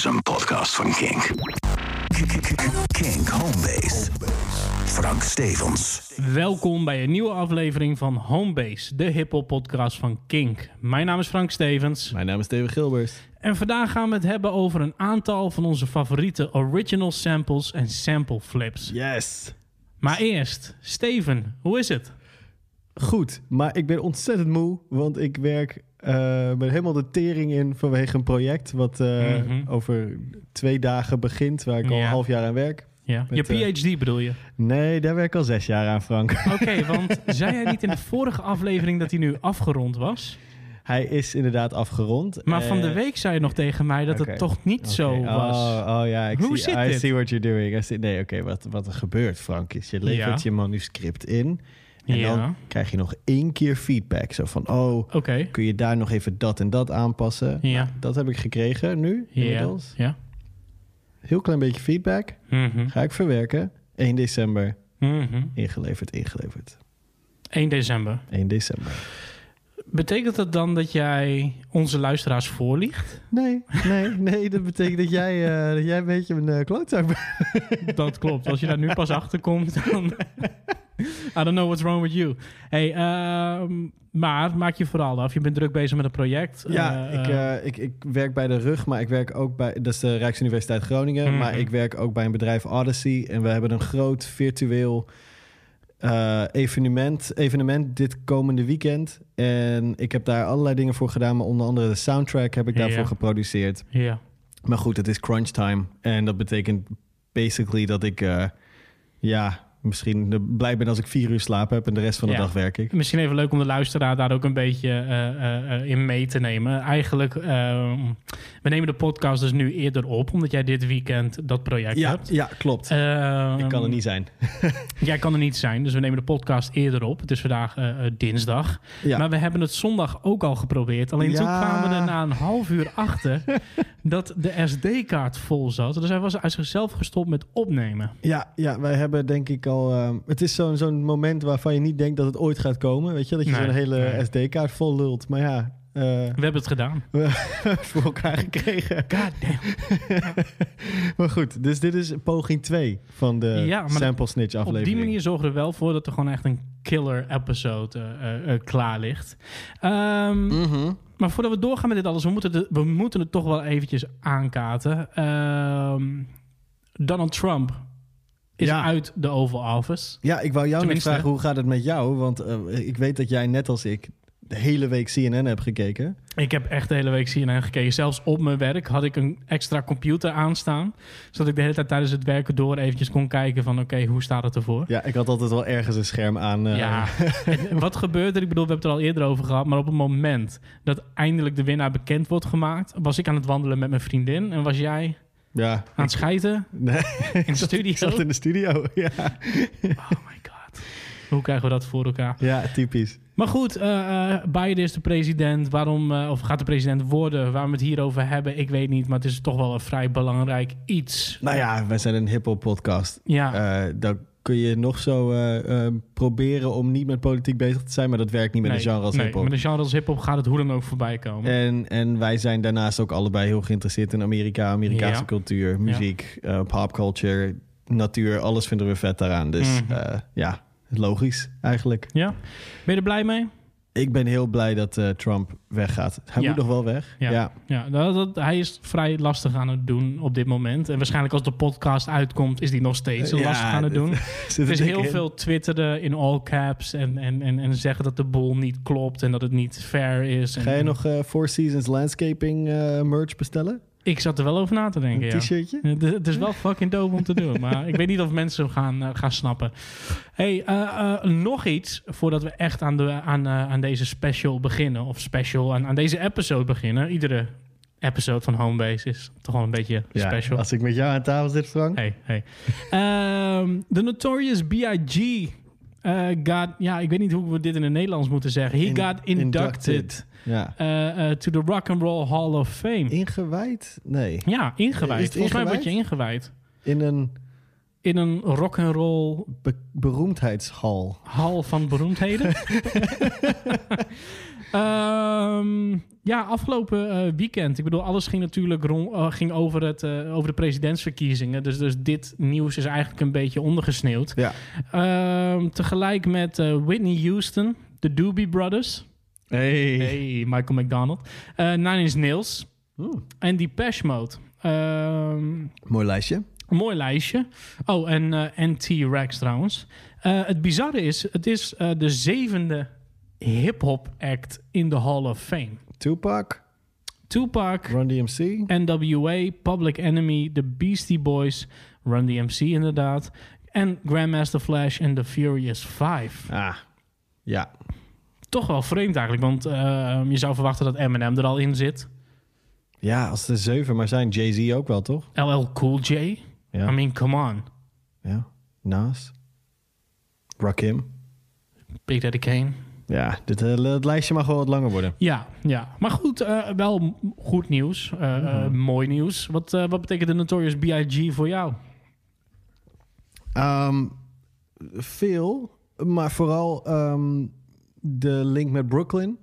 is een podcast van Kink. Kink Homebase. Frank Stevens. Welkom bij een nieuwe aflevering van Homebase, de hip-hop podcast van Kink. Mijn naam is Frank Stevens Mijn naam is Steven Gilbert. en vandaag gaan we het hebben over een aantal van onze favoriete original samples en sample flips. Yes! Maar eerst, Steven, hoe is het? Goed, maar ik ben ontzettend moe, want ik werk eh ben helemaal de tering in vanwege een project wat eh, Mhm. over twee dagen begint, waar ik al een half jaar aan werk. Ja, je Met, eh, PhD bedoel je? Nee, daar werk ik al zes jaar aan, Frank. Oké, want zei jij niet in de vorige aflevering dat hij nu afgerond was? Hij is inderdaad afgerond. Maar van de week zei je nog tegen mij dat het toch niet zo oké. was. Oh, oh ja, ik Hoe zie, zit I dit? see what you're doing. I see- nee, oké, wat, wat er gebeurt, Frank, is je levert Ja. je manuscript in en Ja. dan krijg je nog één keer feedback. Zo van, oh, kun je daar nog even dat en dat aanpassen? Ja. Nou, dat heb ik gekregen nu, ja. inmiddels. ja. Heel klein beetje feedback. Mhm. Ga ik verwerken. 1 december. Mhm. Ingeleverd, ingeleverd. 1 december. 1 december. Betekent dat dan dat jij onze luisteraars voorliegt? Nee, nee, nee. Dat betekent dat jij, eh, dat jij een beetje een uh, klootzak bent. Dat klopt. Als je daar nu pas achter komt, dan... I don't know what's wrong with you. Hey, ehm, maar maak je vooral af. Je bent druk bezig met een project. Ja, Eh, ik, eh, ik, ik werk bij de RUG, maar ik werk ook bij... Dat is de Rijksuniversiteit Groningen. Mhm. Maar ik werk ook bij een bedrijf Odyssey. En we hebben een groot virtueel eh, evenement, evenement dit komende weekend. En ik heb daar allerlei dingen voor gedaan. Maar onder andere de soundtrack heb ik daarvoor geproduceerd. Ja. Maar goed, het is crunch time. En dat betekent basically dat ik... eh, ja, misschien blij ben als ik vier uur slaap heb... en de rest van de Ja. dag werk ik. Misschien even leuk om de luisteraar daar ook een beetje eh, eh, eh, in mee te nemen. Eigenlijk, ehm, we nemen de podcast dus nu eerder op, omdat jij dit weekend dat project Ja, hebt. ja klopt. Ehm, ik kan er niet zijn. Jij kan er niet zijn, dus we nemen de podcast eerder op. Het is vandaag dinsdag. Ja. Maar we hebben het zondag ook al geprobeerd. Alleen toen kwamen we er na een half uur achter dat de SD-kaart vol zat. Dus hij was uit zichzelf gestopt met opnemen. Ja, ja, wij hebben denk ik al... ehm, het is zo'n zo'n moment waarvan je niet denkt dat het ooit gaat komen. Weet je, dat je Nee, zo'n hele nee. SD-kaart vol lult. Maar ja, eh, We hebben het gedaan. we voor elkaar gekregen. God damn. maar goed, dus dit is poging 2 van de Ja, Sample Snitch Op aflevering. die manier zorgen we er wel voor dat er gewoon echt een killer episode eh, eh, klaar ligt. Ehm, Mhm. Maar voordat we doorgaan met dit alles, we moeten, de- we moeten het toch wel eventjes aankaarten. Ehm, Donald Trump is Ja. uit de Oval Office. Ja, ik wou jou nog Tenminste- vragen, hoe gaat het met jou? Want eh, ik weet dat jij net als ik de hele week CNN hebt gekeken. Ik heb echt de hele week CNN gekeken. Zelfs op mijn werk had ik een extra computer aanstaan. Zodat ik de hele tijd tijdens het werken door eventjes kon kijken van... oké, hoe staat het ervoor? Ja, ik had altijd wel ergens een scherm aan. eh, Ja, wat gebeurt er? Ik bedoel, we hebben het er al eerder over gehad. Maar op het moment dat eindelijk de winnaar bekend wordt gemaakt... was ik aan het wandelen met mijn vriendin. En was jij ja. aan het schijten Nee, in de studio? ik zat in de studio. Ja, Oh my god. Hoe krijgen we dat voor elkaar? ja typisch. Maar goed, eh, eh, Biden is de president. Waarom, eh, of gaat de president worden? Waar we het hier over hebben, ik weet niet. Maar het is toch wel een vrij belangrijk iets. Nou ja, wij zijn een hip-hop podcast. Ja, dan kun je nog zo eh, eh, proberen om niet met politiek bezig te zijn, maar dat werkt niet met nee, een genre als nee, hip-hop. Met een genre als hip-hop gaat het hoe dan ook voorbij komen. En, en wij zijn daarnaast ook allebei heel geïnteresseerd in Amerika, Amerikaanse Ja. cultuur, muziek, eh, popculture, natuur. Alles vinden we vet daaraan. Dus Mhm. ja, logisch eigenlijk. Ja? Ben je er blij mee? Ik ben heel blij dat eh, Trump weggaat. Hij Ja. moet nog wel weg. Ja. Ja. Ja, dat, dat- hij is vrij lastig aan het doen op dit moment. En waarschijnlijk als de podcast uitkomt, is hij nog steeds Ja, lastig aan het doen. Er is heel in. veel twitteren in all caps en, en, en, en zeggen dat de boel niet klopt en dat het niet fair is. En, Ga je nog eh, Four Seasons Landscaping eh, merch bestellen? Ik zat er wel over na te denken, Een ja. t-shirtje? Het is, het is wel fucking dope om te doen, maar ik weet niet of mensen gaan, eh, gaan snappen. Hey, eh, eh, nog iets voordat we echt aan, de, aan, aan deze special beginnen. Of special, aan, aan deze episode beginnen. Iedere episode van Homebase is toch wel een beetje special. Als ik met jou aan tafel zit, Frank. Hey, hey. Ehm, The Notorious B.I.G. eh, got, ja, ik weet niet hoe we dit in het Nederlands moeten zeggen. He In- got inducted, inducted. Ja. eh, eh, to the Rock and Roll Hall of Fame. Ingewijd? Nee. ja, ingewijd. Is Volgens mij word je ingewijd. In een in een rock and roll Be- beroemdheidshal. hal van beroemdheden. Ehm, ja, afgelopen eh, weekend. Ik bedoel, alles ging natuurlijk rond, ging over, het, over de presidentsverkiezingen. Dus, dus dit nieuws is eigenlijk een beetje ondergesneeuwd. Ja. Ehm, tegelijk met Whitney Houston, de Doobie Brothers. Hey. Hey, Michael McDonald. Eh Nine Inch Nails Oeh, en Depeche Mode. Ehm, mooi lijstje. een mooi lijstje. Oh, en, eh, en T-Rex trouwens. Eh, het bizarre is, het is eh, de zevende hip-hop act in de Hall of Fame. Tupac, Tupac, Run DMC. NWA, Public Enemy, The Beastie Boys, Run DMC inderdaad. En Grandmaster Flash en The Furious Five. Ah, ja. Toch wel vreemd eigenlijk, want eh, je zou verwachten dat Eminem er al in zit. Ja, als er zeven maar zijn, Jay-Z ook wel, toch? LL Cool J. Ja. I mean, come on. ja. Nas. Rakim. Big Daddy Kane. Ja, dit, eh, het lijstje mag wel wat langer worden. Ja, ja. Maar goed, eh, wel goed nieuws. Eh, eh, mooi nieuws. Wat, wat betekent de Notorious B.I.G. voor jou? Ehm, veel, maar vooral ehm, de link met Brooklyn.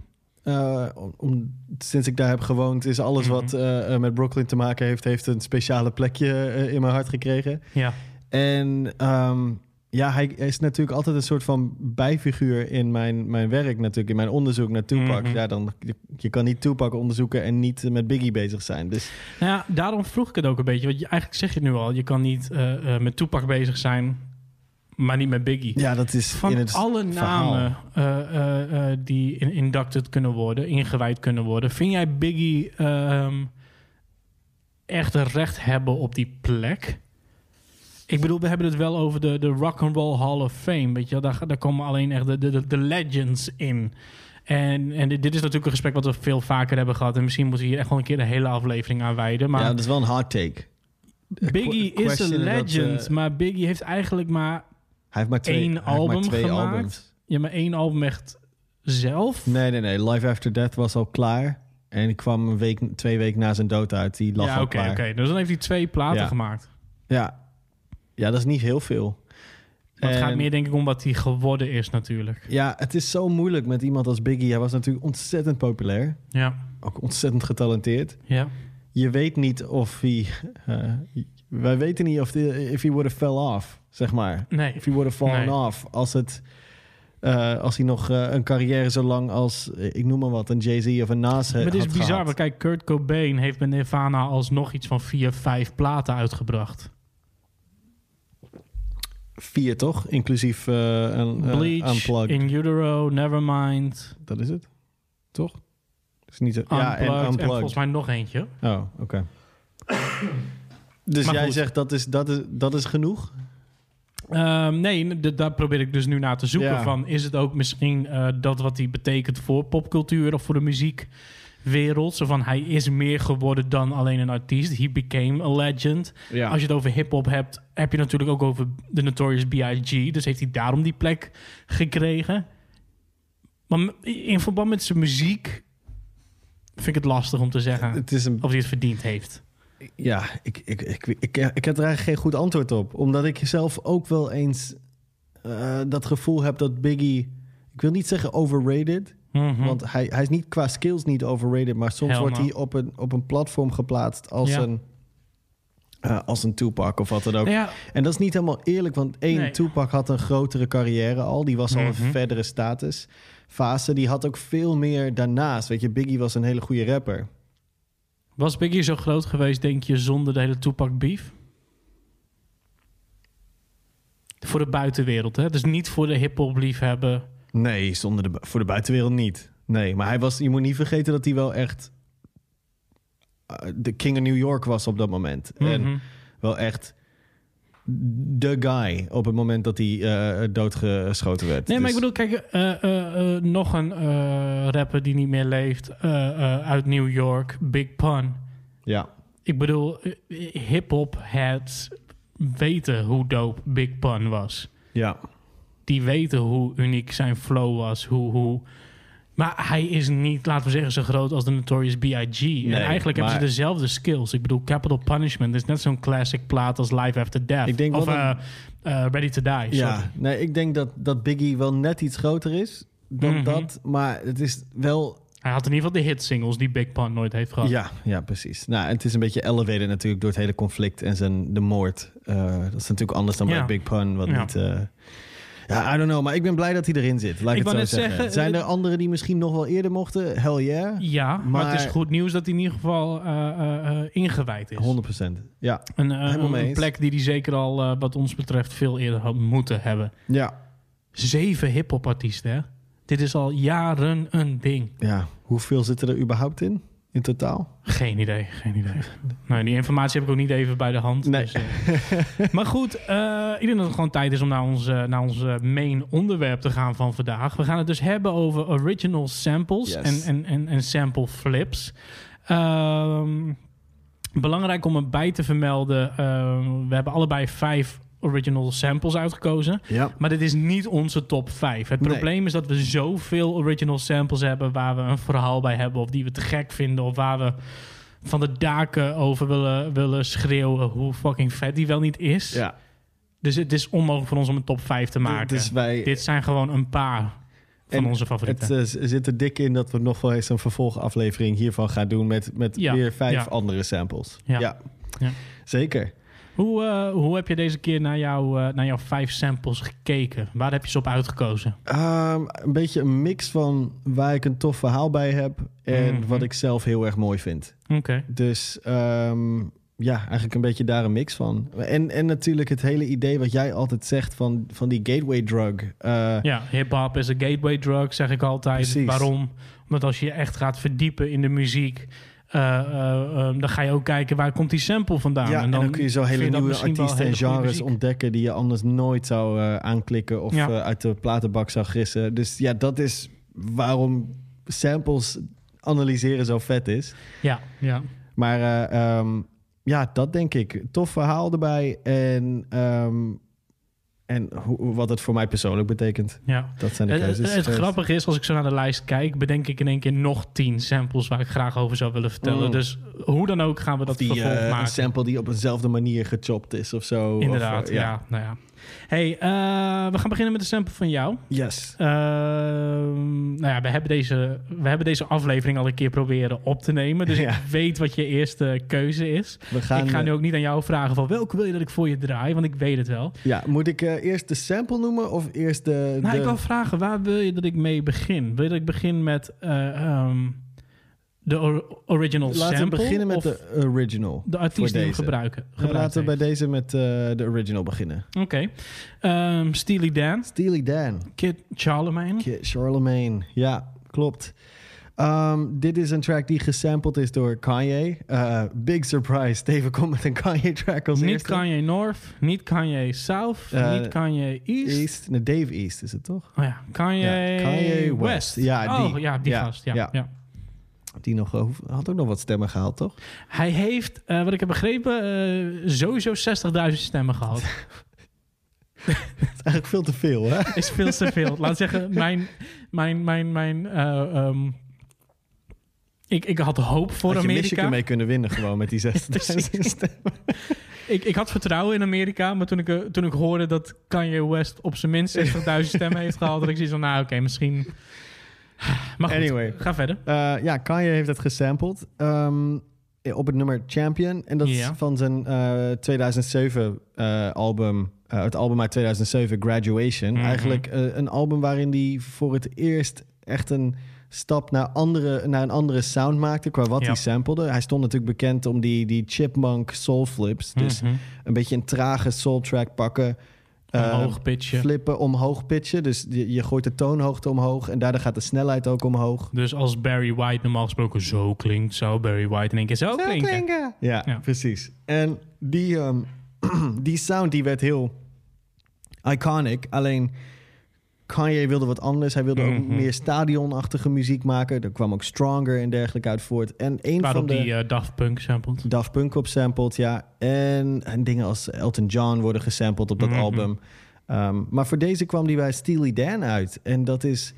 Om, om- sinds ik daar heb gewoond, is alles wat eh, met Brooklyn te maken heeft, heeft een speciale plekje eh, in mijn hart gekregen. Ja. En ehm, ja, hij is natuurlijk altijd een soort van bijfiguur in mijn, mijn werk, natuurlijk, in mijn onderzoek naar Tupac. Mhm. Ja, dan, je, je kan niet Tupac onderzoeken en niet met Biggie bezig zijn. Dus Nou ja, daarom vroeg ik het ook een beetje. Want je, eigenlijk zeg je het nu al. Je kan niet met Tupac bezig zijn, maar niet met Biggie. ja, dat is Van in het alle namen eh, eh, eh, die in, inducted kunnen worden, ingewijd kunnen worden, vind jij Biggie ehm, echt recht hebben op die plek? Ik bedoel, we hebben het wel over de, de Rock and Roll Hall of Fame. Weet je, wel. daar, daar komen alleen echt de, de, de legends in. En, en dit is natuurlijk een gesprek wat we veel vaker hebben gehad. En misschien moeten we hier echt wel een keer de hele aflevering aan wijden. Maar ja, dat is wel een hard take. Biggie is een dat, legend. maar Biggie heeft eigenlijk maar, Hij heeft maar twee, Eén maar album twee gemaakt? albums. ja, maar één album echt zelf. Nee, nee, nee. Live After Death was al klaar. En ik kwam een week, twee weken na zijn dood uit. Die lag ja, al klaar. oké. Dus dan heeft hij twee platen Ja. gemaakt. Ja. ja, dat is niet heel veel. Maar het En- gaat meer denk ik om wat hij geworden is natuurlijk. Ja, het is zo moeilijk met iemand als Biggie. Hij was natuurlijk ontzettend populair. Ja, Ook ontzettend getalenteerd. ja. Je weet niet of hij... eh, wij weten niet of hij if he would have fell off, zeg maar. Nee. If he would have fallen Nee. off. Als, het, eh, als hij nog eh, een carrière zo lang als, ik noem maar wat, een Jay-Z of een Nas Maar het is bizar, gehad. want kijk, Kurt Cobain heeft met Nirvana alsnog iets van vier, vijf platen uitgebracht. Vier, toch? Inclusief eh, een Bleach, Unplugged. In Utero, Nevermind, Dat is het? Toch? Is niet. Unplugged, ja, en en, Unplugged. volgens mij nog eentje. Oh, oké. dus Maar jij goed. zegt dat is, dat is, dat is genoeg? Ehm, nee, daar probeer ik dus nu naar te zoeken. Ja. Van, is het ook misschien eh, dat wat hij betekent voor popcultuur of voor de muziekwereld? Zo van, hij is meer geworden dan alleen een artiest. He became a legend. Ja. Als je het over hip-hop hebt, heb je natuurlijk ook over de Notorious B.I.G. Dus heeft hij daarom die plek gekregen. Maar in verband met zijn muziek vind ik het lastig om te zeggen Het is een... of hij het verdiend heeft. Ja, ik, ik, ik, ik, ik, heb er eigenlijk geen goed antwoord op. Omdat ik zelf ook wel eens eh, dat gevoel heb dat Biggie... Ik wil niet zeggen overrated. Mhm. Want hij, hij is niet qua skills niet overrated. Maar soms wordt hij op een, op een platform geplaatst als, Ja. een, eh, als een Tupac of wat dan ook. Ja, En dat is niet helemaal eerlijk, want één, Nee. Tupac had een grotere carrière al. Die was al een Mhm. verdere statusfase. Die had ook veel meer daarnaast. Weet je, Biggie was een hele goede rapper. Was Biggie zo groot geweest, denk je, zonder de hele Tupac beef? Voor de buitenwereld, hè? Dus niet voor de hip-hop liefhebber. Nee, zonder de, voor de buitenwereld niet. Nee, maar hij was, je moet niet vergeten dat hij wel echt eh, de king of New York was op dat moment. En Mhm. wel echt de guy op het moment dat hij eh, doodgeschoten werd. Nee, maar ik Dus- bedoel, kijk, eh, eh, nog een rapper die niet meer leeft uit New York, Big Pun. Ja, Ik bedoel, hip-hop heads weten hoe dope Big Pun was. ja. Die weten hoe uniek zijn flow was, hoe, hoe Maar hij is niet, laten we zeggen, zo groot als de Notorious B.I.G. en eigenlijk hebben ze dezelfde skills. Ik bedoel, Capital Punishment is net zo'n classic plaat als Life After Death. Ik denk of eh, eh, Ready to Die. sorry. Ja, nee, ik denk dat, dat Biggie wel net iets groter is dan Mhm. dat. Maar het is wel... Hij had in ieder geval de hit singles die Big Pun nooit heeft gehad. Ja, ja, precies. Nou, het is een beetje elevated natuurlijk door het hele conflict en zijn, de moord. Eh, dat is natuurlijk anders dan Ja. bij Big Pun, wat Ja. niet... ja, I don't know, maar ik ben blij dat hij erin zit. Laat ik, Ik het zo zeggen. zeggen, Zijn er eh, anderen die misschien nog wel eerder mochten? Hell yeah. Ja, maar, het is goed nieuws dat hij in ieder geval eh, eh, ingewijd is. 100%. Ja, Een, een plek die hij zeker al, wat ons betreft, veel eerder had moeten hebben. ja, Zeven hip-hop artiesten, hè? Dit is al jaren een ding. ja. Hoeveel zitten er überhaupt in, in totaal? Geen idee, geen idee. nou, die informatie heb ik ook niet even bij de hand. Nee. Dus, eh. maar goed, eh, ik denk dat het gewoon tijd is om naar ons, eh, naar ons main onderwerp te gaan van vandaag. We gaan het dus hebben over original samples Yes. en, en, en, en sample flips. Ehm, belangrijk om erbij te vermelden, eh, we hebben allebei vijf original samples uitgekozen. Ja. Maar dit is niet onze top 5. Het Nee. probleem is dat we zoveel original samples hebben waar we een verhaal bij hebben, of die we te gek vinden, of waar we van de daken over willen, willen schreeuwen hoe fucking vet die wel niet is. Ja, Dus het is onmogelijk voor ons om een top 5 te maken. dus wij... Dit zijn gewoon een paar van En onze favorieten. Het eh, zit er dik in dat we nog wel eens een vervolgaflevering hiervan gaan doen met, met Ja, weer vijf ja. andere samples. Ja, Ja. zeker. Hoe, eh, hoe heb je deze keer naar, jou, eh, naar jouw vijf samples gekeken? Waar heb je ze op uitgekozen? Ehm, een beetje een mix van waar ik een tof verhaal bij heb en Mhm. wat ik zelf heel erg mooi vind. Oké. Dus ehm, ja, eigenlijk een beetje daar een mix van. En, en natuurlijk het hele idee wat jij altijd zegt van, van die gateway drug. Eh, Ja, hip-hop is een gateway drug, zeg ik altijd. Precies. Waarom? Omdat als je je echt gaat verdiepen in de muziek, dan ga je ook kijken waar komt die sample vandaan. Ja, en dan, kun je zo hele nieuwe artiesten en genres ontdekken die je anders nooit zou eh, aanklikken of Ja. eh, uit de platenbak zou gissen. Dus ja, dat is waarom samples analyseren zo vet is. Ja, ja. Maar eh, ehm, ja, dat denk ik. Tof verhaal erbij en, ehm, en hoe, wat het voor mij persoonlijk betekent. ja. Dat zijn de Het, keuzes. het, het geweest. grappige is, als ik zo naar de lijst kijk, bedenk ik in één keer nog tien samples waar ik graag over zou willen vertellen. Mm. Dus hoe dan ook gaan we dat die vervolg eh, maken. een sample die op eenzelfde manier gechopt is of zo. Inderdaad, Of, eh, ja. Nou ja. Hey, eh, we gaan beginnen met de sample van jou. Yes. Ehm, nou ja, we hebben, deze, we hebben deze aflevering al een keer proberen op te nemen. Dus Ja. ik weet wat je eerste keuze is. We gaan, ik ga nu eh, ook niet aan jou vragen van welke wil je dat ik voor je draai, want ik weet het wel. Ja, moet ik eh, eerst de sample noemen of eerst de... Nou, de... ik wil vragen, waar wil je dat ik mee begin? Wil je dat ik begin met eh, ehm, de or- original Laten sample? we beginnen met de original. de artiest die hem gebruiken. Gebruikt laten we bij deze met eh, de original beginnen. Oké. Ehm, Steely Dan, Steely Dan. Kid Charlemagne. Kid Charlemagne. Ja, klopt. Ehm, dit is een track die gesampled is door Kanye. Eh, big surprise. Steven komt met een Kanye-track als Niet eerste. Kanye North, niet Kanye South, Eh, niet Kanye East. East. Nee, Dave East is het toch? Oh ja, Kanye, Ja, Kanye West. West. Ja, die. Oh, ja, die Ja, gast. Ja, ja. Die nog, eh, had ook nog wat stemmen gehaald, toch? Hij heeft, eh, wat ik heb begrepen, eh, sowieso 60.000 stemmen gehad. Dat is eigenlijk veel te veel, hè? is veel te veel. Laat ik zeggen, mijn... mijn, mijn, mijn eh, ehm, ik, ik had hoop voor Had je Amerika. Michigan mee kunnen winnen gewoon met die 60.000 Precies. stemmen. Ik, ik had vertrouwen in Amerika, maar toen ik, toen ik hoorde dat Kanye West op zijn minst 60.000 stemmen heeft gehaald, had ik zoiets van, nou oké, misschien... Maar goed, Anyway. ga verder. Eh, ja, Kanye heeft het gesampled ehm, op het nummer Champion. En dat is van zijn eh, 2007 eh, album, eh, het album uit 2007, Graduation. Mhm. Eigenlijk een album waarin hij voor het eerst echt een stap naar, andere, naar een andere sound maakte qua wat Ja. hij samplede. Hij stond natuurlijk bekend om die, die chipmunk soul flips. Dus Mhm. een beetje een trage soul track pakken. Eh, Omhoog pitchen. Flippen, omhoog pitchen. Dus je, je gooit de toonhoogte omhoog en daardoor gaat de snelheid ook omhoog. Dus als Barry White normaal gesproken zo klinkt, zou Barry White in één keer zo, klinken. Ja, Ja. precies. En die, ehm, die sound die werd heel iconic. Alleen Kanye wilde wat anders. Hij wilde ook Mhm. meer stadionachtige muziek maken. Er kwam ook Stronger en dergelijke uit voort. En een van de... die eh, Daft Punk sampled. Daft Punk op sampled, ja. En, en dingen als Elton John worden gesampled op dat Mhm. album. Ehm, maar voor deze kwam die bij Steely Dan uit. En dat is...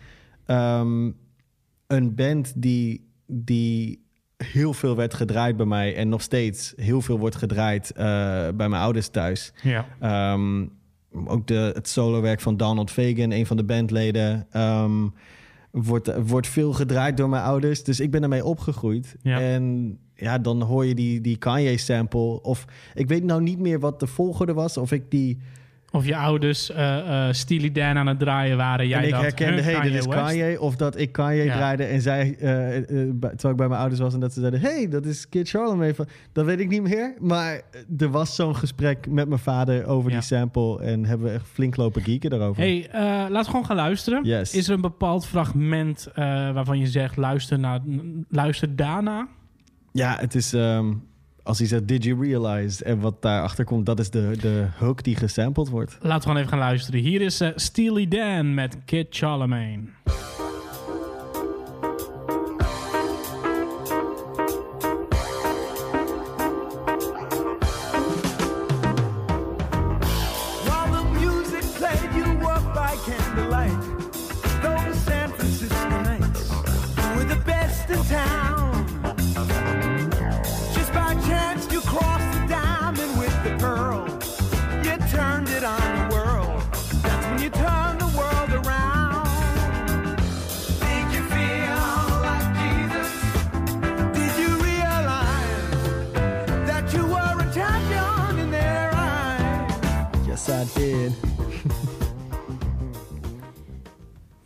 ehm, een band die, die heel veel werd gedraaid bij mij en nog steeds heel veel wordt gedraaid eh, bij mijn ouders thuis. Ja. Ehm, ook de, het solowerk van Donald Fagan, een van de bandleden, ehm, wordt, wordt veel gedraaid door mijn ouders. Dus ik ben ermee opgegroeid. Ja. En ja, dan hoor je die, die Kanye-sample. Of ik weet nou niet meer wat de volgorde was. Of ik die... Of je ouders eh eh Steely Dan aan het draaien waren. Jij en ik dat, herkende, hey, dit is? Kanye. Of dat ik Kanye Ja. draaide en zij, bij- terwijl ik bij mijn ouders was en dat ze zeiden, hey, dat is Kid Charlemagne. Dat weet ik niet meer. Maar er was zo'n gesprek met mijn vader over Ja. die sample en hebben we echt flink lopen geeken daarover. Hey, laten we gewoon gaan luisteren. Yes. Is er een bepaald fragment waarvan je zegt, luister, naar, luister daarna? Ja, het is ehm, als hij zegt, did you realize? En wat daarachter komt, dat is de, de hook die gesampled wordt. Laten we gewoon even gaan luisteren. Hier is eh, Steely Dan met Kid Charlemagne.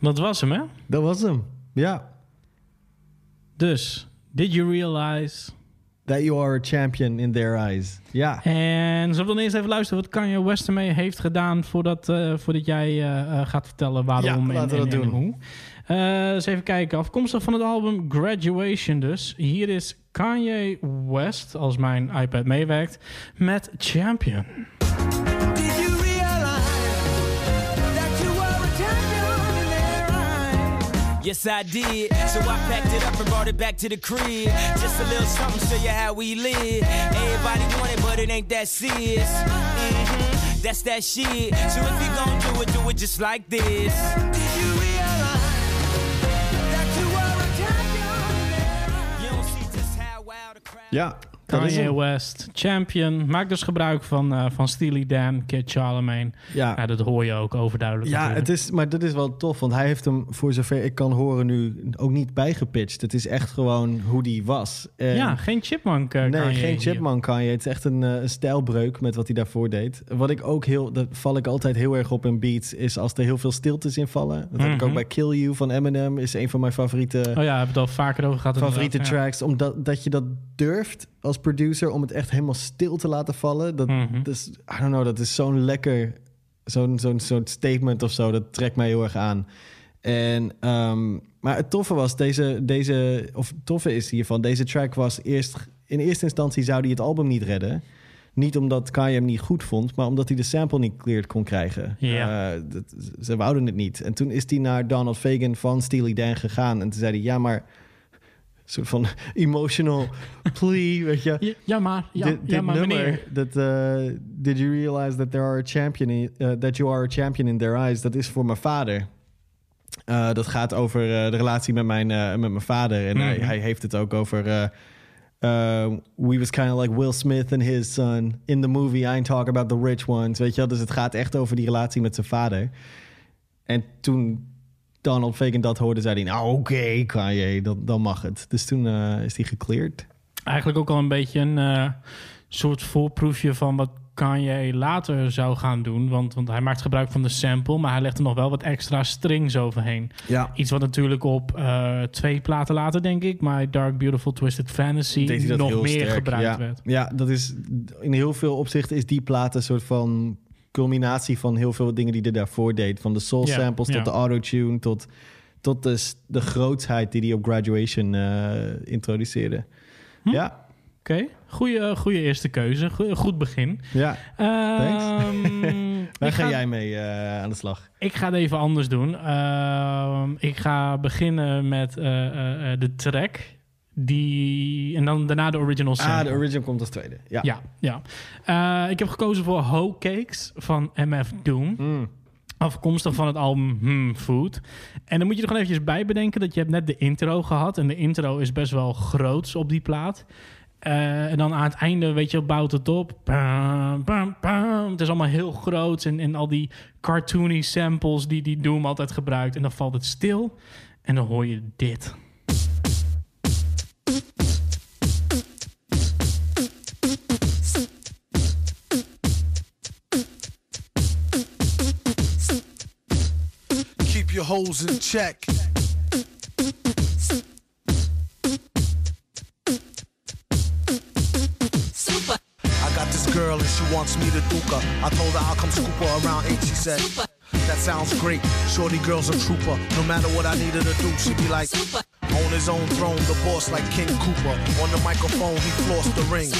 Dat was hem, hè? Dat was hem. Ja. Dus, did you realize... That you are a champion in their eyes. Ja. En zullen we dan eerst even luisteren wat Kanye West ermee heeft gedaan... voordat, eh, voordat jij eh, eh, gaat vertellen waarom Ja, en, laten we en- dat en doen. hoe. Eh, eens even kijken. Afkomstig van het album Graduation dus. Hier is Kanye West, als mijn iPad meewerkt, met Champion. Yes, I did. So I packed it up and brought it back to the crib. Just a little something, show you how we live. Everybody want it, but it ain't that serious. hmm That's that shit. So if you gon' do it, do it just like this. Did Dat Kanye. West, Champion. Maak dus gebruik van, eh, van Steely Dan, Kid Charlemagne. Ja. Ja, dat hoor je ook overduidelijk. Ja, natuurlijk. het is, maar dat is wel tof, want hij heeft hem, voor zover ik kan horen, nu ook niet bijgepitcht. Het is echt gewoon hoe die was. En ja, geen chipmunk eh, nee, Kanye geen hier. Chipman kan je. Het is echt een, eh, een stijlbreuk met wat hij daarvoor deed. Wat ik ook heel, daar val ik altijd heel erg op in beats, is als er heel veel stiltes in vallen. Dat heb ik Mhm. ook bij Kill You van Eminem, is een van mijn favoriete, Oh ja, hebben het al vaker over gehad. favoriete tracks. Omdat dat je dat durft als producer om het echt helemaal stil te laten vallen. Dat, Mhm. dat is, I don't know, dat is zo'n lekker, zo'n zo'n zo'n statement of zo. Dat trekt mij heel erg aan. En, ehm, maar het toffe was, deze, deze, of het toffe is hiervan, deze track was eerst, in eerste instantie zou hij het album niet redden. Niet omdat Kanye hem niet goed vond, maar omdat hij de sample niet cleared kon krijgen. Eh, dat, ze wouden het niet. En toen is hij naar Donald Fagan van Steely Dan gegaan. En toen zei hij, ja, maar... Een soort van emotional plea, weet je. Ja, maar, ja, dit, ja, dit maar nummer, meneer. dat, eh, did you realize that there are a champion in, eh, that you are a champion in their eyes? Dat is voor mijn vader. Eh, dat gaat over de relatie met mijn, met mijn vader. En hij, Mhm. hij heeft het ook over... we was kind of like Will Smith and his son in the movie. I ain't talking about the rich ones. Weet je wel? Dus het gaat echt over die relatie met zijn vader. En toen Donald Fagan dat hoorde, zei hij... Nou, oké, Kanye, dan, dan mag het. Dus toen eh, is hij gecleared. Eigenlijk ook al een beetje een eh, soort voorproefje van wat Kanye later zou gaan doen. Want, want hij maakt gebruik van de sample, maar hij legt er nog wel wat extra strings overheen. Ja. Iets wat natuurlijk op eh, twee platen later, denk ik, My Dark Beautiful Twisted Fantasy nog meer sterk. gebruikt ja. werd. Ja, dat is in heel veel opzichten is die plaat een soort van culminatie van heel veel dingen die hij daarvoor deed. Van de soul samples tot de autotune tot, tot de, s- de grootsheid die hij op graduation eh, introduceerde. Hm? Ja, Oké, goede, goede eerste keuze. Goeie- goed begin. ja. Ehm, Waar ga jij mee eh, aan de slag? Ik ga het even anders doen. Ehm, ik ga beginnen met eh, eh, eh, de track. Die, en dan daarna de original sample. Ah, de original komt als tweede. Ja. Ja, ja. Eh, ik heb gekozen voor Hoe Cakes van MF Doom. Mm. Afkomstig van het album Hmm Food. En dan moet je er gewoon eventjes bij bedenken dat je hebt net de intro gehad. En de intro is best wel groots op die plaat. Eh, en dan aan het einde, weet je, bouwt het op. Bam, bam, bam. Het is allemaal heel groot. En, en al die cartoony samples die, die Doom altijd gebruikt. En dan valt het stil. En dan hoor je dit. Your hoes in check. I got this girl and she wants me to duke her. I told her I'll come scoop her around eight. She said, That sounds great. Shorty girl's a trooper. No matter what I needed to do, she'd be like, On his own throne, the boss like King Cooper. On the microphone, he flossed the ring.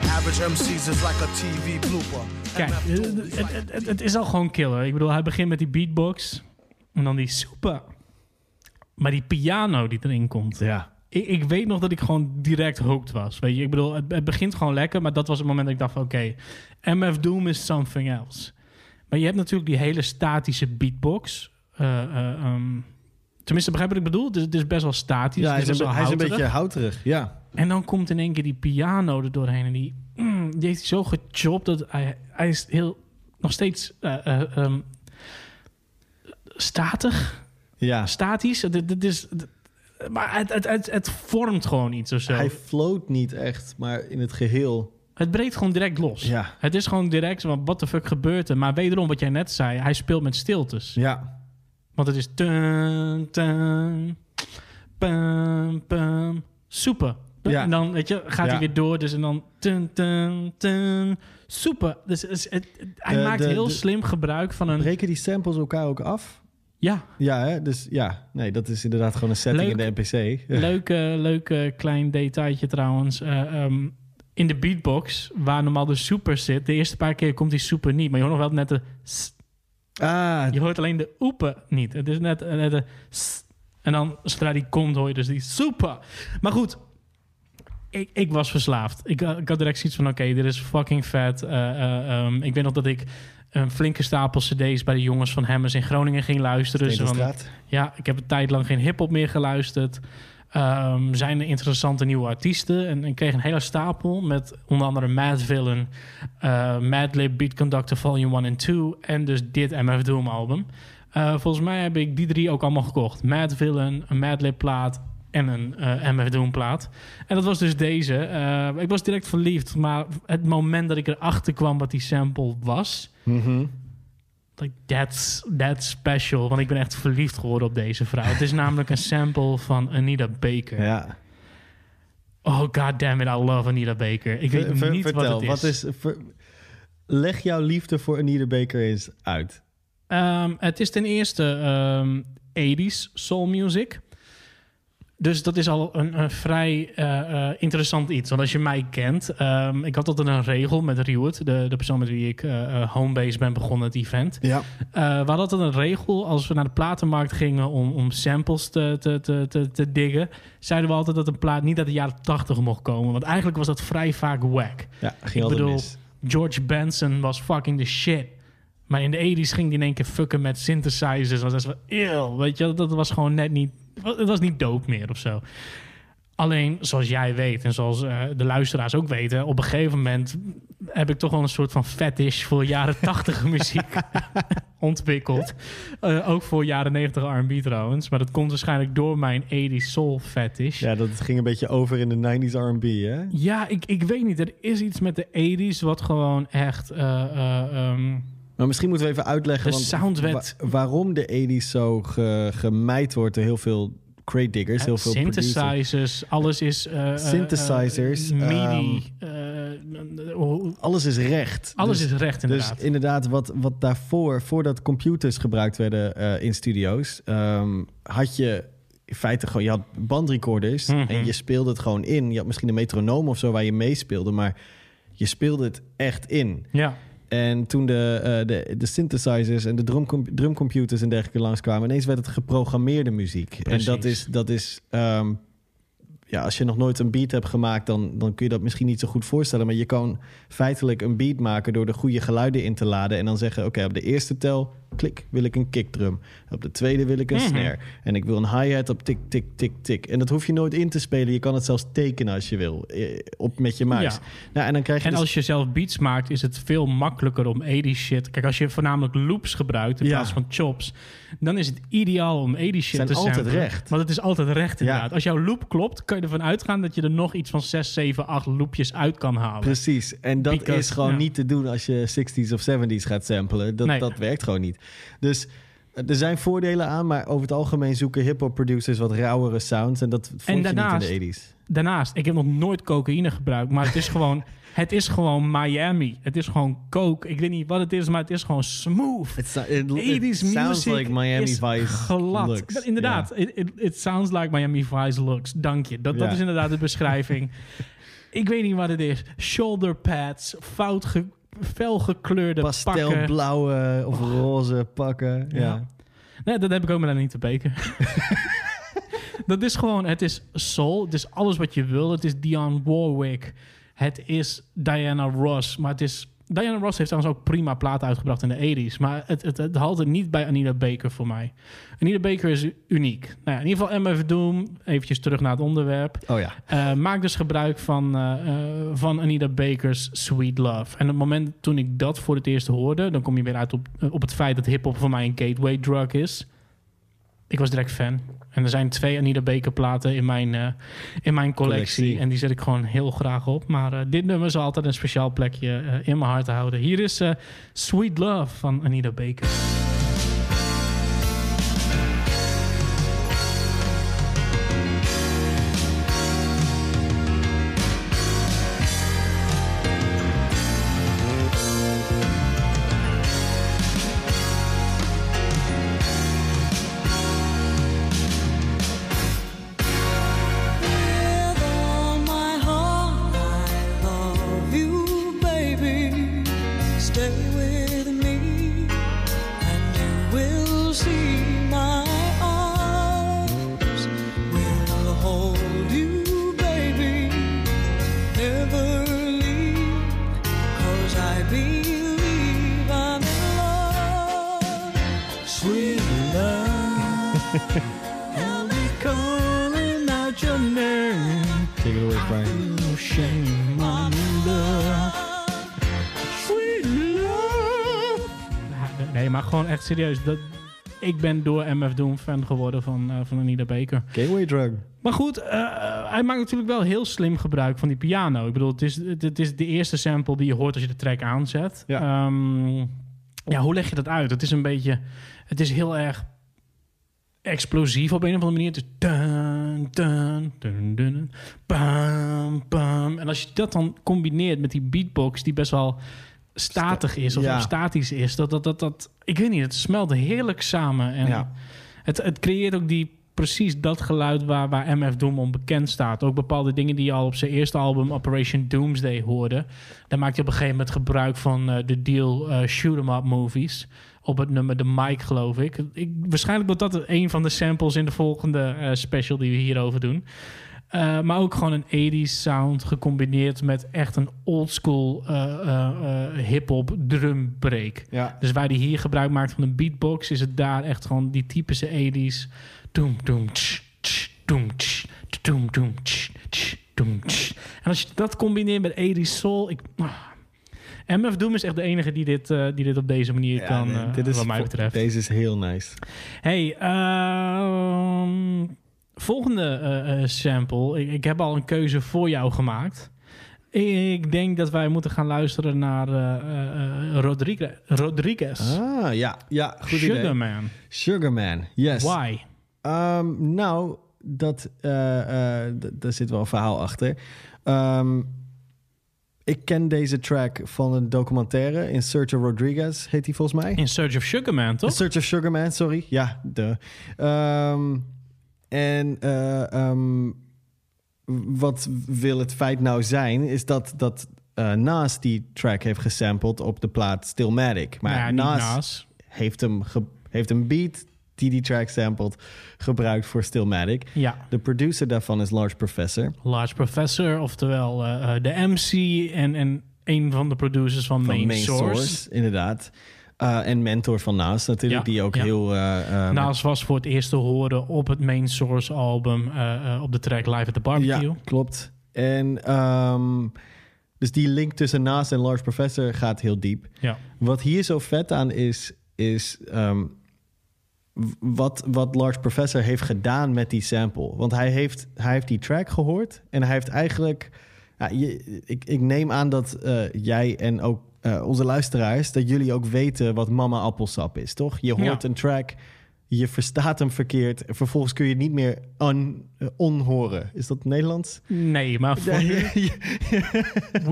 Average MCs is like a TV blooper. Kijk, het, het, het, het is al gewoon killer. Ik bedoel, hij begint met die beatbox. En dan die super. Maar die piano die erin komt. Ja. Ik, ik weet nog dat ik gewoon direct hooked was. Weet je, ik bedoel, het, het begint gewoon lekker. Maar dat was het moment dat ik dacht van... Oké, MF Doom is something else. Maar je hebt natuurlijk die hele statische beatbox. Eh, eh, ehm, tenminste, begrijp wat ik bedoel? Het is, het is best wel statisch. Ja, hij is, een, hij is een beetje houterig. Ja. En dan komt in één keer die piano er doorheen. En die, mm, die heeft zo gechopt dat hij, hij is heel, nog steeds eh, ehm, statig, ja. statisch. Het is, maar het, het, het, het vormt gewoon iets of zo. Hij float niet echt, maar in het geheel. Het breekt gewoon direct los. Ja. Het is gewoon direct van, wat de fuck gebeurt er? Maar wederom, wat jij net zei, hij speelt met stiltes. Ja. Want het is... Tun, tun, pum, pum, super. Ja. En dan, weet je, gaat Ja. hij weer door. Dus en dan... Tun, tun, tun, super. Dus het, is- het- het- hij De- maakt de- heel de- slim gebruik van een... Breken die samples elkaar ook af? Ja, Ja, hè? dus ja. Nee, dat is inderdaad gewoon een setting Leuk. in de NPC. Leuk, eh, leuk klein detailtje trouwens. Eh, ehm, in de beatbox, waar normaal de super zit... De eerste paar keer komt die super niet. Maar je hoort nog wel net de... Ah, Je hoort alleen de oepen niet. Het is net, eh, net de... En dan, zodra die komt, hoor je dus die super. Maar goed, ik, ik was verslaafd. Ik, ik had direct zoiets van, oké, dit is fucking vet. Eh, ehm, ik weet nog dat ik een flinke stapel cd's bij de jongens van Hemmers in Groningen ging luisteren. Van, ja, ik heb een tijd lang geen hip-hop meer geluisterd. Ehm, zijn er interessante nieuwe artiesten? En ik kreeg een hele stapel met onder andere Mad Villain, eh Madlib, Beat Conductor Volume 1 en 2 en dus dit MF Doom album. Eh, volgens mij heb ik die drie ook allemaal gekocht. Mad Villain, een Madlib plaat en een eh, MF Doom plaat. En dat was dus deze. Ik was direct verliefd, maar het moment dat ik erachter kwam wat die sample was, Mhm. Like, that's, that's special. Want ik ben echt verliefd geworden op deze vrouw. Het is namelijk een sample van Anita Baker. Ja. Oh, god damn it, I love Anita Baker. Ik weet Ver- ver- niet vertel, wat het is. ver- leg jouw liefde voor Anita Baker eens uit. Ehm, het is ten eerste ehm 80s soul music. Dus dat is al een, een vrij eh, eh, interessant iets. Want als je mij kent, ehm, ik had altijd een regel met Reward, de, de persoon met wie ik eh eh, homebase ben begonnen, het event. Ja. Eh, we hadden altijd een regel als we naar de platenmarkt gingen om, om samples te, te, te, te, te diggen. Zeiden we altijd dat een plaat niet uit de jaren 80 mocht komen. Want eigenlijk was dat vrij vaak wack. Ja, ging Ik bedoel, mis. George Benson was fucking the shit. Maar in de 80s ging die in één keer fucken met synthesizers. Dat was eeuw, weet je, dat was gewoon net niet... Het was niet dope meer of zo. Alleen, zoals jij weet en zoals eh, de luisteraars ook weten... op een gegeven moment heb ik toch wel een soort van fetish... voor jaren 80 muziek ontwikkeld. Eh, ook voor jaren 90 R&B trouwens. Maar dat komt waarschijnlijk door mijn 80s soul fetish. Ja, dat ging een beetje over in de 90s R&B, hè? Ja, ik, ik weet niet. Er is iets met de 80s wat gewoon echt. eh, ehm, Maar misschien moeten we even uitleggen De want sound werd- wa- waarom de 80s zo ge, gemijd wordt door heel veel crate diggers, heel veel producers. synthesizers, alles is. eh, eh, Synthesizers, eh, MIDI. eh, hoe- Alles is recht. alles Dus- is recht, inderdaad. Dus inderdaad, wat, wat daarvoor, voordat computers gebruikt werden eh, in studio's, ehm, had je in feite gewoon, je had bandrecorders Mhm. en je speelde het gewoon in. Je had misschien een metronoom of zo waar je meespeelde, maar je speelde het echt in. ja. En toen de, eh, de, de synthesizers en de drumcom- drumcomputers en dergelijke langskwamen, ineens werd het geprogrammeerde muziek. Precies. En dat is, dat is ehm, ja, als je nog nooit een beat hebt gemaakt, dan, dan kun je dat misschien niet zo goed voorstellen. Maar je kan feitelijk een beat maken door de goede geluiden in te laden. En dan zeggen, oké, op de eerste tel klik wil ik een kickdrum. Op de tweede wil ik een Mhm. snare. En ik wil een hi-hat op tik, tik, tik, tik. En dat hoef je nooit in te spelen. Je kan het zelfs tekenen als je wil. eh, Op, met je muis. Ja. Nou, en dan krijg je En dus- als je zelf beats maakt, is het veel makkelijker om 80 shit. Kijk, als je voornamelijk loops gebruikt in Ja. plaats van chops, dan is het ideaal om 80 shit Zijn te altijd samplen. recht. Want het is altijd recht Ja. inderdaad. Als jouw loop klopt, kan je ervan uitgaan dat je er nog iets van 6, 7, 8 loopjes uit kan halen. Precies. En dat Because- is gewoon niet te doen als je 60s of 70s gaat samplen. Dat, Nee. dat werkt gewoon niet. Dus eh, er zijn voordelen aan, maar over het algemeen zoeken hip-hop producers wat rauwere sounds. En dat vond En je daarnaast- niet in de 80s. Daarnaast, ik heb nog nooit cocaïne gebruikt, maar het is gewoon, het is gewoon Miami. Het is gewoon coke. Ik weet niet wat het is, maar het is gewoon smooth. It, so- it, 80s it sounds like Miami Vice glad. looks. Inderdaad, it, it, it sounds like Miami Vice looks. Dank je. Dat, dat is inderdaad de beschrijving. ik weet niet wat het is. Shoulder pads, fout ge, felgekleurde. Pastelblauwe of roze pakken. Ja. Ja. Nee, dat heb ik ook met Anita Baker. dat is gewoon, het is soul. Het is alles wat je wil. Het is Dionne Warwick. Het is Diana Ross. Maar het is... Diana Ross heeft trouwens ook prima platen uitgebracht in de 80s. Maar het, het, het haalt het niet bij Anita Baker voor mij. Anita Baker is uniek. Nou ja, in ieder geval MF Doom. Eventjes terug naar het onderwerp. Oh ja. Eh, maak dus gebruik van, eh, eh, van Anita Baker's Sweet Love. En op het moment toen ik dat voor het eerst hoorde... dan kom je weer uit op, op het feit dat hip-hop voor mij een gateway drug is. Ik was direct fan. En er zijn twee Anita Baker platen in mijn, eh, in mijn collectie. Collectie. En die zet ik gewoon heel graag op. Maar eh, dit nummer zal altijd een speciaal plekje eh, in mijn hart houden. Hier is Sweet Love van Anita Baker. Serieus. Dat, ik ben door MF Doom fan geworden van, eh, van Anita Baker. Gateway drug. Maar goed, eh, hij maakt natuurlijk wel heel slim gebruik van die piano. Ik bedoel, het is, het, is de eerste sample die je hoort als je de track aanzet. Ja. Ehm, ja, hoe leg je dat uit? Het is een beetje... Het is heel erg explosief op een of andere manier. Dun, dun, dun, dun, bam, bam. En als je dat dan combineert met die beatbox die best wel statig is of, Ja. of statisch is, dat, dat, dat, dat, ik weet niet, het smelt heerlijk samen. En Ja. het, het creëert ook die, precies dat geluid waar, waar MF Doom om bekend staat. Ook bepaalde dingen die je al op zijn eerste album Operation Doomsday hoorde. Daar maakt hij op een gegeven moment gebruik van eh, de deal eh Shoot 'em Up movies. Op het nummer The Mike, geloof ik. ik. Waarschijnlijk wordt dat een van de samples in de volgende eh, special die we hierover doen. Eh, maar ook gewoon een 80s sound gecombineerd met echt een oldschool eh eh eh hip-hop drum break. Ja. Dus waar die hier gebruik maakt van een beatbox, is het daar echt gewoon die typische 80s. Doem, doem, tsch, tsch, doem, tsch, doem, doem, tsch, tsch, doem, tsch. En als je dat combineert met 80s soul, ik, ah. MF Doom is echt de enige die dit, die dit op deze manier kan, nee, dit is wat mij betreft. Deze is heel nice. Hey, ehm, volgende eh, eh, sample. Ik, ik heb al een keuze voor jou gemaakt. Ik denk dat wij moeten gaan luisteren naar eh, Rodriguez. Rodriguez. Ah, ja. Ja, goed idee. Sugarman. Sugarman, yes. Why? Ehm, nou, dat, daar zit wel een verhaal achter. Ehm, ik ken deze track van een documentaire. In Search of Rodriguez heet die volgens mij. In Search of Sugarman, In toch? Search of Sugarman, sorry. Ja, de. Ehm, en eh, ehm, wat wil het feit nou zijn, is dat, dat eh, Nas die track heeft gesampled op de plaat Stillmatic. Maar ja, Nas, Nas. Heeft, hem heeft een beat die die track sampled gebruikt voor Stillmatic. Ja, De producer daarvan is Large Professor. Large Professor, oftewel eh, de MC en, en een van de producers van, Van Main, Source. inderdaad. Eh, en mentor van Naast natuurlijk, Ja, die ook ja. heel... eh, Nas was voor het eerst te horen op het Main Source album op de track Live at the Barbecue. Ja, klopt. En ehm, dus die link tussen Naast en Large Professor gaat heel diep. Ja. Wat hier zo vet aan is, is ehm, wat, wat Large Professor heeft gedaan met die sample. Want hij heeft, hij heeft die track gehoord en hij heeft eigenlijk... Ja, je, ik, ik neem aan dat jij en ook eh, onze luisteraars... dat jullie ook weten wat Mama Appelsap is, toch? Je hoort Ja. een track, je verstaat hem verkeerd... en vervolgens kun je het niet meer on, eh, onhoren. Is dat Nederlands? Nee, maar voor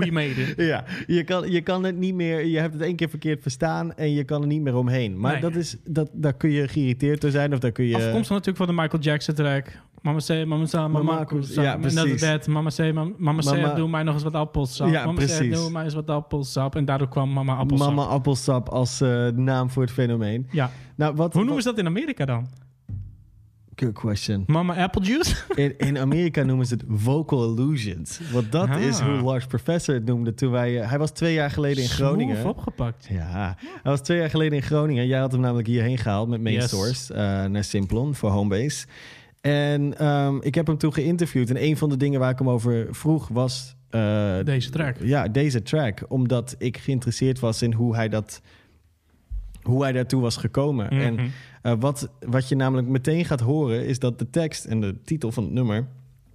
we made it. Ja, je kan, je kan het niet meer. Je hebt het één keer verkeerd verstaan en je kan er niet meer omheen. Maar Nee. dat is, dat, daar kun je geïrriteerd door zijn of daar kun je. Afkomstig natuurlijk van de Michael Jackson track. Mama say, mama say, mama, Mama, ja, En dat, mama say, mama, mama say, Mama- doe mij nog eens wat appelsap. Ja, mama precies. doe mij eens wat appelsap. En daardoor kwam mama appelsap. Mama appelsap als eh, naam voor het fenomeen. Ja. Nou, wat, Hoe noemen ze dat in Amerika dan? Good question. Mama apple juice? In, in Amerika noemen ze het vocal illusions. Want dat Ah. is hoe Lars Professor het noemde toen wij... eh, hij was twee jaar geleden in Groningen. Smooth opgepakt. Ja, hij was twee jaar geleden in Groningen. Jij had hem namelijk hierheen gehaald met Main Yes. Source eh, naar Simplon voor Homebase. En ehm, ik heb hem toen geïnterviewd. En een van de dingen waar ik hem over vroeg was... eh, Deze track. ja, deze track. Omdat ik geïnteresseerd was in hoe hij dat... Hoe hij daartoe was gekomen. Mhm. En eh, wat, wat je namelijk meteen gaat horen... is dat de tekst en de titel van het nummer...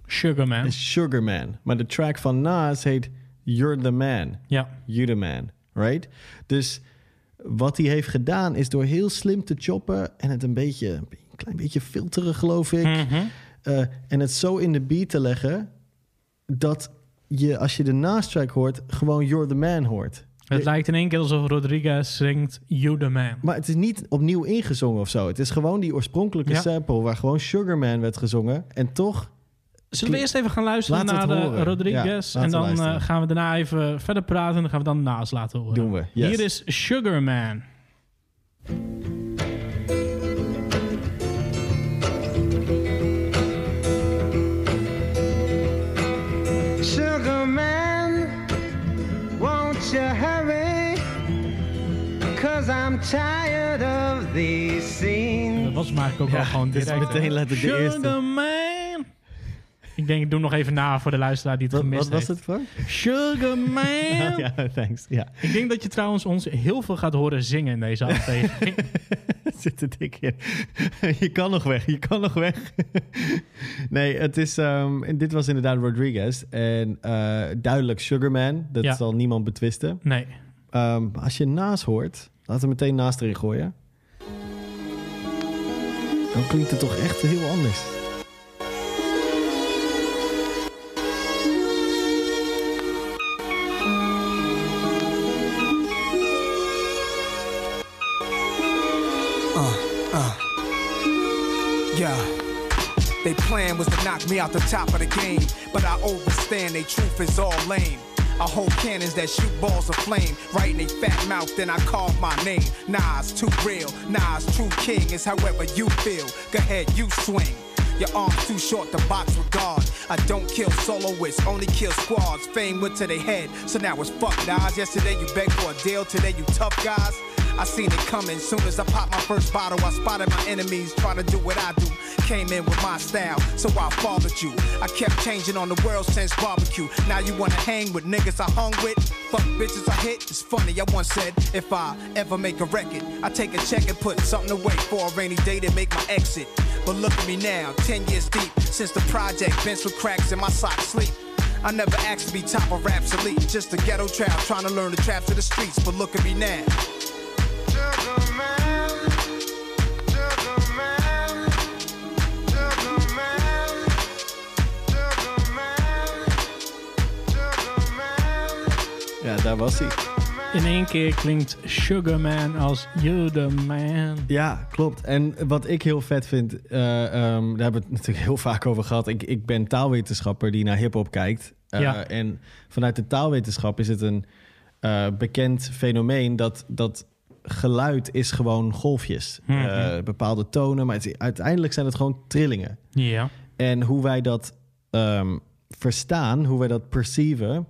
Sugar Man. is Sugar Man. Maar de track van Nas heet You're the Man. Ja. You the man, right? Dus wat hij heeft gedaan is door heel slim te choppen en het een beetje, klein beetje filteren, geloof ik. Mhm. Eh, en het zo in de beat te leggen dat je, als je de Nas-track hoort, gewoon You're the Man hoort. Het lijkt in één keer alsof Rodriguez zingt You the Man. Maar het is niet opnieuw ingezongen of zo. Het is gewoon die oorspronkelijke Ja. sample waar gewoon Sugar Man werd gezongen. En toch, Zullen we eerst even gaan luisteren Laten naar de horen. Rodriguez? Ja, en dan eh, gaan we daarna even verder praten. En dan gaan we dan naast laten horen. doen we. Yes. Hier is Sugar Man. Dat was eigenlijk ook Ja, wel gewoon dit is direct. meteen hè? letterlijk de eerste. Sugar Man. Ik denk, ik doe nog even na voor de luisteraar die het wat, gemist wat was heeft. het voor? Sugar Man. ja, thanks. Ja. Ik denk dat je trouwens ons heel veel gaat horen zingen in deze aflevering. zit er dik in. je kan nog weg, je kan nog weg. nee, het is, ehm, en dit was inderdaad Rodriguez. En eh, duidelijk Sugarman, dat Ja. zal niemand betwisten. nee. Ehm, als je naast hoort, laten we meteen naast erin gooien. Dan klinkt het toch echt heel anders. Yeah. They plan was to knock me out the top of the game, but I overstand they truth is all lame. I hold cannons that shoot balls of flame right in they fat mouth, then I call my name. Nas too real, Nas true king is however you feel. Go ahead, you swing. Your arms too short to box with God. I don't kill soloists, only kill squads. Fame went to their head, so now it's fuck Nas. Yesterday you begged for a deal, today you tough guys. I seen it coming. Soon as I popped my first bottle, I spotted my enemies trying to do what I do. Came in with my style, so I followed you. I kept changing on the world since barbecue. Now you wanna hang with niggas I hung with? Fuck bitches I hit. It's funny, I once said, if I ever make a record, I take a check and put something away for a rainy day to make my exit. But look at me now, 10 years deep, since the project, bench with cracks in my sock sleep. I never asked to be top of elite, just a ghetto trap trying to learn the traps of the streets. But look at me now. Ja, daar was hij. In één keer klinkt Sugar Man als You the Man. Ja, klopt. En wat ik heel vet vind, eh, ehm, daar hebben we het natuurlijk heel vaak over gehad. Ik, ik ben taalwetenschapper die naar hip-hop kijkt. Eh, Ja. En vanuit de taalwetenschap is het een eh, bekend fenomeen dat, dat geluid is gewoon golfjes. Mhm. Bepaalde tonen, maar het uiteindelijk zijn het gewoon trillingen. Ja. En hoe wij dat ehm, verstaan, hoe wij dat perceiven,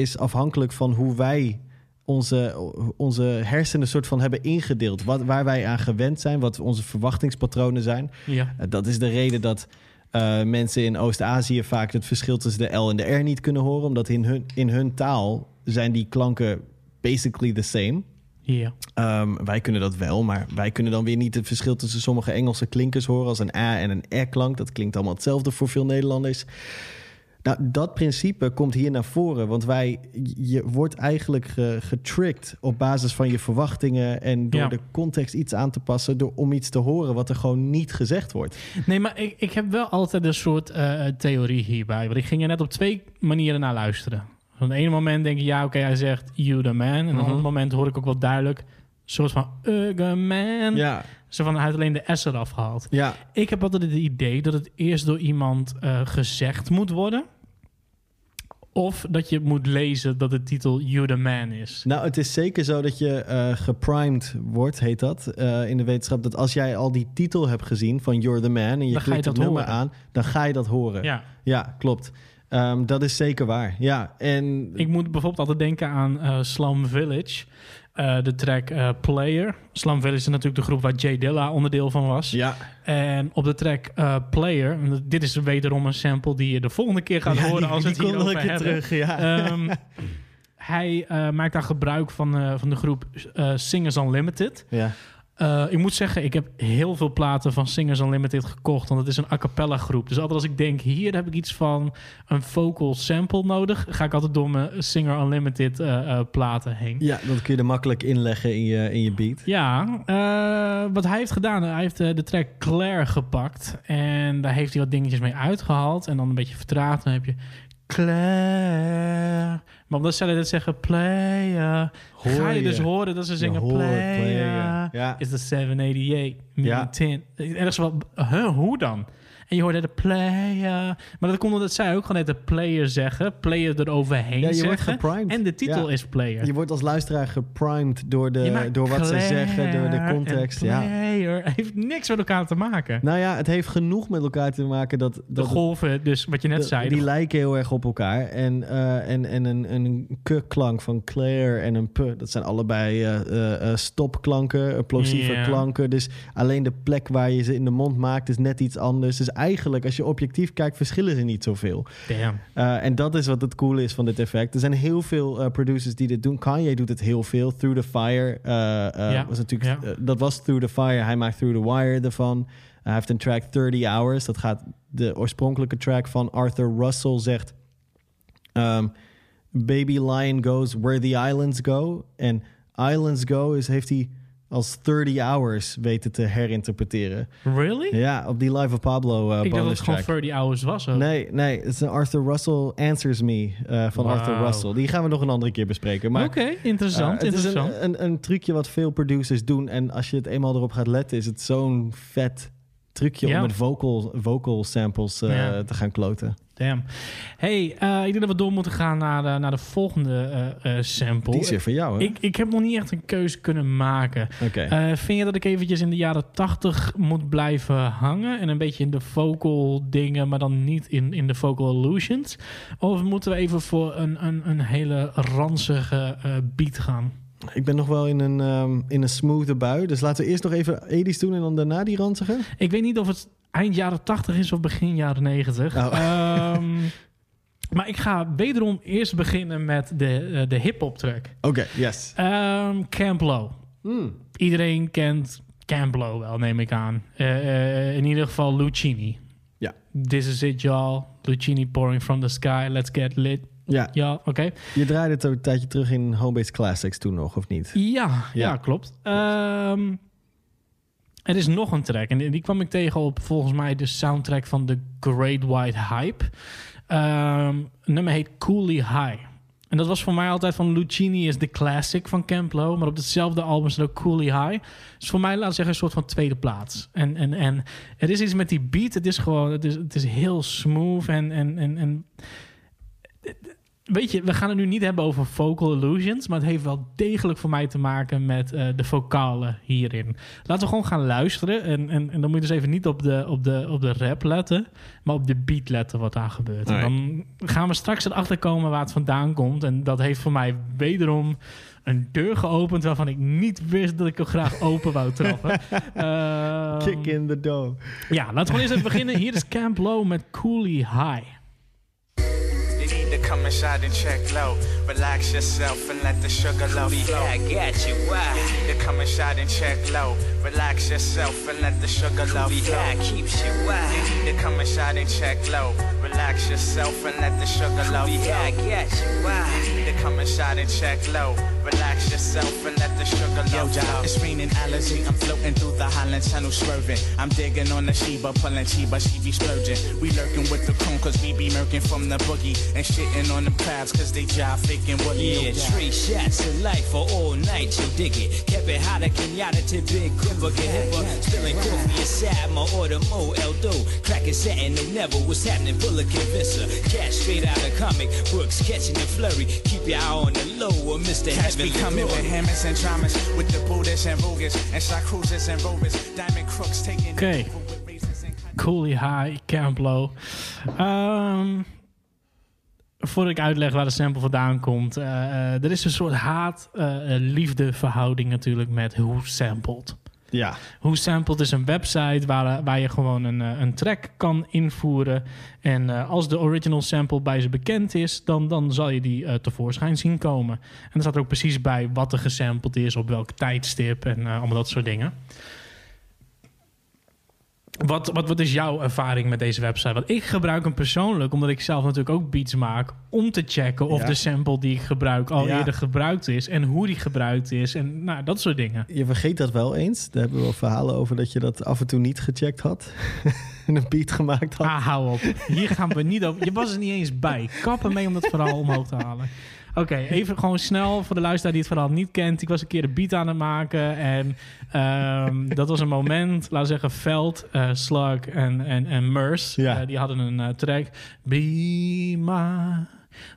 is afhankelijk van hoe wij onze, onze hersenen soort van hebben ingedeeld. Wat, waar wij aan gewend zijn, wat onze verwachtingspatronen zijn. Ja. Uh, dat is de reden dat uh, mensen in Oost-Azië vaak het verschil tussen de L en de R niet kunnen horen. Omdat in hun, in hun taal zijn die klanken basically the same. Ja. Um, wij kunnen dat wel, maar wij kunnen dan weer niet het verschil tussen sommige Engelse klinkers horen als een A en een R-klank. Dat klinkt allemaal hetzelfde voor veel Nederlanders. Nou, dat principe komt hier naar voren, want wij, je wordt eigenlijk ge, getricked op basis van je verwachtingen en door Ja. de context iets aan te passen, door, om iets te horen wat er gewoon niet gezegd wordt. Nee, maar ik, ik heb wel altijd een soort eh, theorie hierbij. Want ik ging er net op twee manieren naar luisteren. Op het ene moment denk ik, ja, oké, hij zegt you the man. En op Mhm. het andere moment hoor ik ook wel duidelijk... een soort van Ugga man. Ja, Zo van, hij heeft alleen de S eraf gehaald. ja, Ik heb altijd het idee dat het eerst door iemand eh, gezegd moet worden. Of dat je moet lezen dat de titel You the Man is. Nou, het is zeker zo dat je eh, geprimed wordt, heet dat, eh, in de wetenschap. Dat als jij al die titel hebt gezien van You're the Man en je Dan klikt het nummer horen. aan, dan ga je dat horen. Ja. Ja, klopt. Ehm, dat is zeker waar. Ja, en Ik moet bijvoorbeeld altijd denken aan eh Slum Village. Eh, de track eh, Player. Slum Village is natuurlijk de groep waar Jay Dilla onderdeel van was. ja, En op de track eh, Player, dit is wederom een sample die je de volgende keer gaat Ja, horen die- als we het een keer hebben. terug, ja. Ehm, hij maakt daar gebruik van, van de groep Singers Unlimited. ja. Eh, ik moet zeggen, ik heb heel veel platen van Singers Unlimited gekocht. Want het is een a cappella groep. Dus altijd als ik denk, hier heb ik iets van een vocal sample nodig... ga ik altijd door mijn Singer Unlimited eh, eh, platen heen. Ja, dat kun je er makkelijk inleggen in je, in je beat. Ja, wat hij heeft gedaan, hij heeft de track Claire gepakt. En daar heeft hij wat dingetjes mee uitgehaald. En dan een beetje vertraagd. Dan heb je Claire. Maar omdat zij dat zeggen, Hoor ga je, je. dus horen dat ze zingen hoort ja. Is de 788 Ja. ja. 10. Ergens huh, hoe dan? En je hoorde de player. Maar dat komt omdat zij ook gewoon net de player zeggen. Player eroverheen Ja, je wordt zeggen. geprimed. En de titel Ja. is player. Je wordt als luisteraar geprimed door, de, door wat ze zeggen, door de context. Ja. player heeft niks met elkaar te maken. Nou ja, het heeft genoeg met elkaar te maken dat... de dat golven, dus wat je net de- zei. die de- lijken heel erg op elkaar. En, eh, en, en een, een k-klank van Claire en een p, dat zijn allebei eh, eh, stopklanken, plosieve klanken. Dus alleen de plek waar je ze in de mond maakt is net iets anders. Dus eigenlijk, als je objectief kijkt, verschillen ze niet zoveel. Damn. Uh, en dat is wat het coole is van dit effect. Er zijn heel veel uh, producers die dit doen. Kanye doet het heel veel. Through the Fire Ja, was natuurlijk. ja. dat was Through the Fire. Hij maakt Through the Wire ervan. hij heeft een track 30 Hours. Dat gaat de oorspronkelijke track van Arthur Russell zegt. Um, Baby Lion goes where the islands go. En islands go is heeft hij als 30 hours weten te herinterpreteren. Really? Ja, op die Live of Pablo uh, ik dacht dat het gewoon track. 30 hours was. ook. Nee, nee, het is een Arthur Russell Answers Me uh, van. Arthur Russell. Die gaan we nog een andere keer bespreken. Oké, interessant. uh, het interessant. is een, een, een trucje wat veel producers doen. En als je het eenmaal erop gaat letten, is het zo'n vet trucje Ja. om met vocal, vocal samples Ja. te gaan kloten. Damn. Hey, uh, ik denk dat we door moeten gaan naar de, naar de volgende uh, sample. Die is voor jou, hè? Ik, ik heb nog niet echt een keuze kunnen maken. Uh, vind je dat ik eventjes in de jaren 80 moet blijven hangen? En een beetje in de vocal dingen, maar dan niet in, in de vocal illusions? Of moeten we even voor een, een, een hele ranzige beat gaan? Ik ben nog wel in een, um, in een smooth bui. Dus laten we eerst nog even 80's doen en dan daarna die ranzige. Ik weet niet of het eind jaren 80 is of begin jaren 90. Oh. Um, maar ik ga wederom eerst beginnen met de, uh, de hip-hop track. Oké, okay, yes. Um, Camp Low. Mm. Iedereen kent Camp Low wel, neem ik aan. Uh, in ieder geval Lucini. Ja. This is it, y'all. Lucini pouring from the sky. Let's get lit. Ja, ja oké. Okay. Je draaide het ook een tijdje terug in Homebase Classics toen nog, of niet? Ja, ja. ja klopt. Um, er is nog een track en die kwam ik tegen op volgens mij de soundtrack van The Great White Hype. Um, het nummer heet Coolie High. En dat was voor mij altijd van Lucini is de classic van Camp Low. Maar op hetzelfde album staat ook Coolie High. Dus voor mij laat zeggen een soort van tweede plaats. En, en, en er is iets met die beat. Het is gewoon, het is, het is heel smooth en, en, en, en weet je, we gaan het nu niet hebben over vocal illusions, maar het heeft wel degelijk voor mij te maken met eh, de vocalen hierin. Laten we gewoon gaan luisteren. En, en, en dan moet je dus even niet op de, op, de, op de rap letten, maar op de beat letten wat daar gebeurt. En dan gaan we straks erachter komen waar het vandaan komt. En dat heeft voor mij wederom een deur geopend waarvan ik niet wist dat ik hem graag open wou trappen. Ehm, Kick in the door. ja, laten we gewoon eens even beginnen. Hier is Camp Low met Coolie High. You come inside and check low. Relax yourself and let the sugar low flow. I got you. Why? You come inside and check low. Relax yourself and let the sugar low Be flow. high keeps you. You Why? to come inside and check low. Relax yourself and let the sugar low Be high, flow. got you. Why? You come inside and check low. Relax yourself and let the sugar Yo, low Joe, flow. it's raining allergy. I'm floating through the Highland Tunnel, swerving. I'm digging on the Sheba, pulling Sheba, she be splurging. We lurking with the coon, cause we be murking from the boogie. And shitting on the crabs, cause they jive faking woolly. Yeah, three shots of life for all night, you dig it. Kept it hotter, Kenyatta to big gripper, get hipper. Spilling coffee inside my order, Mo Eldo. Cracking satin, no never what's happening, full of convincer. Cash straight out of comic books, catching the flurry. Keep your eye on the low, or Mr. Cats be Heavenly coming with hammers and traumas, with the Buddhists and Rugas, and shot cruisers and rovers, diamond crooks taking Okay. over with razors and Coolie High, Camp Low. Ehm, voordat ik uitleg waar de sample vandaan komt. eh, eh, er is een soort haat-liefde verhouding natuurlijk met Who Sampled. Ja, Who Sampled is een website waar, waar je gewoon een, eh, een track kan invoeren. En eh, als de original sample bij ze bekend is, dan, dan zal je die eh, tevoorschijn zien komen. En er staat er ook precies bij wat er gesampled is, op welk tijdstip en eh, allemaal dat soort dingen. Wat, wat, wat is jouw ervaring met deze website? Want ik gebruik hem persoonlijk, omdat ik zelf natuurlijk ook beats maak, om te checken of Ja. de sample die ik gebruik al Ja. eerder gebruikt is en hoe die gebruikt is en nou, dat soort dingen. je vergeet dat wel eens. Daar hebben we wel verhalen over dat je dat af en toe niet gecheckt had. en een beat gemaakt had. Ah, hou op. Hier gaan we niet over. Je was er niet eens bij. Kappen mee om dat verhaal omhoog te halen. Oké, even gewoon snel voor de luisteraar die het verhaal niet kent. Ik was een keer een beat aan het maken. En ehm, dat was een moment, laten we zeggen, Veld, eh, Slug en, en, en Merce. Ja. eh, die hadden een eh, track. Be my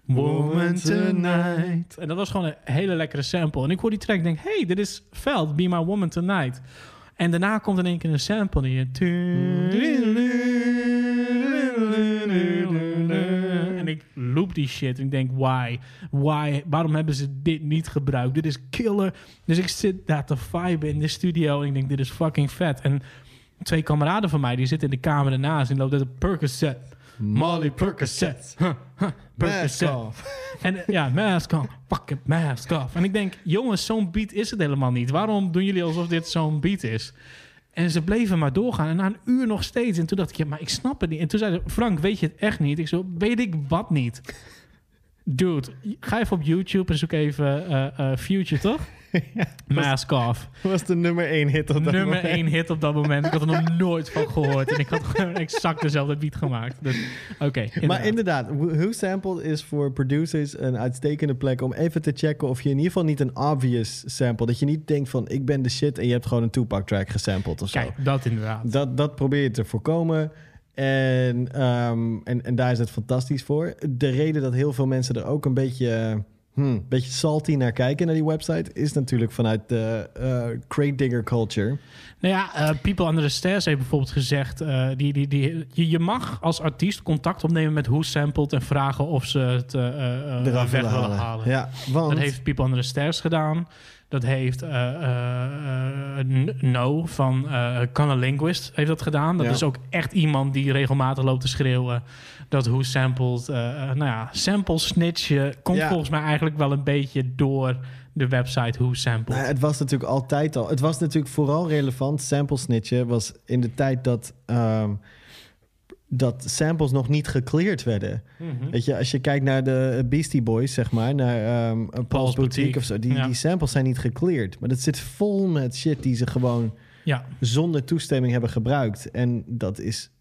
woman tonight. En dat was gewoon een hele lekkere sample. En ik hoor die track en denk, hey, dit is Veld, Be my woman tonight. En daarna komt in één keer een sample die je... Loop die shit en ik denk, why? Why? Waarom hebben ze dit niet gebruikt? Dit is killer. Dus ik zit daar te viben in de studio en ik denk, dit is fucking vet. En twee kameraden van mij, die zitten in de kamer ernaast en loopt uit een Percocet. Molly Percocet. Huh, huh, Percocet. Mask off. En eh, ja, mask off. Fuck it, mask off. En ik denk, jongens, zo'n beat is het helemaal niet. Waarom doen jullie alsof dit zo'n beat is? En ze bleven maar doorgaan. En na een uur nog steeds. En toen dacht ik, ja, maar ik snap het niet. En toen zei ze, Frank, weet je het echt niet? Ik zo, weet ik wat niet? Dude, ga even op YouTube en zoek even eh, Future, toch? Mask off. was de nummer één hit op dat Nummer moment. één hit op dat moment. Ik had er nog nooit van gehoord. En ik had gewoon exact dezelfde beat gemaakt. Dus, Oké, Maar inderdaad, Who Sampled is voor producers een uitstekende plek om even te checken of je in ieder geval niet een obvious sample, dat je niet denkt van ik ben de shit en je hebt gewoon een Tupac track gesampled of zo. Kijk, dat inderdaad. Dat, dat probeer je te voorkomen. En, ehm, en, en daar is het fantastisch voor. De reden dat heel veel mensen er ook een beetje, hmm, beetje salty naar kijken, naar die website, is natuurlijk vanuit de eh, crate digger culture. Nou ja, eh, People Under the Stairs heeft bijvoorbeeld gezegd... eh, die, die, die, je, je mag als artiest contact opnemen met Who Sampled... en vragen of ze het eh, eh, Eraf weg willen halen. halen. Ja, want Dat heeft People Under the Stairs gedaan. Dat heeft eh, eh, eh, N- No van uh, Linguist heeft dat gedaan. Dat Ja. is ook echt iemand die regelmatig loopt te schreeuwen... dat Who Sampled... eh, eh, nou ja, sample snitchen komt Ja. volgens mij eigenlijk wel een beetje door de website Who Sampled. Nou, het was natuurlijk altijd al. Het was natuurlijk vooral relevant. Sample snitchen was in de tijd dat, ehm, dat samples nog niet gecleared werden. Mhm. Weet je, als je kijkt naar de Beastie Boys, zeg maar, naar ehm Paul's, Paul's Boutique, Boutique, of zo, die, ja. die samples zijn niet gecleared. Maar dat zit vol met shit die ze gewoon Ja, zonder toestemming hebben gebruikt. En dat is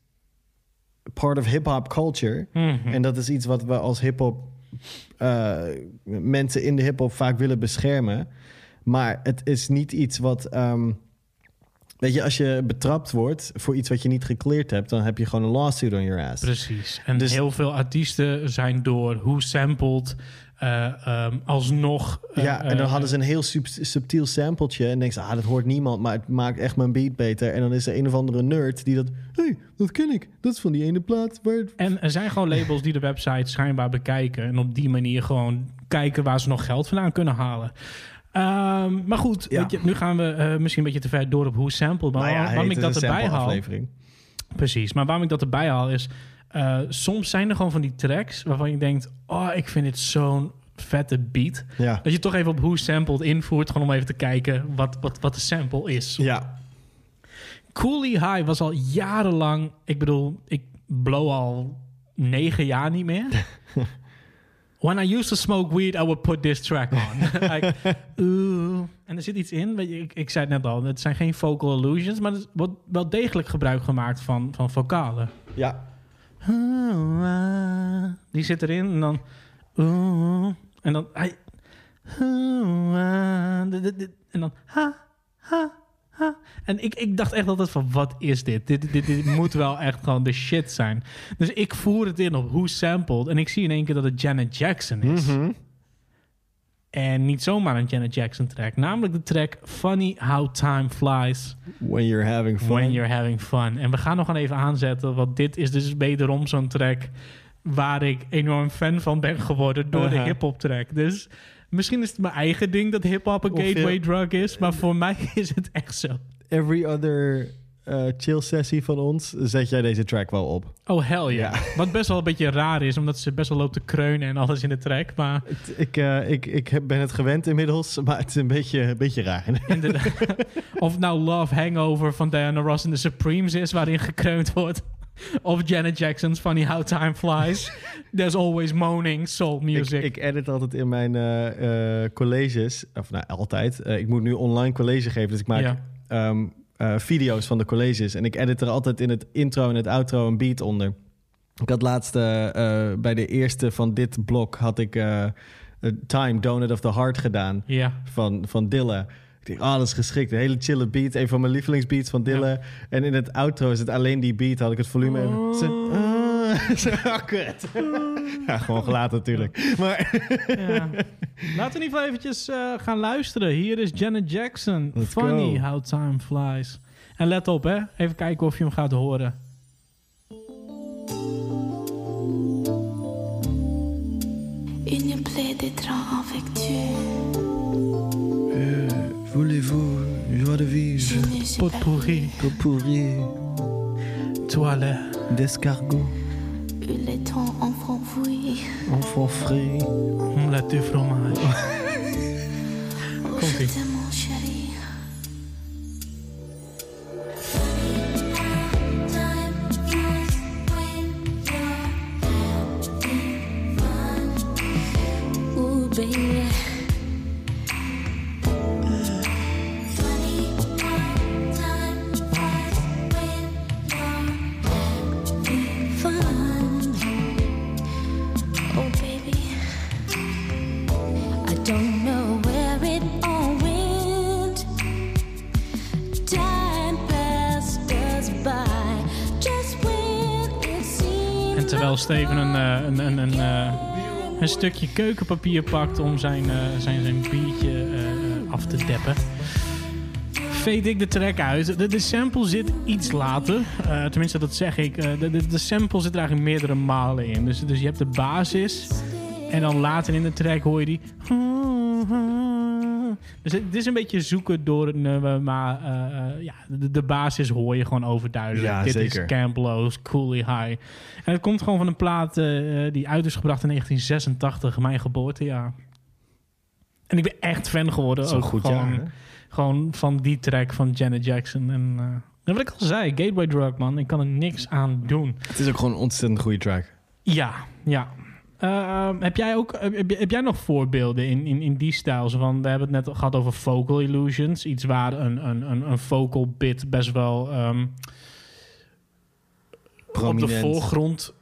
part of hip-hop culture. Mhm. En dat is iets wat we als hip-hop eh, mensen in de hip-hop vaak willen beschermen. Maar het is niet iets wat, ehm, Weet je, als je betrapt wordt voor iets wat je niet gecleared hebt... dan heb je gewoon een lawsuit on your ass. Precies. En Dus- heel veel artiesten zijn door hoe sampled eh, ehm, alsnog... eh, Ja, en dan eh, hadden ze een heel sub- subtiel sampletje. En denk ze, ah, dat hoort niemand, maar het maakt echt mijn beat beter. En dan is er een of andere nerd die dat... Hé, hey, dat ken ik. Dat is van die ene plaat waar... het- En er zijn gewoon labels die de website schijnbaar bekijken. En op die manier gewoon kijken waar ze nog geld vandaan kunnen halen. Ehm, maar goed, Ja. je, nu gaan we misschien een beetje te ver door op hoe sample. Maar Nou ja, waarom hey, ik dat erbij haal. Precies, maar waarom ik dat erbij haal is... eh, soms zijn er gewoon van die tracks waarvan je denkt... Oh, ik vind dit zo'n vette beat. Ja. Dat je toch even op hoe sampled invoert. Gewoon om even te kijken wat, wat, wat de sample is. Ja. Coolie High was al jarenlang... Ik bedoel, ik blow al negen jaar niet meer. When I used to smoke weed, I would put this track on. like, oeh. En er zit iets in. Ik, ik zei het net al, het zijn geen vocal illusions... maar er wordt wel degelijk gebruik gemaakt van, van vocalen. Ja. Die zit erin en dan... En dan... En dan... Ha, ha, ha. En ik, ik dacht echt altijd van, wat is dit? Dit, dit, dit moet wel echt gewoon de shit zijn. Dus ik voer het in op hoe sampled. En ik zie in één keer dat het Janet Jackson is. En niet zomaar een Janet Jackson track. Namelijk de track Funny How Time Flies When you're having fun. When You're Having Fun. En we gaan nog gewoon even aanzetten, want dit is dus wederom zo'n track waar ik enorm fan van ben geworden door de Uh-huh. hip-hop track. Dus misschien is het mijn eigen ding dat hip-hop een gateway drug is, maar voor mij is het echt zo. Every other eh, chill sessie van ons zet jij deze track wel op. Oh, hell ja. Wat best wel een beetje raar is, omdat ze best wel loopt te kreunen en alles in de track. Maar Ik, eh, ik, ik heb- ben het gewend inmiddels, maar het is een beetje, een beetje raar. inderdaad, of nou Love Hangover van Diana Ross en de Supremes is, waarin gekreund wordt. Of Janet Jackson's Funny How Time Flies. There's always moaning soul ik, music. ik edit altijd in mijn eh, colleges, of nou altijd. Ik moet nu online college geven, dus ik maak Ja. ehm, eh, video's van de colleges. En ik edit er altijd in het intro en het outro een beat onder. Ik had laatst eh, eh, bij de eerste van dit blok had ik eh, Time, Donut of the Heart gedaan. Ja. van, van Dilla. Ik ah, dat is geschikt. Een hele chille beat. Een van mijn lievelingsbeats van Dilla. En in het outro is het alleen die beat. Had ik het volume even... Zo, ah, zo, ah, kut. Ja, gewoon gelaten natuurlijk. Maar Ja. Laten we in ieder geval eventjes eh, gaan luisteren. Hier is Janet Jackson. Let's Funny go. how time flies. En let op, hè. Even kijken of je hem gaat horen. Une plaie d'étrange avec Dieu. voulez-vous joie de vivre, sais pas Potpourri, pourri, toilet. d'escargot, eu le temps fouillé. enfant frais, on l'a de fromage. Baby. Terwijl Steven een, eh, een, een, een, eh, een stukje keukenpapier pakt om zijn, eh, zijn, zijn biertje af te deppen. Veed ik de track uit. De, de sample zit iets later. Tenminste, dat zeg ik. De, de, de sample zit er eigenlijk meerdere malen in. Dus, dus je hebt de basis. En dan later in de track hoor je die. Dus het is een beetje zoeken door het nummer. Maar eh, eh, ja, de, de basis hoor je gewoon overduidelijk. Ja, Dit zeker. is Camp Lowe's Coolie High. En het komt gewoon van een plaat eh, die uit is gebracht in 1986, mijn geboortejaar. En ik ben echt fan geworden. Een ook goed gewoon, jaar, gewoon van die track van Janet Jackson. En en wat ik al zei, Gateway Drug, man. Ik kan er niks aan doen. Het is ook gewoon een ontzettend goede track. Ja, ja. Eh, heb jij ook heb, heb jij nog voorbeelden in, in, in die stijl? Van, we hebben het net gehad over vocal illusions. Iets waar een, een, een, een vocal bit best wel ehm, op de voorgrond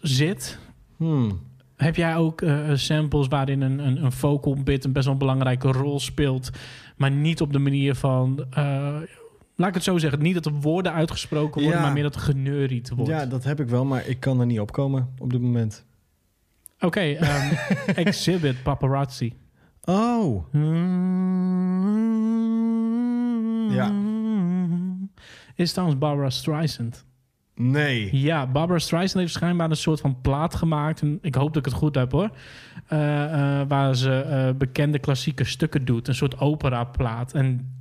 zit. Hmm. Heb jij ook eh, samples waarin een, een, een vocal bit een best wel belangrijke rol speelt, maar niet op de manier van, eh, Laat ik het zo zeggen. Niet dat er woorden uitgesproken worden, Ja. maar meer dat er geneuried wordt. Ja, dat heb ik wel, maar ik kan er niet opkomen op dit moment. Oké, ehm, Exhibit Paparazzi. Oh, Ja. Is trouwens Barbara Streisand. nee. Ja, Barbara Streisand heeft schijnbaar een soort van plaat gemaakt. En ik hoop dat ik het goed heb hoor. Eh, eh, waar ze eh, bekende klassieke stukken doet. Een soort opera-plaat. En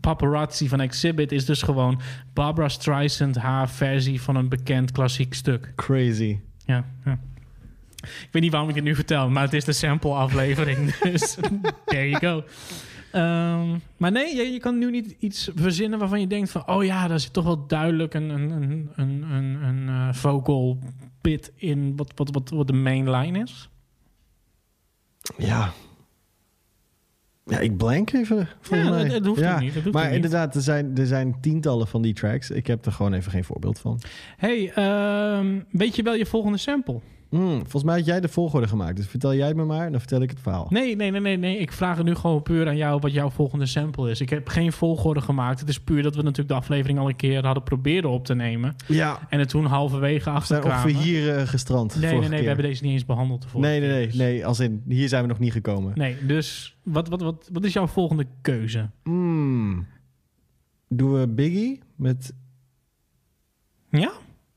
Paparazzi van Exhibit is dus gewoon Barbara Streisand, haar versie van een bekend klassiek stuk. Crazy. Ja, ja. Ik weet niet waarom ik het nu vertel, maar het is de sample-aflevering. dus there you go. Ehm, maar nee, je, je kan nu niet iets verzinnen waarvan je denkt van... oh ja, daar zit toch wel duidelijk een, een, een, een, een, een eh, vocal bit in... Wat, wat, wat, wat de main line is. Ja. Ja, ik blank even. Ja, mij. het- hoeft ook niet, het hoeft maar niet. inderdaad, er zijn, er zijn tientallen van die tracks. Ik heb er gewoon even geen voorbeeld van. hey, ehm, weet je wel je volgende sample? Hmm, volgens mij had jij de volgorde gemaakt. Dus vertel jij het me maar, dan vertel ik het verhaal. Nee, nee, nee, nee, nee. Ik vraag het nu gewoon puur aan jou wat jouw volgende sample is. Ik heb geen volgorde gemaakt. Het is puur dat we natuurlijk de aflevering al een keer hadden proberen op te nemen. Ja, En het toen halverwege we achterkwamen. ongeveer hier eh, gestrand. Nee, nee, nee, we hebben deze niet eens behandeld. de Nee, nee, nee, dus- nee. Als in, hier zijn we nog niet gekomen. Nee, dus wat, wat, wat, wat is jouw volgende keuze? Hmm. Doen we Biggie met... Ja?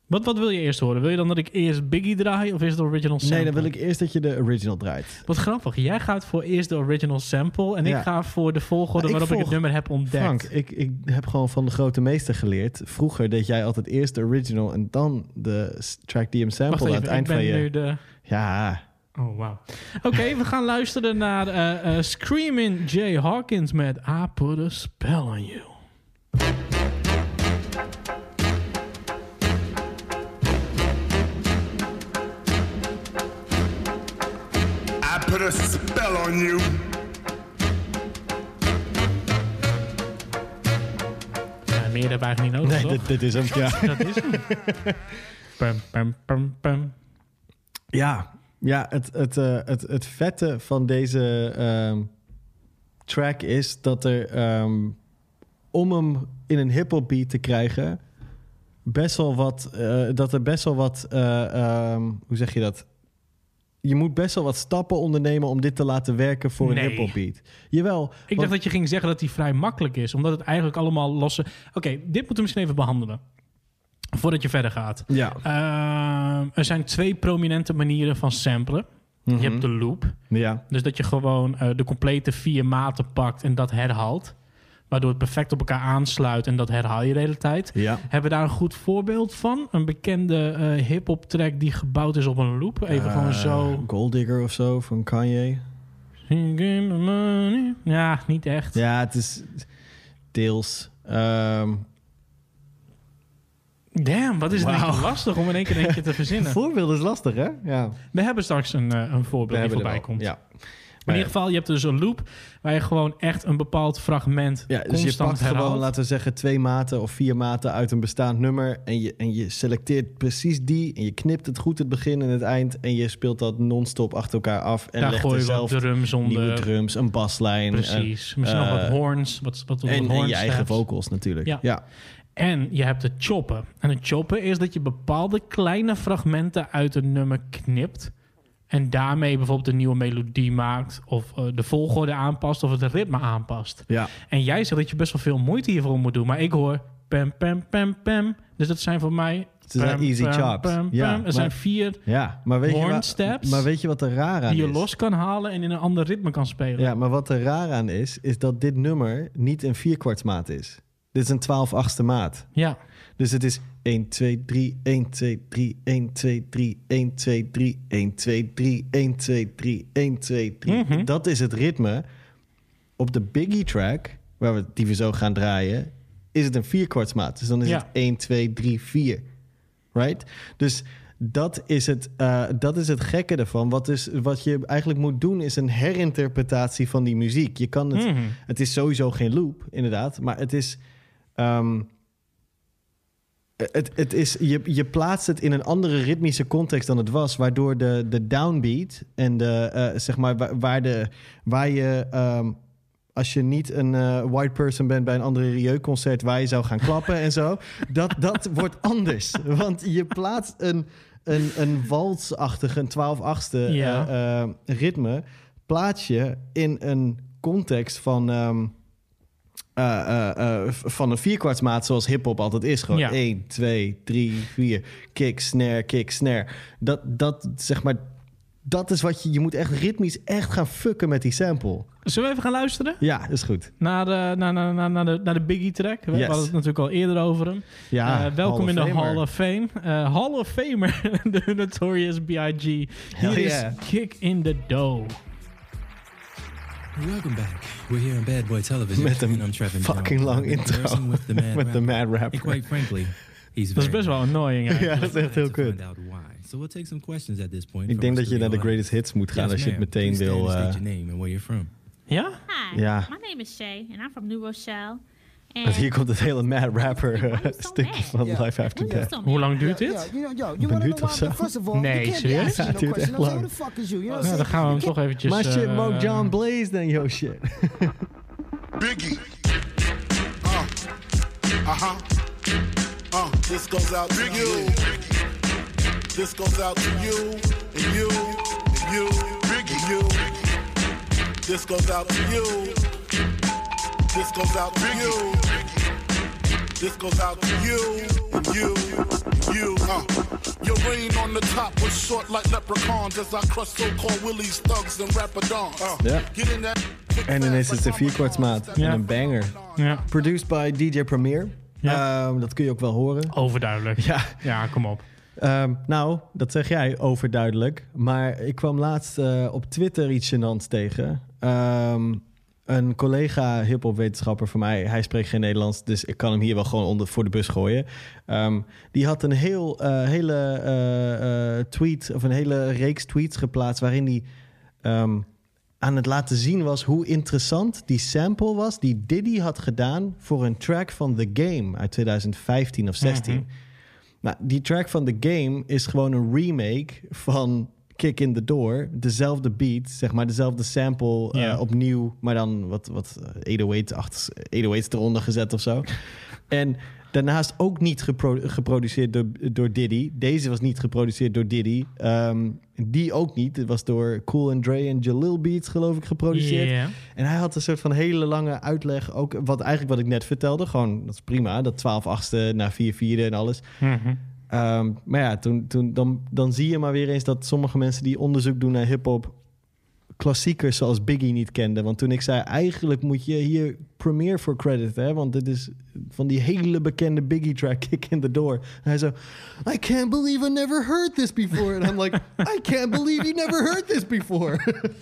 Wat, wat wil je eerst horen? Wil je dan dat ik eerst Biggie draai of eerst de original sample? Nee, dan wil ik eerst dat je de original draait. Wat grappig. Jij gaat voor eerst de original sample en Ja. ik ga voor de volgorde ik waarop ik het nummer heb ontdekt. Frank, ik, ik heb gewoon van de grote meester geleerd. Vroeger deed jij altijd eerst de original en dan de track die hem sample aan het ik eind ben van je... nu de... Ja, Oh, wauw. Oké, we gaan luisteren naar eh eh Screaming Jay Hawkins met I Put a Spell on You. Put a spell on you. Ja, meer hebben we eigenlijk niet nodig, nee, toch? dit, dit is hem. Ja, Dat is hem. Pum, pum, pum, pum. ja, ja het, het, eh, het, het vette van deze ehm, track is dat er... ehm, om hem in een hip-hop beat te krijgen... best wel wat... eh, dat er best wel wat... eh, ehm, hoe zeg je dat? Je moet best wel wat stappen ondernemen om dit te laten werken voor Nee. een hip-hop beat. Jawel. Ik want- dacht dat je ging zeggen dat die vrij makkelijk is, omdat het eigenlijk allemaal losse... Oké, dit moeten we misschien even behandelen. Voordat je verder gaat. Ja. Ehm, er zijn twee prominente manieren van samplen. Mhm. Je hebt de loop. Ja. Dus dat je gewoon eh, de complete vier maten pakt en dat herhaalt. Waardoor het perfect op elkaar aansluit en dat herhaal je de hele tijd. Ja. Hebben we daar een goed voorbeeld van? Een bekende eh hip-hop track die gebouwd is op een loop. Even gewoon Eh, zo. Gold Digger of zo van Kanye. Ja, niet echt. Ja, het is deels. Ehm, Damn, wat is het eigenlijk lastig om in één keer eentje te verzinnen. voorbeeld is lastig, hè? Ja. We hebben straks een, eh, een voorbeeld die voorbij komt. Ja. In ieder geval, je hebt dus een loop waar je gewoon echt een bepaald fragment Ja, dus je pakt herhaalt. gewoon, laten we zeggen, twee maten of vier maten uit een bestaand nummer. En je, en je selecteert precies die. En je knipt het goed, het begin en het eind. En je speelt dat non-stop achter elkaar af. En Daar legt gooi er je zelf drums onder. nieuwe drums, een baslijn. Precies. en, Misschien nog eh, wat horns. Wat, wat, wat En, en horn je eigen steps. vocals natuurlijk. Ja. Ja. En je hebt het choppen. En het choppen is dat je bepaalde kleine fragmenten uit een nummer knipt. En daarmee bijvoorbeeld een nieuwe melodie maakt. Of eh, de volgorde aanpast. Of het ritme aanpast. ja. En jij zegt dat je best wel veel moeite hiervoor moet doen. Maar ik hoor pam, pam, pam, pam. Dus dat zijn voor mij... Ze zijn easy pam, chops. pam, Ja. Er maar- zijn vier Ja, maar weet, je Horn wa- steps maar weet je wat er raar aan die je is? los kan halen en in een ander ritme kan spelen. Ja, maar wat er raar aan is, is dat dit nummer niet een vierkwartsmaat is. Dit is een 12 achtste maat. Ja. Dus het is 1, 2, 3, 1, 2, 3, 1, 2, 3, 1, 2, 3, 1, 2, 3, 1, 2, 3, 1, 2, 3. Mhm. Dat is het ritme. Op de Biggie track, waar we die we zo gaan draaien, is het een vierkwartsmaat. Dus dan is Ja. het 1, 2, 3, 4. Right? Dus dat is het, uh, dat is het gekke ervan. Wat, is, wat je eigenlijk moet doen, is een herinterpretatie van die muziek. Je kan het, Mhm. het is sowieso geen loop, inderdaad. Maar het is. Um, het, het is je, je plaatst het in een andere ritmische context dan het was, waardoor de, de downbeat en de, uh, zeg maar, waar, waar, de, waar je. Um, als je niet een eh, white person bent bij een andere Rieu-concert waar je zou gaan klappen en zo. Dat, dat wordt anders. Want je plaatst een, een, een walsachtige, een 12-achtste Ja. eh, eh, ritme, plaats je in een context van. ehm, eh, eh, eh, van een vierkwartsmaat zoals hip-hop altijd is. Gewoon Ja. 1, 2, 3, 4. Kick, snare, kick, snare. Dat, dat zeg maar. Dat is wat je. Je moet echt ritmisch echt gaan fucken met die sample. Zullen we even gaan luisteren? Ja, is goed. Naar de, naar, naar, naar, naar de, naar de Biggie track. We Yes. hadden het natuurlijk al eerder over hem. Ja, welkom Hall in de. Hall of Fame. Hall of Famer, de Notorious B.I.G. Hier is. Kick in the Dough. Welcome back. We're here on Bad Boy Television. Met een and I'm Trevin fucking Jones. lang I've intro. With the mad Met de rapper. mad rapper. And quite frankly, he's Dat is very best wel annoying eigenlijk. Ja, dat is echt heel To kut. find out why. So we'll take some questions at this point. Ik from denk our dat je naar de studio greatest hits moet gaan Yes, als je het ma'am. meteen Please wil. and eh, your name and where you're from. Ja? Hi, Ja. my name is Shay, and I'm from New Rochelle. Want And hier komt het hele mad rapper eh, stukje van Yeah. Life After Death. Hoe lang duurt dit? Yeah, you know, yo, Een minuut know of zo. First of all, Nee, you can't serieus? Ja, no het duurt echt lang. Nou, dan gaan we hem toch eventjes... Maar shit, eh, Mo John Blaze dan, yo shit. Biggie. Uh, uh-huh. Uh, this goes out to you. This goes out to you, and you, and you, Biggie. and you. This goes out to you. This goes out to you. This goes out to you, and you, and you. Uh, your reign on the top was short like leprechauns as I crush so-called willies, thugs, and rapadons. Uh, Ja. Get in that. En ineens is het een vierkwartsmaat Ja. en een banger. Ja, Produced by DJ Premier. Ja. Ehm, dat kun je ook wel horen. overduidelijk. Ja. Ja, kom op. Ehm, nou, dat zeg jij overduidelijk. Maar ik kwam laatst eh, op Twitter iets gênants tegen. Ehm, een collega hiphop-wetenschapper van mij, hij spreekt geen Nederlands, dus ik kan hem hier wel gewoon onder voor de bus gooien. Ehm, die had een heel, eh, hele eh, eh, tweet, of een hele reeks tweets geplaatst waarin hij ehm, aan het laten zien was hoe interessant die sample was die Diddy had gedaan voor een track van The Game uit 2015 of 16. Mhm. Nou, die track van The Game is gewoon een remake van Kick in the Door. Dezelfde beat, zeg maar, dezelfde sample eh, opnieuw, maar dan wat, wat 808, achter- 808's eronder gezet of zo. en daarnaast ook niet gepro- geproduceerd door, door Diddy. Deze was niet geproduceerd door Diddy. Ehm, die ook niet. Het was door Cool and Dre en Jalil Beats, geloof ik, geproduceerd. En hij had een soort van hele lange uitleg. Ook wat eigenlijk wat ik net vertelde. Gewoon, dat is prima. Dat 12 achtste naar 4 vierde en alles. Mhm. Ehm, maar ja, toen, toen, dan, dan zie je maar weer eens dat sommige mensen die onderzoek doen naar hip-hop. klassiekers zoals Biggie niet kenden. Want toen ik zei, eigenlijk moet je hier Premiere voor credit, hè? Want dit is van die hele bekende Biggie track, Kick in the Door. En hij zo, I can't believe I never heard this before. En I'm like, I can't believe you never heard this before.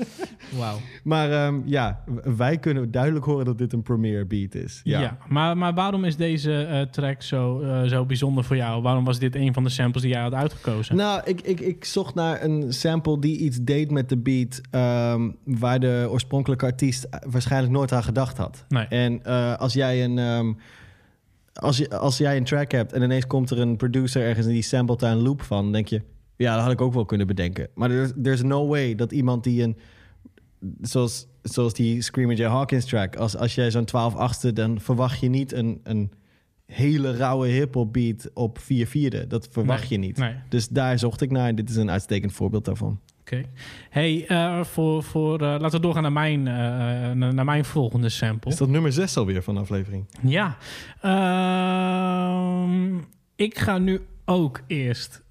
Wauw. maar ehm, ja, wij kunnen duidelijk horen dat dit een Premiere beat is. Ja, Ja. maar, maar waarom is deze eh, track zo, eh, zo bijzonder voor jou? Waarom was dit een van de samples die jij had uitgekozen? Nou, ik, ik, ik zocht naar een sample die iets deed met de beat... ehm, waar de oorspronkelijke artiest waarschijnlijk nooit aan gedacht had. Nee. En eh, als jij een... ehm, als, je, als jij een track hebt en ineens komt er een producer ergens... en die sampled daar een loop van, dan denk je... ja, dat had ik ook wel kunnen bedenken. Maar there's, there's no way dat iemand die een... zoals, zoals die Screamer J. Hawkins track... als, als jij zo'n 12 achtste, dan verwacht je niet een... een hele rauwe hip-hop beat op 4 vierde. Dat verwacht Nee, je niet. nee. Dus daar zocht ik naar. en Dit is een uitstekend voorbeeld daarvan. Oké. Hey, eh, voor, voor, eh, laten we doorgaan naar mijn, eh, naar, mijn volgende sample. Is dat nummer 6 alweer van de aflevering? Ja. Ehm, ik ga nu ook eerst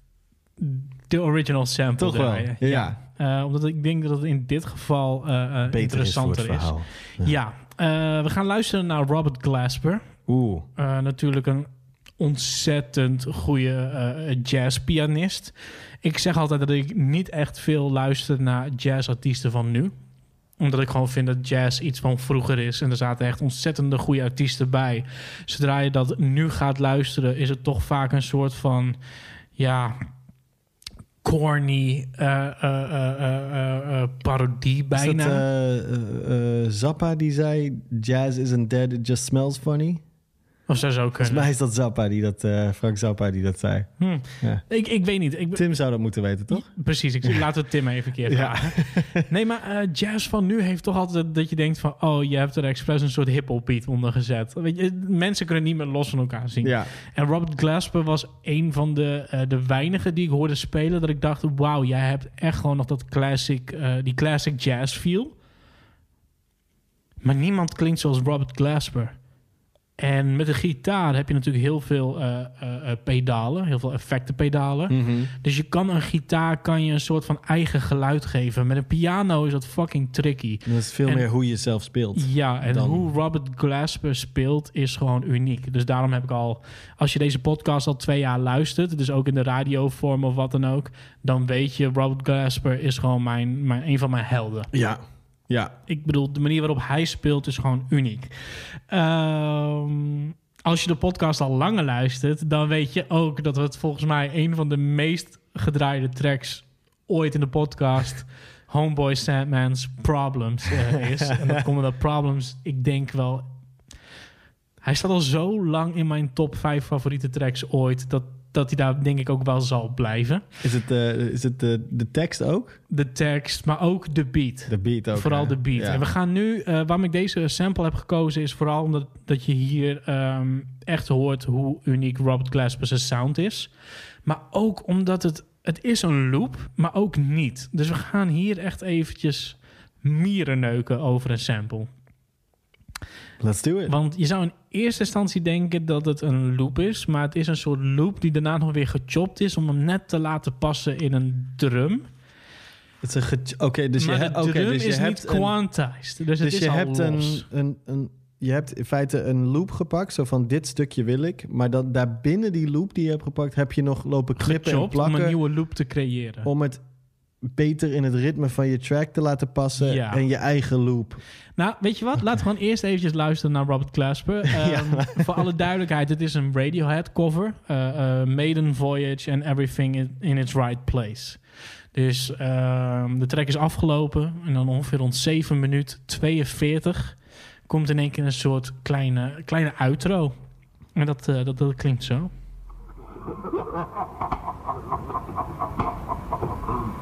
de original sample Toch wel, draaien. ja. Eh, omdat ik denk dat het in dit geval Beter interessanter is verhaal. Ja, Eh, we gaan luisteren naar Robert Glasper. Oeh. Eh, natuurlijk een ontzettend goede eh, jazzpianist. Ik zeg altijd dat ik niet echt veel luister naar jazzartiesten van nu. Omdat ik gewoon vind dat jazz iets van vroeger is. En er zaten echt ontzettende goede artiesten bij. Zodra je dat nu gaat luisteren, is het toch vaak een soort van... Ja, corny eh, eh, parodie Is bijna. dat eh, eh, Zappa die zei... Jazz isn't dead, it just smells funny? Of zou zo kunnen. Volgens mij is dat Zappa die dat, eh, Frank Zappa die dat zei. Hm. Ja. Ik, ik weet niet. Ik, Tim zou dat moeten weten, toch? Precies, ik, laten we Tim even een keer Ja. vragen. Nee, maar eh, jazz van nu heeft toch altijd dat je denkt van... oh, je hebt er expres een soort hip-hop beat onder gezet. Weet je, mensen kunnen niet meer los van elkaar zien. Ja. En Robert Glasper was een van de, eh, de weinigen die ik hoorde spelen... dat ik dacht, wauw, jij hebt echt gewoon nog dat classic, die classic jazz feel. Maar niemand klinkt zoals Robert Glasper. En met de gitaar heb je natuurlijk heel veel eh, eh, eh, pedalen, heel veel effectenpedalen. Mhm. Dus je kan een gitaar kan je een soort van eigen geluid geven. Met een piano is dat fucking tricky. Dat is veel En- meer hoe je zelf speelt. Ja, en Dan- hoe Robert Glasper speelt is gewoon uniek. Dus daarom heb ik al, als je deze podcast al twee jaar luistert, dus ook in de radiovorm of wat dan ook, dan weet je, Robert Glasper is gewoon mijn, mijn, een van mijn helden. Ja. Ja. Ik bedoel, de manier waarop hij speelt is gewoon uniek. Ehm, als je de podcast al langer luistert, dan weet je ook dat het volgens mij een van de meest gedraaide tracks ooit in de podcast Homeboy Sandman's Problems eh, is. en dat komt omdat Problems, ik denk wel... Hij staat al zo lang in mijn top 5 favoriete tracks ooit... dat, dat hij daar denk ik ook wel zal blijven. Is het, eh, is het de, de tekst ook? De tekst, maar ook de beat. De beat ook. Vooral hè? de beat. Ja. En we gaan nu, eh, waarom ik deze sample heb gekozen, is vooral omdat dat je hier ehm, echt hoort hoe uniek Robert Glasper's sound is. Maar ook omdat het, het is een loop, maar ook niet. Dus we gaan hier echt eventjes mieren neuken over een sample. Let's do it. Want je zou in eerste instantie denken dat het een loop is, maar het is een soort loop die daarna nog weer gechopt is om hem net te laten passen in een drum. Het is een Oké, dus je, maar he- de oké, drum dus je is hebt niet een- quantized. Dus, het Dus is je al hebt een, los. een, een, je hebt in feite een loop gepakt, zo van dit stukje wil ik. Maar dan daar binnen die loop die je hebt gepakt, heb je nog lopen knippen en gechopt om plakken. een nieuwe loop te creëren. om het beter in het ritme van je track te laten passen Ja. en je eigen loop. Nou, weet je wat? Laten we gewoon eerst eventjes luisteren naar Robert Glasper. Ehm, Voor alle duidelijkheid, het is een Radiohead cover. eh, eh, Maiden Voyage and Everything in, in its Right Place. Dus ehm, de track is afgelopen. En dan ongeveer rond 7 minuten 42 komt in één keer een soort kleine, kleine outro. En dat, eh, dat, dat klinkt zo.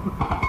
Thank you.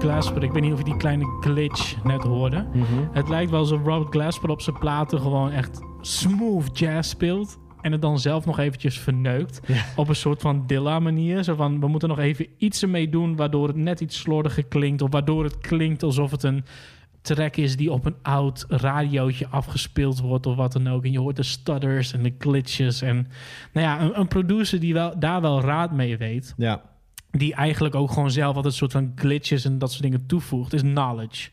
Glasper. Ik weet niet of je die kleine glitch net hoorde. Het lijkt wel alsof Robert Glasper op zijn platen gewoon echt smooth jazz speelt. En het dan zelf nog eventjes verneukt. Op een soort van Dilla manier. Zo van, we moeten nog even iets ermee doen... waardoor het net iets slordiger klinkt. Of waardoor het klinkt alsof het een track is... die op een oud radiootje afgespeeld wordt of wat dan ook. En je hoort de stutters en de glitches. En nou ja, een, een producer die wel, daar wel raad mee weet... Ja. Die eigenlijk ook gewoon zelf altijd een soort van glitches en dat soort dingen toevoegt, is Knowledge.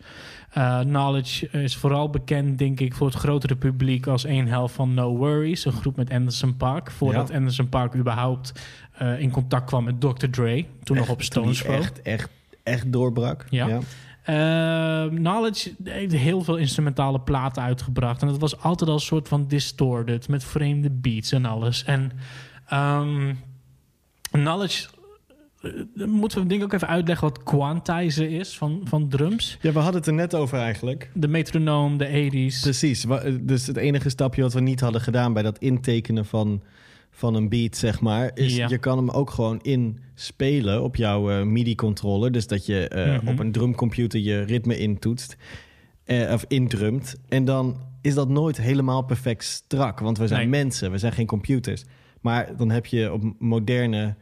Eh, knowledge is vooral bekend, denk ik, voor het grotere publiek als een helft van No Worries, een groep met Anderson Park. Voordat Ja. Anderson Park überhaupt eh, in contact kwam met Dr. Dre, toen nog op Stones Throw. echt, echt, echt doorbrak. Ja. Eh, Knowledge heeft heel veel instrumentale platen uitgebracht. En dat was altijd al een soort van distorted. Met vreemde beats en alles. En ehm, Knowledge... eh, moeten we denk ik ook even uitleggen wat quantizen is van, van drums. Ja, we hadden het er net over eigenlijk. De metronoom, de 80s. Precies. Wa- Dus het enige stapje wat we niet hadden gedaan bij dat intekenen van, van een beat, zeg maar, is Ja. je kan hem ook gewoon inspelen op jouw eh, MIDI-controller. Dus dat je eh, Mhm. op een drumcomputer je ritme intoetst. eh, of indrumt. En dan is dat nooit helemaal perfect strak. Want we zijn Nee. mensen, we zijn geen computers. Maar dan heb je op moderne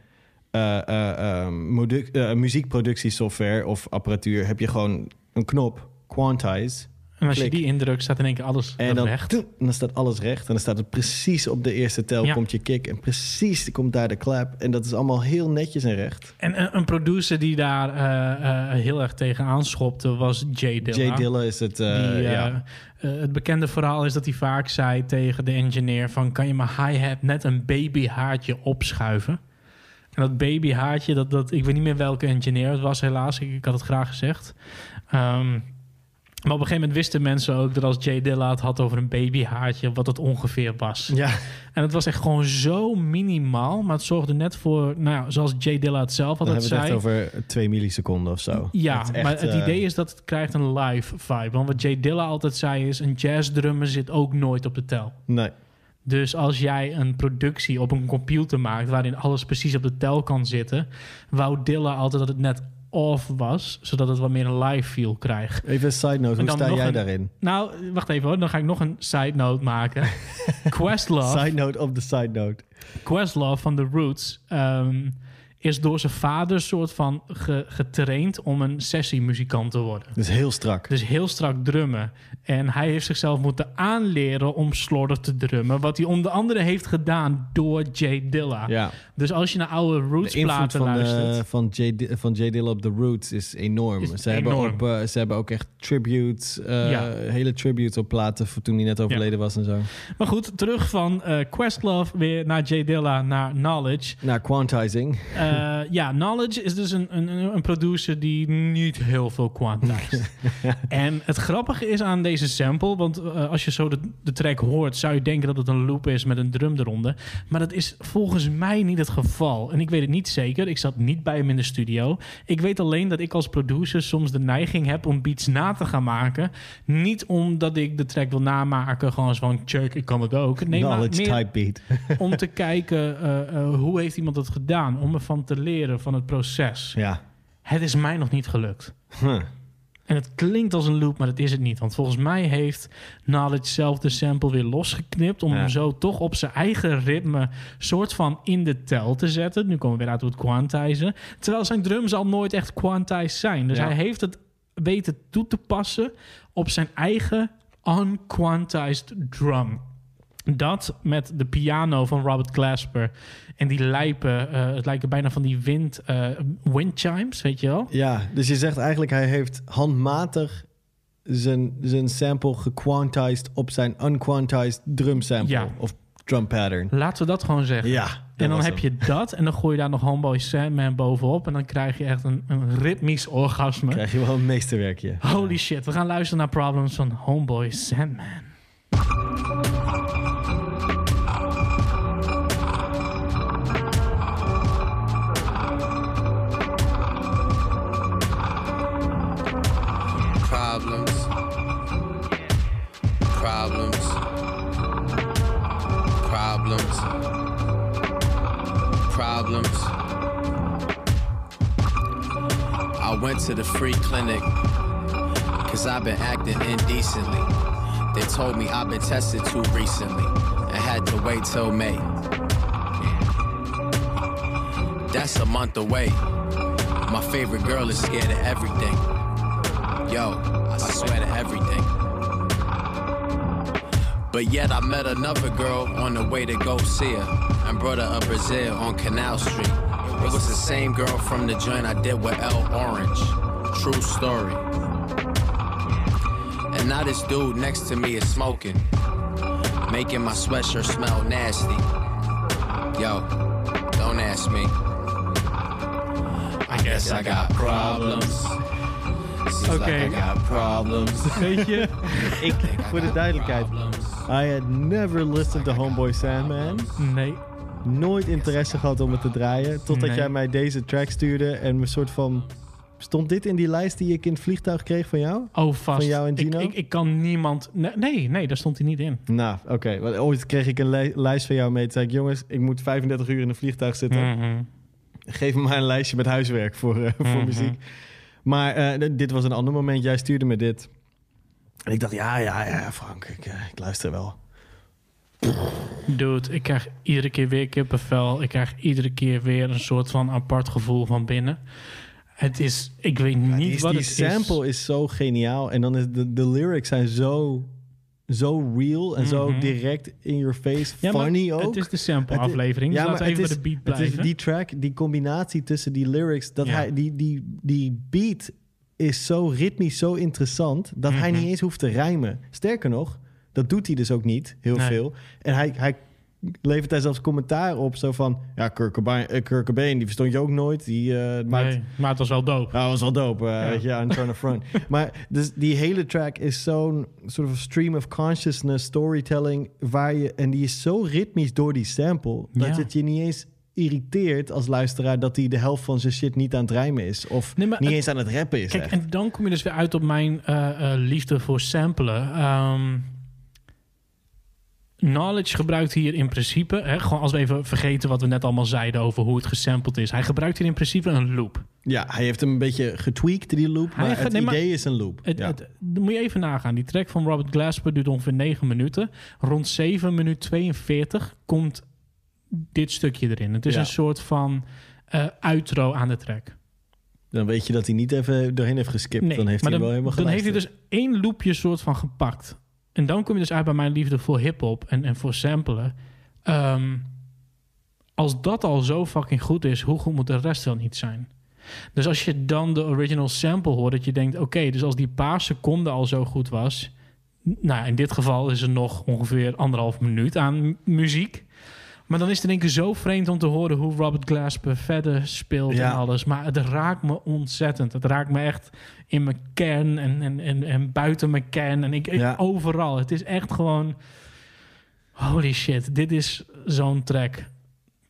muziekproductiesoftware of apparatuur... heb je gewoon een knop, quantize. En als je die indrukt, staat in één keer alles En dan, recht. en dan staat alles recht. En dan staat het precies op de eerste tel Ja. komt je kick. En precies komt daar de clap. En dat is allemaal heel netjes en recht. En een, een producer die daar eh, eh, heel erg tegen aanschopte was Jay Dilla. Jay Dilla is het... eh, Die, eh, ja. eh, het bekende verhaal is dat hij vaak zei tegen de engineer van... kan je mijn hi-hat net een babyhaartje opschuiven? En dat babyhaartje, dat, dat, ik weet niet meer welke engineer het was helaas. Ik, ik had het graag gezegd. Ehm, maar op een gegeven moment wisten mensen ook dat als Jay Dilla het had over een babyhaartje... wat het ongeveer was. Ja. En het was echt gewoon zo minimaal. Maar het zorgde net voor, nou ja, zoals Jay Dilla het zelf Dan altijd hebben we het zei... echt over twee milliseconden of zo. Ja, echt, maar het eh, idee is dat het krijgt een live vibe. Want wat Jay Dilla altijd zei is... een jazzdrummer zit ook nooit op de tel. Nee. Dus als jij een productie op een computer maakt... waarin alles precies op de tel kan zitten... wou Dilla altijd dat het net off was... zodat het wat meer een live feel krijgt. Even een side note, hoe sta jij een- daarin? Nou, wacht even hoor. Dan ga ik nog een side note maken. Questlove... Side note op de side note. Questlove van The Roots ehm, is door zijn vader soort van ge- getraind om een sessiemuzikant te worden. Dus heel strak. Dus heel strak drummen. En hij heeft zichzelf moeten aanleren om slordig te drummen. Wat hij onder andere heeft gedaan door Jay Dilla. Ja. Dus als je naar oude De Roots invloed platen van, luistert... eh, van, J, Di- van J. Dilla op The Roots is enorm. Is ze, hebben enorm. Op, eh, ze hebben ook echt tributes, eh, Ja. hele tributes op platen voor toen hij net overleden was en zo. Maar goed, terug van eh, Questlove weer naar Jay Dilla, naar Knowledge. Naar quantizing. Eh, ja, Knowledge is dus een, een, een producer die niet heel veel quantized. en het grappige is aan deze sample, want eh, als je zo de, de track hoort, zou je denken dat het een loop is met een drum eronder. Maar dat is volgens mij niet het geval. En ik weet het niet zeker. Ik zat niet bij hem in de studio. Ik weet alleen dat ik als producer soms de neiging heb om beats na te gaan maken. Niet omdat ik de track wil namaken, gewoon zo van check, ik kan het ook. Nee, maar Knowledge meer type beat. om te kijken eh, eh, hoe heeft iemand het gedaan, om ervan te leren van het proces. Ja. Het is mij nog niet gelukt. Huh. En het klinkt als een loop, maar dat is het niet. Want volgens mij heeft Knowledge zelf de sample weer losgeknipt... om Ja. hem zo toch op zijn eigen ritme soort van in de tel te zetten. Nu komen we weer uit op het quantizen. Terwijl zijn drums al nooit echt quantized zijn. Dus Ja. hij heeft het weten toe te passen op zijn eigen unquantized drum. Dat met de piano van Robert Glasper en die lijpen, eh, het lijken bijna van die wind, eh, wind chimes, weet je wel? Ja, dus je zegt eigenlijk hij heeft handmatig zijn, zijn sample gequantized op zijn unquantized drum sample. Ja. Of drum pattern. Laten we dat gewoon zeggen. Ja, en dan heb je dat en dan gooi je daar nog Homeboy Sandman bovenop en dan krijg je echt een, een ritmisch orgasme. Krijg je wel een meesterwerkje. Holy shit, we gaan luisteren naar Problems van Homeboy Sandman. Went to the free clinic cause I've been acting indecently. They told me I've been tested too recently and had to wait till May. That's a month away. My favorite girl is scared of everything. Yo, I swear to everything. But yet I met another girl on the way to go see her and brought her up Brazil on Canal Street. It was the same girl from the joint I did with L Orange. True story. And now this dude next to me is smoking, making my sweatshirt smell nasty. Yo, don't ask me. I guess I got problems. Seems Oké. like I got problems. Weet je? Ik, voor de duidelijkheid. I had never listened to Homeboy Sandman. Nee. Nooit interesse gehad om het te draaien. Totdat Nee. jij mij deze track stuurde en me soort van... Stond dit in die lijst die ik in het vliegtuig kreeg van jou? Oh, vast. Van jou en ik, Gino? ik, ik kan niemand... Nee, nee, daar stond hij niet in. Nou, oké. Want Ooit kreeg ik een li- lijst van jou mee. Toen zei ik, jongens, ik moet 35 uur in een vliegtuig zitten. Mhm. Geef me maar een lijstje met huiswerk voor, eh, voor Mhm. muziek. Maar eh, dit was een ander moment. Jij stuurde me dit. En ik dacht, ja, ja, ja, Frank, ik, eh, ik luister wel. Dude, ik krijg iedere keer weer kippenvel. Ik krijg iedere keer weer een soort van apart gevoel van binnen. Het is, ik weet niet Die, wat die het sample is. zo geniaal. En dan is de, de lyrics zijn zo, zo real en zo Mhm. direct in your face. Ja, maar funny ook. het is de sample Het is- aflevering, dus laten we het even bij de beat het is blijven. die track, die combinatie tussen die lyrics, dat Ja. hij, die, die, die beat is zo ritmisch, zo interessant, dat hij Mhm. niet eens hoeft te rijmen. Sterker nog, dat doet hij dus ook niet, heel Nee. veel. En hij, hij levert daar zelfs commentaar op, zo van, ja, Kurt Cobain, eh, Kurt Cobain, die verstond je ook nooit. Die, eh, maakt, Nee, maar het was wel dope. ja, dat was wel dope, eh, Ja. of Front. maar dus die hele track is zo'n soort of stream of consciousness storytelling, waar je, en die is zo ritmisch door die sample, dat Ja. het je niet eens irriteert als luisteraar dat hij de helft van zijn shit niet aan het rijmen is. Of Nee, maar niet het- eens aan het rappen is. Kijk, echt. en dan kom je dus weer uit op mijn liefde voor samplen. Ehm, knowledge gebruikt hier in principe, hè, gewoon als we even vergeten wat we net allemaal zeiden over hoe het gesampled is. Hij gebruikt hier in principe een loop. Ja, hij heeft hem een beetje getweakt, die loop, Hij maar het nee, maar- idee is een loop. Het, ja. het- moet je even nagaan. Die track van Robert Glasper duurt ongeveer 9 minuten. Rond 7 minuten 42 komt dit stukje erin. Het is Ja. een soort van eh outro aan de track. dan weet je dat hij niet even doorheen heeft geskipt. dan heeft hij dan, wel helemaal dan heeft hij dus één loopje soort van gepakt. En dan kom je dus uit bij mijn liefde voor hip-hop en, en voor samplen. Ehm, als dat al zo fucking goed is, hoe goed moet de rest dan niet zijn? Dus als je dan de original sample hoort, dat je denkt: oké, dus als die paar seconden al zo goed was. Nou, in dit geval is er nog ongeveer anderhalf minuut aan mu- muziek. Maar dan is het in één keer zo vreemd om te horen hoe Robert Glasper verder speelt Ja. en alles. Maar het raakt me ontzettend. Het raakt me echt in mijn kern en, en, en, en buiten mijn kern. En ik, overal. Het is echt gewoon... Holy shit, dit is zo'n track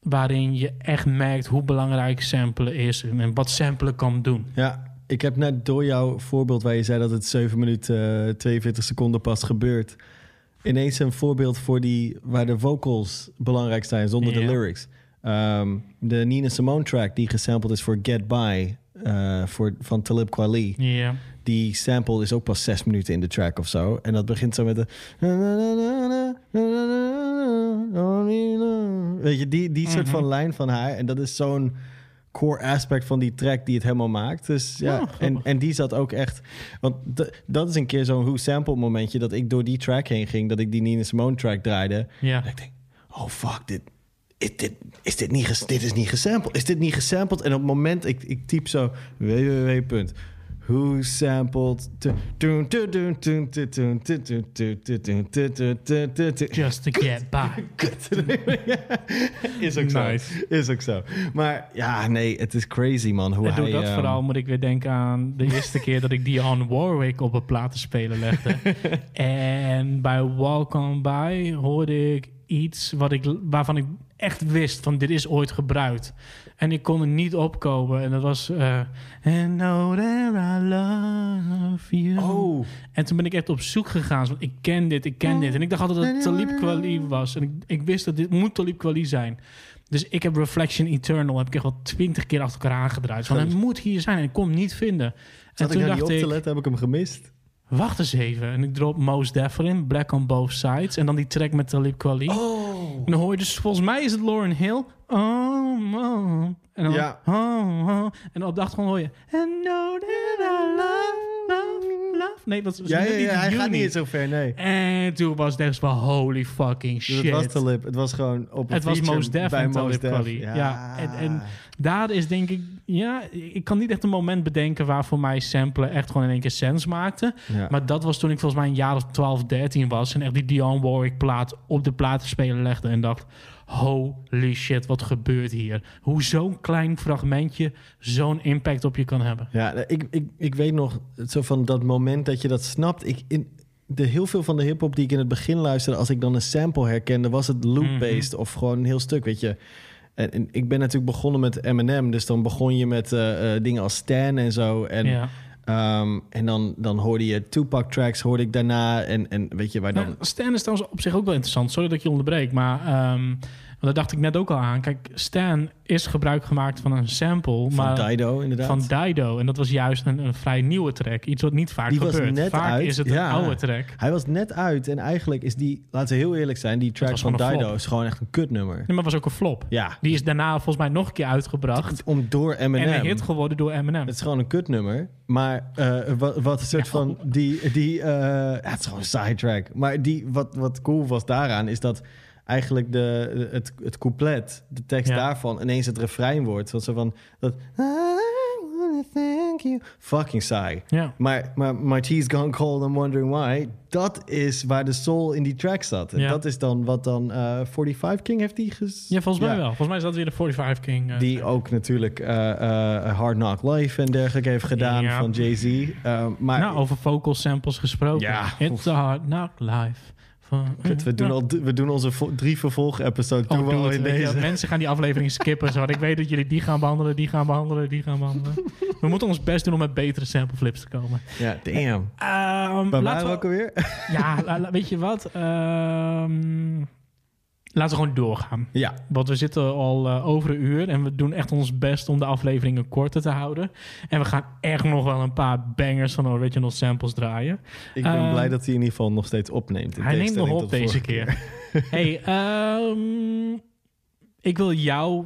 waarin je echt merkt hoe belangrijk samplen is en wat samplen kan doen. Ja, ik heb net door jouw voorbeeld waar je zei dat het 7 minuten eh, 42 seconden pas gebeurt. Ineens een voorbeeld voor die waar de vocals belangrijk zijn zonder de lyrics. Ehm, de Nina Simone track die gesampled is voor Get By eh, voor, van Talib Kweli. Ja. Die sample is ook pas zes minuten in de track of zo. En dat begint zo met de... Weet je, die, die soort Mhm. van lijn van haar. En dat is zo'n core aspect van die track die het helemaal maakt. Dus ja, en, en die zat ook echt... Want dat is een keer zo'n Who Sample momentje... dat ik door die track heen ging... dat ik die Nina Simone track draaide. Ja. En ik denk, oh fuck, dit, is dit, is dit, niet, ges- dit is niet gesampled. Is dit niet gesampled? En op het moment, ik, ik typ zo www. Who sampled... Just to get by. Is ook zo. Nice. Is ook zo. Maar ja, nee, het is crazy, man. Hoe door hij, dat ehm, verhaal moet ik weer denken aan de eerste keer dat ik Dionne Warwick op een platenspeler legde. en bij Walk On By hoorde ik iets wat ik, waarvan ik echt wist van dit is ooit gebruikt. En ik kon er niet opkomen. En dat was... eh And know that I love you. Oh. En toen ben ik echt op zoek gegaan. Want ik ken dit, ik ken dit. En ik dacht altijd dat het Talib Kweli was. En ik, ik wist dat dit moet Talib Kweli zijn. Dus ik heb Reflection Eternal heb ik echt wel twintig keer achter elkaar aangedraaid. Van, het moet hier zijn en ik kon hem niet vinden. Zat en ik toen niet dacht op ik, te letten? Heb ik hem gemist? wacht eens even. En ik drop Most Def erin, Black on Both Sides. En dan die track met Talib Kweli. Oh. En dan hoor je dus, volgens mij is het Lauren Hill. Oh, oh. En dan, Ja. oh, oh. En op de achtergrond hoor je... And know that I love, love, love. Nee, dat is Ja, ja, hij gaat niet zo ver, nee. En toen was het echt van holy fucking Dus shit. het was de lip. Het was gewoon op een Het was Most Def bij en Mos Talib Def. Ja. en, en daar is denk ik... Ja, ik kan niet echt een moment bedenken waar voor mij samplen echt gewoon in één keer sens maakte. Ja. Maar dat was toen ik volgens mij een jaar of 12, 13 was. En echt die Dionne Warwick plaat op de platenspeler legde. En dacht, holy shit, wat gebeurt hier? Hoe zo'n klein fragmentje zo'n impact op je kan hebben. Ja, ik, ik, ik weet nog, zo van dat moment dat je dat snapt. Ik, in, de, heel veel van de hip-hop die ik in het begin luisterde, als ik dan een sample herkende, was het loop-based of gewoon een heel stuk, weet je. En, en ik ben natuurlijk begonnen met Eminem, dus dan begon je met eh, eh, dingen als Stan en zo. En, Ja. ehm, en dan, dan hoorde je Tupac tracks, hoorde ik daarna. En, en weet je waar dan. Nou, Stan is trouwens op zich ook wel interessant. Sorry dat ik je onderbreek, maar ehm, Want daar dacht ik net ook al aan. Kijk, Stan is gebruik gemaakt van een sample. Van maar Dido, inderdaad. Van Dido. En dat was juist een, een vrij nieuwe track. Iets wat niet vaak Die was gebeurt. net vaak uit. is het Ja. een oude track. Hij was net uit en eigenlijk is die, laten we heel eerlijk zijn, die track was van Dido flop. is gewoon echt een kutnummer. Nee, maar was ook een flop. Ja. Die is daarna volgens mij nog een keer uitgebracht. Om door Eminem. En een hit geworden door Eminem. Het is gewoon een kutnummer. Maar eh, wat, wat een soort van... Die, die, eh, ja, het is gewoon een sidetrack. Maar die, wat, wat cool was daaraan... is dat eigenlijk de, het, het couplet, de tekst Ja. daarvan... ineens het refrein wordt. Wat zo van... Dat, thank you. Fucking saai. Ja. Maar, maar My Tea's Gone Cold, I'm Wondering Why... dat is waar de soul in die track zat. En Ja. dat is dan wat dan... eh 45 King heeft die ges... Ja, volgens mij wel. Volgens mij is dat weer de 45 King. eh, Die ook natuurlijk eh, Hard Knock Life en dergelijke heeft gedaan van Jay-Z. Maar nou, over vocal samples gesproken. Ja. It's a hard knock life. Van, Kut, we, doen Ja. al, we doen onze vo- drie vervolg-episodes. Oh, doen al in je, deze. mensen gaan die aflevering skippen. Zo, want ik weet dat jullie die gaan behandelen, die gaan behandelen, die gaan behandelen. we moeten ons best doen om met betere sample flips te komen. Ja, damn. Ehm, Waar laten we ook alweer? Ja, weet je wat? Ehm, laten we gewoon doorgaan. Ja. Want we zitten al eh, over een uur en we doen echt ons best om de afleveringen korter te houden. En we gaan echt nog wel een paar bangers van original samples draaien. Ik ben Ehm, blij dat hij in ieder geval nog steeds opneemt. Hij neemt nog op deze keer. hey, ehm, ik wil jou...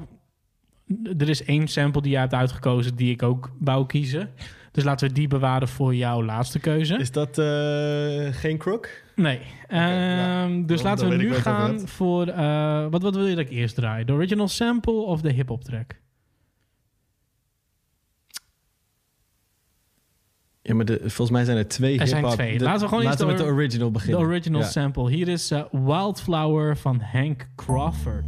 Er is één sample die jij hebt uitgekozen die ik ook wou kiezen. Dus laten we die bewaren voor jouw laatste keuze. Is dat eh, geen crook? Nee. Ehm, dus Dan- laten dan we nu gaan voor... eh, wat, wat wil je dat ik eerst draai? De original sample of de hip-hop track? Ja, maar de, volgens mij zijn er twee Er zijn hip-hop. twee. De- laten we gewoon laten we met de original beginnen. De original Ja. sample. Hier is eh, Wildflower van Hank Crawford.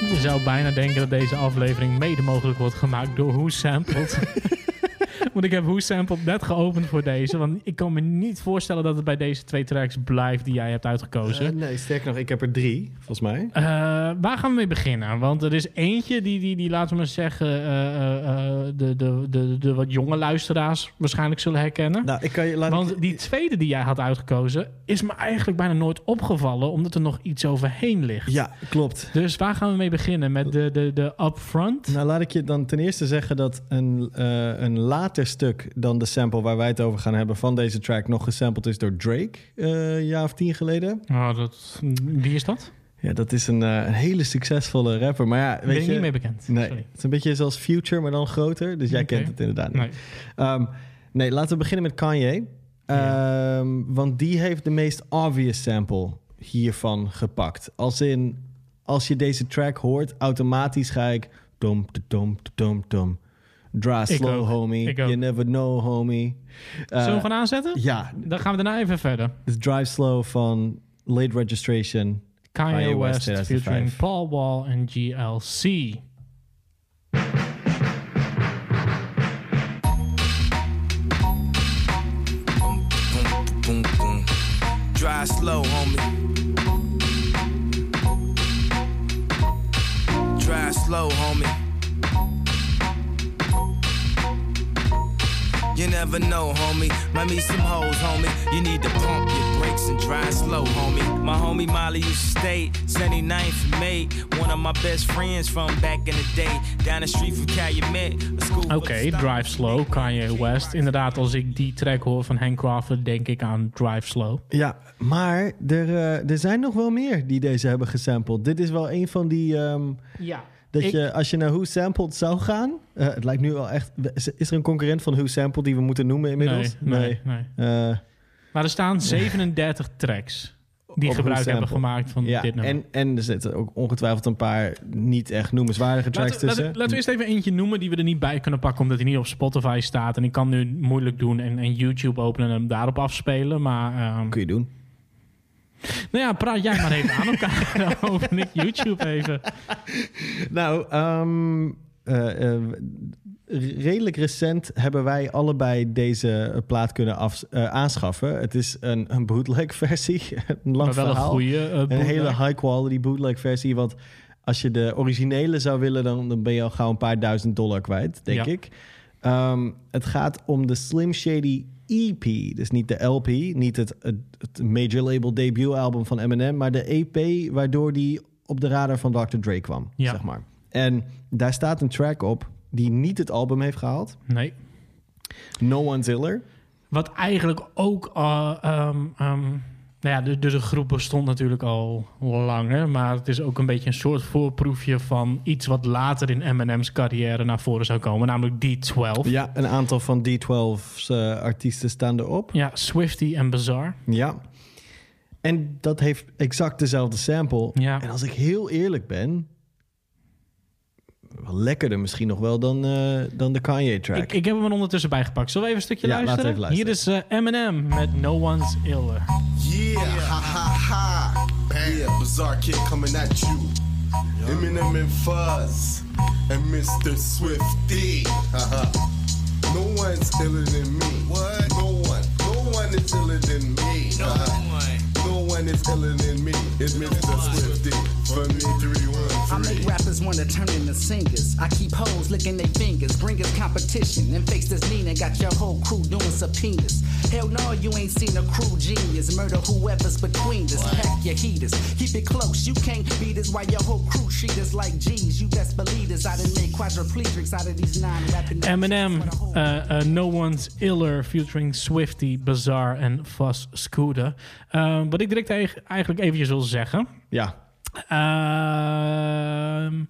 Je zou bijna denken dat deze aflevering mede mogelijk wordt gemaakt door Who Sampled. Want ik heb Who Sampled net geopend voor deze. Want ik kan me niet voorstellen dat het bij deze twee tracks blijft die jij hebt uitgekozen. Eh, nee, sterker nog, ik heb er drie, volgens mij. Eh, waar gaan we mee beginnen? Want er is eentje die, die, die laten we maar zeggen, eh, de, de, de, de wat jonge luisteraars waarschijnlijk zullen herkennen. Nou, ik kan je. Want die tweede die jij had uitgekozen, is me eigenlijk bijna nooit opgevallen, omdat er nog iets overheen ligt. Ja, klopt. Dus waar gaan we mee beginnen? Met de, de, de upfront? Nou, laat ik je dan ten eerste zeggen dat een, een later stuk dan de sample waar wij het over gaan hebben van deze track nog gesampled is door Drake, eh, een jaar of tien geleden. Oh, dat, wie is dat? Ja, dat is een, eh, een hele succesvolle rapper. Maar ja, weet Ben je, niet mee bekend. Nee, Sorry. het is een beetje zoals Future, maar dan groter. Dus jij kent het inderdaad niet. Nee. Ehm, nee, laten we beginnen met Kanye. Ehm, Want die heeft de meest obvious sample hiervan gepakt. Als in, als je deze track hoort, automatisch ga ik... Dom, dom, dom, dom. Draw Ik slow, ook. homie. You never know, homie. Eh, Zullen we gaan aanzetten? Ja. Dan gaan we daarna even verder. Dus Drive Slow van Late Registration. Kanye, West 2005. featuring Paul Wall en GLC. Boom, boom. Drive slow, homie. Drive slow, homie. You never know, homie. Might meet some hoes, homie. You need to pump your brakes and drive slow, homie. My homie Molly used to stay 79th May. One of my best friends from back in the day. Down the street from Calumet. Oké, stars. Drive Slow, Kanye West. Inderdaad, als ik die track hoor van Hank Crawford, denk ik aan Drive Slow. Ja, maar er, eh, er zijn nog wel meer die deze hebben gesampled. Dit is wel een van die... ehm, Ja. Dat Ik- je, als je naar Who Sampled zou gaan... eh, het lijkt nu wel echt... Is er een concurrent van Who Sampled die we moeten noemen inmiddels? Nee, nee, nee. Eh, Maar er staan 37 tracks. die gebruik hebben gemaakt van ja, dit nummer. En, en er zitten ook ongetwijfeld een paar niet echt noemenswaardige tracks Laten, tussen. laten, laten we eerst even eentje noemen die we er niet bij kunnen pakken, omdat hij niet op Spotify staat. En ik kan nu moeilijk doen en, en YouTube openen en hem daarop afspelen. Maar, ehm, Kun je doen. Nou ja, praat jij maar even aan elkaar. Open ik YouTube even. Nou, ehm, eh, eh, redelijk recent hebben wij allebei deze plaat kunnen af, eh, aanschaffen. Het is een, een bootleg versie. een lang Maar wel een verhaal. goede, eh, Een hele high quality bootleg versie. Want als je de originele zou willen, dan, dan ben je al gauw een paar duizend dollar kwijt, denk Ja. ik. Ehm, het gaat om de Slim Shady EP. Dus niet de LP, niet het, het, het major label debuutalbum van Eminem, maar de EP waardoor die op de radar van Dr. Dre kwam, Ja. zeg maar. En daar staat een track op die niet het album heeft gehaald. Nee. No One's Iller. Wat eigenlijk ook... eh, ehm, ehm, nou ja, de, dus de groep bestond natuurlijk al langer. Maar het is ook een beetje een soort voorproefje van iets wat later in Eminem's carrière naar voren zou komen. Namelijk D12. Ja, een aantal van D12's eh, artiesten staan erop. Ja, Swifty en Bizarre. Ja. En dat heeft exact dezelfde sample. Ja. En als ik heel eerlijk ben... wel lekkerder misschien nog wel dan, eh, dan de Kanye-track. Ik, ik heb hem er ondertussen bijgepakt. Zullen we even een stukje Ja, laten we luisteren? even luisteren. Hier is eh, Eminem met No One's Iller. Yeah, ha ha ha. Yeah, bizarre kid coming at you. Eminem and Fuzz and Mr. Swifty. Haha. no one's iller than me. What? No one. No one is iller than me. No one. No one is iller than me. It's Mr. Swifty. For me, three, I make rappers wanna turn into singers. I keep hoes licking their fingers, bring us competition. And face this Nina, got your whole crew doing subpoenas. Hell no, you ain't seen a crew genius. Murder whoever's between us. Pack your heaters, keep it close. You can't beat us while your whole crew treat us like G's. You best believe this. I done made quadriplegics out of these nine rapping. Eminem, eh, eh, No One's Iller, featuring Swifty, Bizarre and Fuzz Scooter. Eh, wat ik direct eig- eigenlijk eventjes wil zeggen. Ja. Ehm,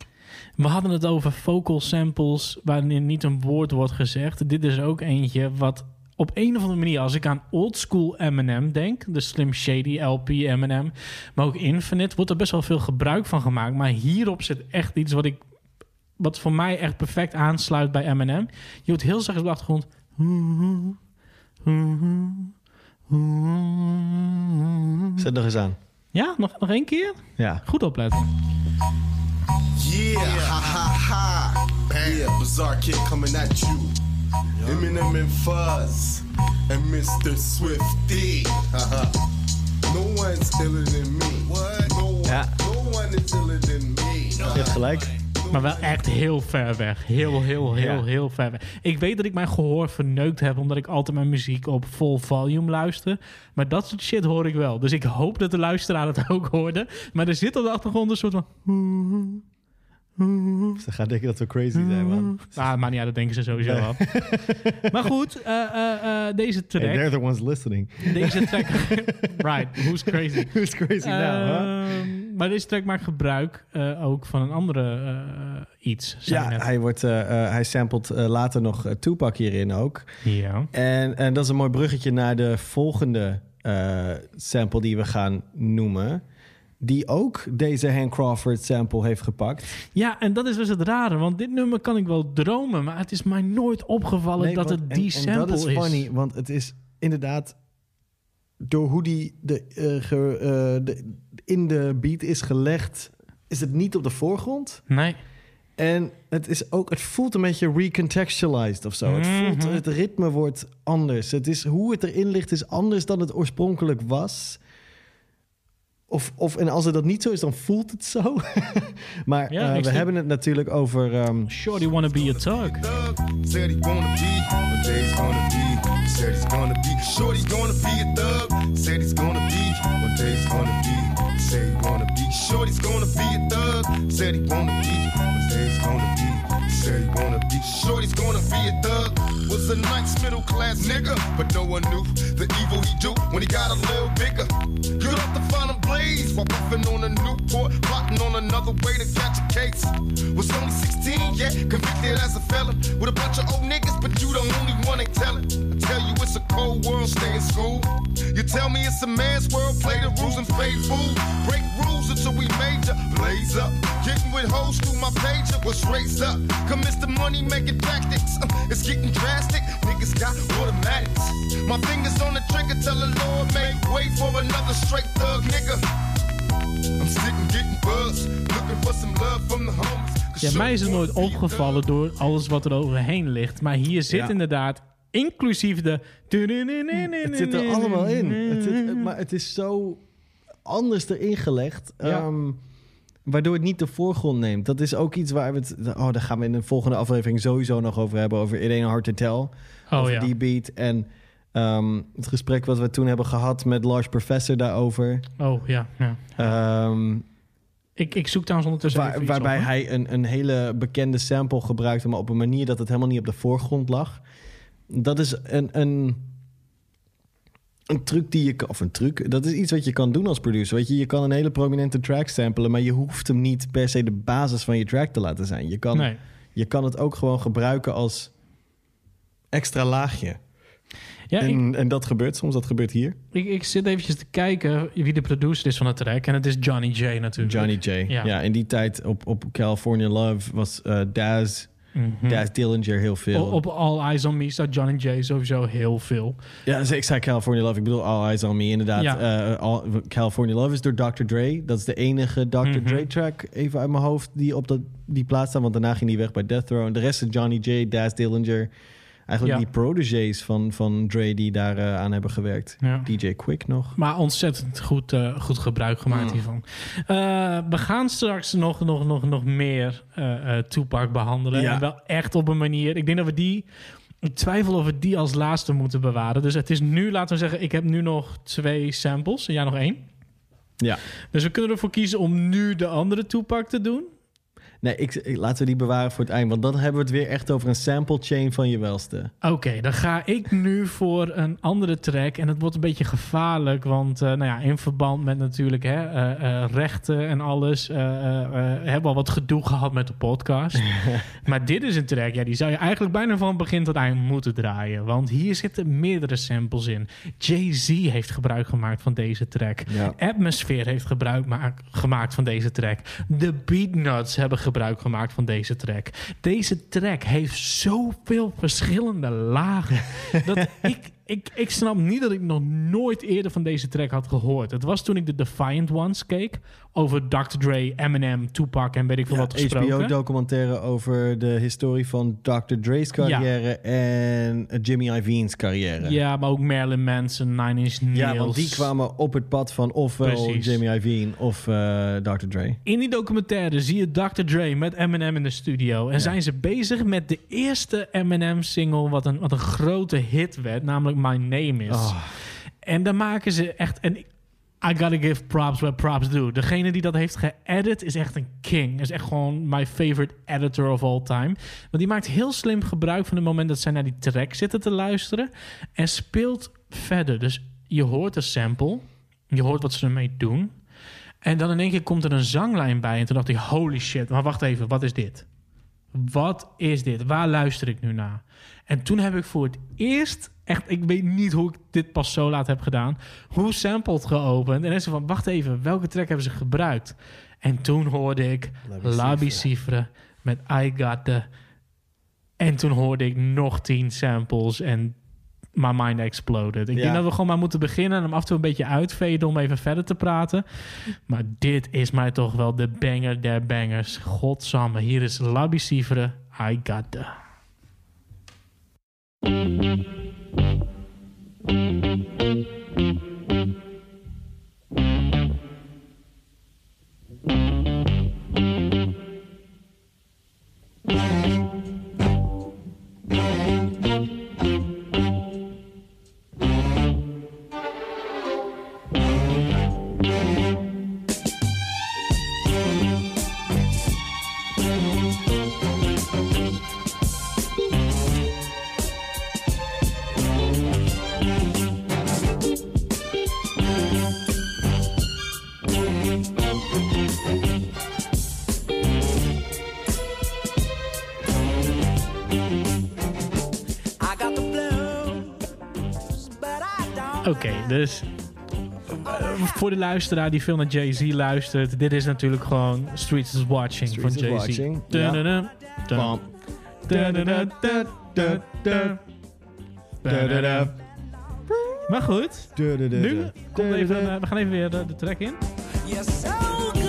we hadden het over vocal samples waarin niet een woord wordt gezegd. Dit is ook eentje wat op een of andere manier, als ik aan oldschool Eminem denk, de Slim Shady LP Eminem, maar ook Infinite, wordt er best wel veel gebruik van gemaakt. Maar hierop zit echt iets wat ik, wat voor mij echt perfect aansluit bij Eminem. Je hoort heel zacht op de achtergrond. Zet nog eens aan. Ja, nog, nog één keer? Ja. Goed opletten. Yeah, ha ha ha. Yeah, bizarre kid coming at you. Eminem and Fuzz and Mr. Swifty. Haha. no one's iller than me. What? No one. Ja. No one is iller than me. Je hebt gelijk. Maar wel echt heel ver weg. Heel, heel, heel, Ja. heel ver weg. Ik weet dat ik mijn gehoor verneukt heb... omdat ik altijd mijn muziek op vol volume luister. Maar dat soort shit hoor ik wel. Dus ik hoop dat de luisteraar het ook hoorde. Maar er zit op de achtergrond een soort van... Ze gaan denken dat we crazy zijn, man. Ah, maar uit, dat denken ze sowieso wel. maar goed, eh, eh, eh, deze track... Hey, they're the ones listening. Deze track... right, who's crazy? Who's crazy now, huh? Ehm, Maar deze track maakt gebruik ook van een andere iets. Ja, net. hij, wordt, hij samplet later nog Tupac hierin ook. Ja. En, en dat is een mooi bruggetje naar de volgende sample die we gaan noemen. Die ook deze Han Crawford sample heeft gepakt. Ja, en dat is dus het rare. Want dit nummer kan ik wel dromen, maar het is mij nooit opgevallen Nee, dat want- het en- die en, sample dat is is. funny, want het is inderdaad... Door hoe die de, eh, ge- eh, de, in de beat is gelegd... is het niet op de voorgrond. Nee. En het, is ook, het voelt een beetje recontextualized of zo. Het, voelt, Mhm. het ritme wordt anders. Het is, hoe het erin ligt is anders dan het oorspronkelijk was. Of, of, en als het dat niet zo is, dan voelt het zo. maar Ja, eh, we hebben het natuurlijk over... ehm, Shorty wanna be a thug. Said he's gonna be what day's gonna be. Said he's gonna be. Shorty's gonna be a thug. Said he's gonna be what day's gonna be. Said he wanna be. Shorty's gonna be a thug. Said he wanna be what day's gonna be. Said he wanna be. Shorty's gonna be a thug. Was a nice middle class nigga, but no one knew the evil he do when he got a little bigger. Good off the final blaze while puffing on a Newport, plotting on another way to catch a case. Was only 16, yeah, convicted as a felon with a bunch of old niggas, but you the only one they tellin'. I tell you it's a cold world, stay in school. You tell me it's a man's world, play the rules and fade fool. Break rules until we major, blaze up. Getting with hoes through my pager, was raised up. Commits the money making tactics. Uh, it's getting drastic. Niggas got automatics. My fingers on the trigger, tell the Lord, make way for another straight thug nigga. Ja, mij is het nooit opgevallen door alles wat er overheen ligt. Maar hier zit Ja. inderdaad, inclusief de... Het zit er allemaal in. Het zit- maar het is zo anders erin gelegd. Ja. ehm, waardoor het niet de voorgrond neemt. Dat is ook iets waar we het... Oh, daar gaan we in de volgende aflevering sowieso nog over hebben. Over It Ain't Hard to Tell. Oh, over ja. die beat. En ehm, het gesprek wat we toen hebben gehad met Lars Professor daarover. Oh, ja. ja. Ehm, Ik, ik zoek trouwens ondertussen waar- waarbij op, hij een, een hele bekende sample gebruikte... maar op een manier dat het helemaal niet op de voorgrond lag. Dat is een... een een truc die je kan, of een truc, dat is iets wat je kan doen als producer. Weet je, je kan een hele prominente track samplen, maar je hoeft hem niet per se de basis van je track te laten zijn. Je kan, Nee. je kan het ook gewoon gebruiken als extra laagje. Ja, en, en dat gebeurt soms, dat gebeurt hier. Ik, ik zit eventjes te kijken wie de producer is van het track. En het is Johnny J natuurlijk. Johnny J. Ja. Ja, in die tijd op, op California Love was eh Daz, Mhm. Daz Dillinger heel veel. Op All Eyes on Me staat Johnny J sowieso heel veel. Ja, dus ik zei California Love. Ik bedoel All Eyes on Me, inderdaad. Ja. Eh, All- California Love is door Dr. Dre. Dat is de enige Dr. Mhm. Dre track, even uit mijn hoofd, die op dat, die plaats staat. Want daarna ging hij weg bij Death Row. En de rest is Johnny J, Daz Dillinger. Eigenlijk Ja. die protégés van, van Dre die daar eh, aan hebben gewerkt. Ja. DJ Quick nog. Maar ontzettend goed, eh, goed gebruik gemaakt Mm. hiervan. Eh, we gaan straks nog, nog, nog, nog meer Tupac behandelen. Ja. En wel echt op een manier. Ik denk dat we die. Ik twijfel of we die als laatste moeten bewaren. Dus het is nu, laten we zeggen, ik heb nu nog twee samples en jij nog één. Ja. Dus we kunnen ervoor kiezen om nu de andere Tupac te doen. Nee, ik, ik- laten we die bewaren voor het eind. Want dan hebben we het weer echt over een sample chain van je welste. Oké, dan ga ik nu voor een andere track. En het wordt een beetje gevaarlijk, want eh, nou ja, in verband met natuurlijk hè, eh, eh, rechten en alles... hebben we al wat gedoe gehad met de podcast. maar dit is een track, ja, die zou je eigenlijk bijna van begin tot eind moeten draaien. Want hier zitten meerdere samples in. Jay-Z heeft gebruik gemaakt van deze track. Ja. Atmosphere heeft gebruik ma- gemaakt van deze track. De Beatnuts hebben gebruik gemaakt van deze track. Deze track heeft zoveel verschillende lagen. dat ik, ik, ik snap niet dat ik nog nooit eerder van deze track had gehoord. Het was toen ik de Defiant Ones keek. Over Dr. Dre, Eminem, Tupac en weet ik veel wat gesproken. HBO-documentaire over de historie van Dr. Dre's carrière en Jimmy Iovine's carrière. Ja, maar ook Marilyn Manson, Nine Inch Nails. Ja, want die kwamen op het pad van ofwel Precies. Jimmy Iovine of eh, Dr. Dre. In die documentaire zie je Dr. Dre met Eminem in de studio. En zijn ze bezig met de eerste Eminem-single... Wat een, wat een grote hit werd, namelijk My Name Is. Oh. En dan maken ze echt... En I gotta give props where props do. Degene die dat heeft geëdit is echt een king. Is echt gewoon my favorite editor of all time. Want die maakt heel slim gebruik van het moment dat zij naar die track zitten te luisteren. En speelt verder. Dus je hoort een sample. Je hoort wat ze ermee doen. En dan in één keer komt er een zanglijn bij. En toen dacht ik, holy shit, maar wacht even, wat is dit? Wat is dit? Waar luister ik nu naar? En toen heb ik voor het eerst, echt, ik weet niet hoe ik dit pas zo laat heb gedaan, hoe sampled geopend. En dan is ze van, wacht even, welke track hebben ze gebruikt? En toen hoorde ik Labi Cifre met I Got The. En toen hoorde ik nog tien samples en my mind exploded. Ik Ja. denk dat we gewoon maar moeten beginnen en hem af en toe een beetje uitveden om even verder te praten. Maar dit is mij toch wel de banger der bangers. Godsamme, hier is Labi I Got The. Oké, dus voor de luisteraar die veel naar Jay-Z luistert, dit is natuurlijk gewoon Streets is Watching Streets van Jay-Z. Maar goed, nu komt even, eh, we gaan even weer de, de track in. You're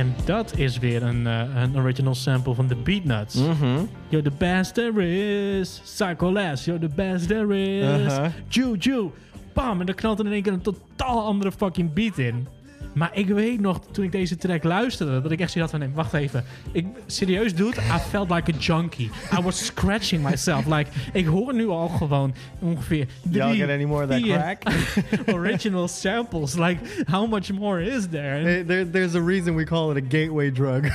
En dat is weer een, eh, een original sample van de Beatnuts. Mhm. You're the best there is. Psycho Les, you're the best there is. Uh-huh. Juju. Bam, en er knalt er in één keer een totaal andere fucking beat in. Maar ik weet nog, toen ik deze track luisterde, dat ik echt zoiets had van, nee, wacht even. Ik, serieus, dude, I felt like a junkie. I was scratching myself. Like, ik hoor nu al gewoon ongeveer Y'all drie, get any more of that crack? original samples. Like, how much more is there? Hey, there, there's a reason we call it a gateway drug.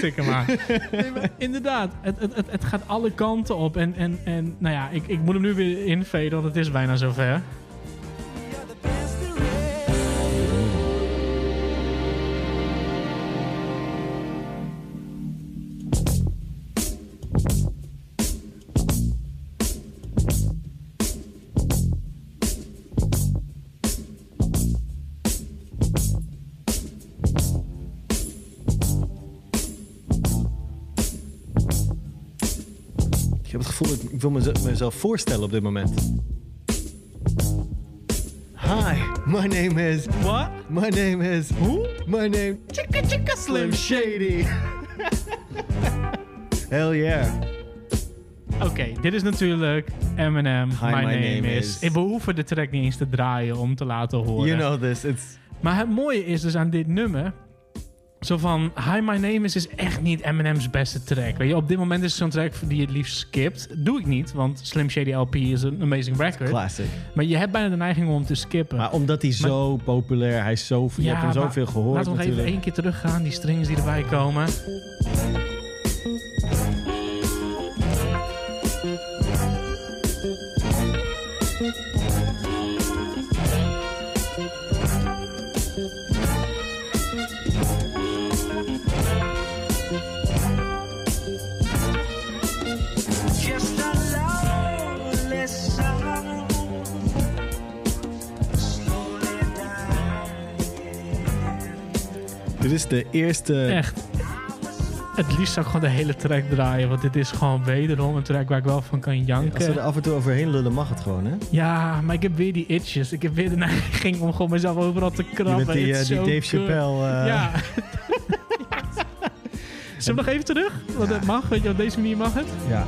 Tik hem aan. Nee, maar inderdaad, het, het, het, het gaat alle kanten op. En, en, en nou ja, ik, ik moet hem nu weer invaden, want het is bijna zover. Ik wil meze- mezelf voorstellen op dit moment. Hi, my name is... What? My name is... Who? My name... Chicka Chicka Slim Shady. Hell yeah. Oké, dit is natuurlijk Eminem, My, my name, name is. is- Ik hoeven de track niet eens te draaien om te laten horen. You know this. It's... Maar het mooie is dus aan dit nummer... Zo van, Hi, My Name Is is echt niet Eminem's beste track. Weet je, op dit moment is het zo'n track die je het liefst skipt. Doe ik niet, want Slim Shady LP is een amazing record. Classic. Maar je hebt bijna de neiging om te skippen. Maar omdat hij zo populair, hij is zo... je hebt hem zoveel gehoord Laten we nog even één keer teruggaan. Die strings die erbij komen. Dit is de eerste... Echt. Het liefst zou ik gewoon de hele track draaien. Want dit is gewoon wederom een track waar ik wel van kan Als we janken. er af en toe overheen lullen, mag het gewoon, hè? Ja, maar ik heb weer die itches. Ik heb weer de neiging om gewoon mezelf overal te krabben. die, eh, die Dave. Chappelle, eh. Ja. Zullen we nog even terug? Want het mag, weet je, op deze manier mag het. Ja.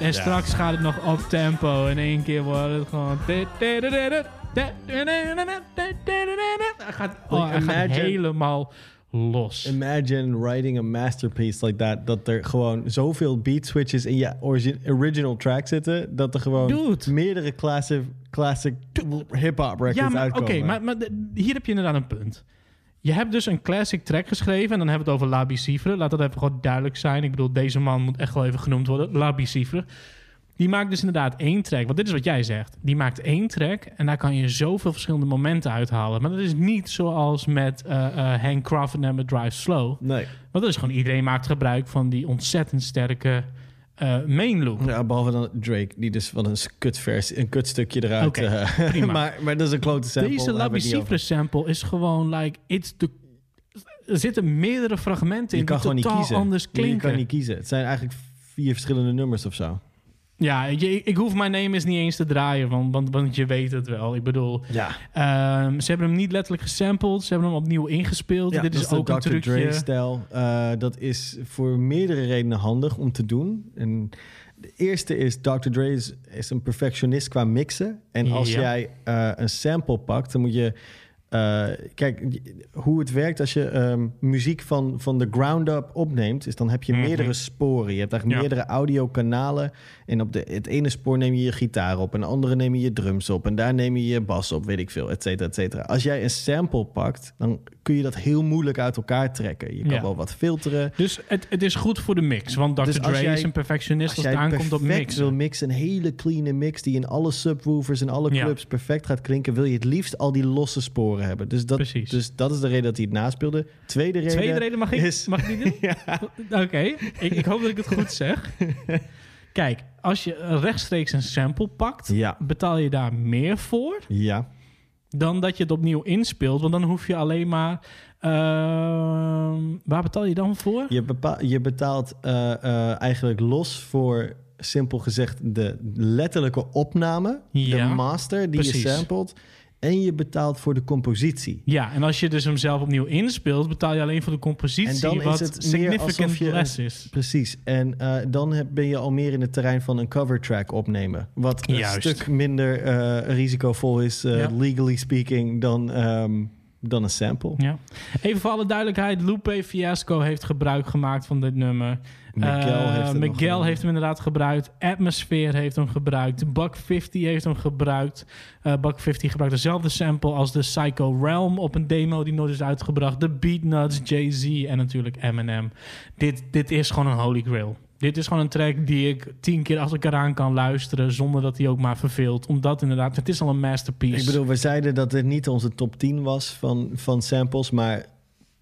En straks gaat het nog op tempo. In één keer wordt het gewoon... Hij gaat, oh, hij gaat helemaal los. Imagine writing a masterpiece like that. Dat er gewoon zoveel beat switches in je origi- original track zitten. Dat er gewoon meerdere classic, classic hip-hop records Ja, maar oké, uitkomen. maar, maar de- hier heb je inderdaad een punt. Je hebt dus een classic track geschreven en dan hebben we het over La Bicifre. Laat dat even gewoon duidelijk zijn. Ik bedoel, deze man moet echt wel even genoemd worden. La Bicifre. Die maakt dus inderdaad één track. Want dit is wat jij zegt. Die maakt één track en daar kan je zoveel verschillende momenten uithalen. Maar dat is niet zoals met eh, eh, Hank Crawford en met Drive Slow. Nee. Want dat is gewoon iedereen maakt gebruik van die ontzettend sterke eh main loop. Ja, behalve dan Drake, die dus van een kutvers, een kutstukje eruit. Oké, eh, prima. maar, maar dat is een klote sample. Deze niet Labi sample is gewoon like it's the er zitten meerdere fragmenten Je in kan die gewoon niet totaal kiezen. anders Je klinken. kan niet kiezen. Het zijn eigenlijk vier verschillende nummers of zo. Ja, je, ik hoef mijn name eens niet eens te draaien, want, want, want je weet het wel. Ik bedoel, Ja. ehm, ze hebben hem niet letterlijk gesampled, ze hebben hem opnieuw ingespeeld. Ja, Dit dat is ook een Dr. trucje. Dre-stijl. Eh, dat is voor meerdere redenen handig om te doen. En de eerste is, Dr. Dre is, is een perfectionist qua mixen. En als Ja. jij eh, een sample pakt, dan moet je... eh, kijk, hoe het werkt als je ehm, muziek van, van de ground up opneemt... is dan heb je Mhm. meerdere sporen. Je hebt eigenlijk Ja. meerdere audiokanalen. En op de, het ene spoor neem je je gitaar op... en de andere neem je je drums op... en daar neem je je bas op, weet ik veel, et cetera, et cetera. Als jij een sample pakt, dan kun je dat heel moeilijk uit elkaar trekken. Je kan Ja. wel wat filteren. Dus het, het is goed voor de mix, want Dr. Dus Dre jij- is een perfectionist als, het aankomt op mix. wil mixen, een hele clean mix die in alle subwoofers en alle Ja. clubs perfect gaat klinken, wil je het liefst al die losse sporen hebben. Dus dat, Precies. Dus dat is de reden dat hij het naspeelde. Tweede reden, Tweede reden mag ik, is... mag ik die doen? Oké, ik, ik hoop dat ik het goed zeg. Kijk, als je rechtstreeks een sample pakt, Ja. betaal je daar meer voor Ja, dan dat je het opnieuw inspeelt. Want dan hoef je alleen maar. ehm, waar betaal je dan voor? je, je betaalt eh, eh, eigenlijk los voor, simpel gezegd, de letterlijke opname, Ja, de master die je precies. En je betaalt voor de compositie. Ja, en als je dus hem zelf opnieuw inspeelt, betaal je alleen voor de compositie. En dan is wat het meer significant alsof je less is. Precies. En eh, dan heb, ben je al meer in het terrein van een cover track opnemen. Wat een Juist. stuk minder eh, risicovol is, eh, Ja. legally speaking, dan, ehm, dan een sample. Ja. Even voor alle duidelijkheid, Lupe Fiasco heeft gebruik gemaakt van dit nummer. Miguel Eh, heeft Miguel hem inderdaad gebruikt. Atmosphere heeft hem gebruikt. Buck 50 heeft hem gebruikt. Eh Buck 50 gebruikt dezelfde sample als de Psycho Realm op een demo die nooit is uitgebracht. De Beatnuts, Jay-Z en natuurlijk Eminem. Dit, dit is gewoon een holy grail. Dit is gewoon een track die ik tien keer achter elkaar aan kan luisteren zonder dat hij ook maar verveelt. Omdat inderdaad, het is al een masterpiece. Ik bedoel, we zeiden dat dit niet onze top 10 was van, van samples, maar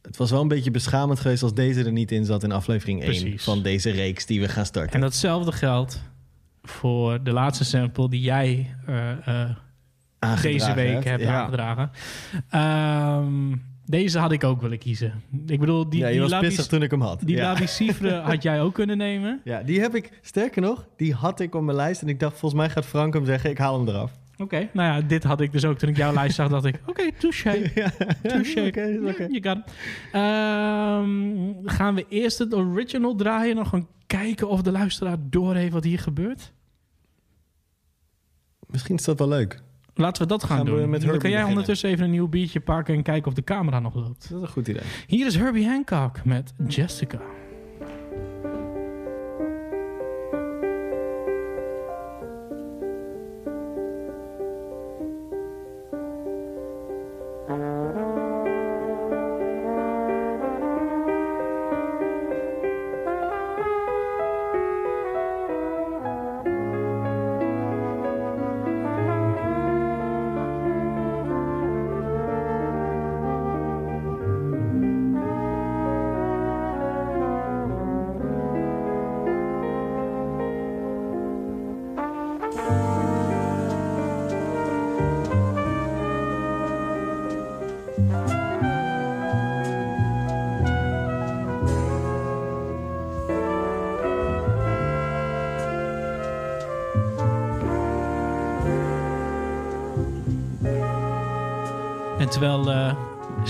het was wel een beetje beschamend geweest als deze er niet in zat in aflevering 1 Precies. van deze reeks die we gaan starten. En datzelfde geldt voor de laatste sample die jij eh, eh, deze week hebt, hebt ja. aangedragen. Ehm, deze had ik ook willen kiezen. Ik bedoel, die, ja, je die was Labi- pissig toen ik hem had. Die ja. Had jij ook kunnen nemen. ja, die heb ik, sterker nog, die had ik op mijn lijst en ik dacht, volgens mij gaat Frank hem zeggen, ik haal hem eraf. Oké, nou ja, dit had ik dus ook toen ik jouw lijst zag. dacht ik, oké, is oké. Ja, je kan. Ehm, gaan we eerst het original draaien? Nog gaan kijken of de luisteraar doorheeft wat hier gebeurt? Misschien is dat wel leuk. Laten we dat gaan, doen. met Dan kan jij beginnen. ondertussen even een nieuw biertje pakken en kijken of de camera nog loopt. Dat is een goed idee. Hier is Herbie Hancock met Jessica.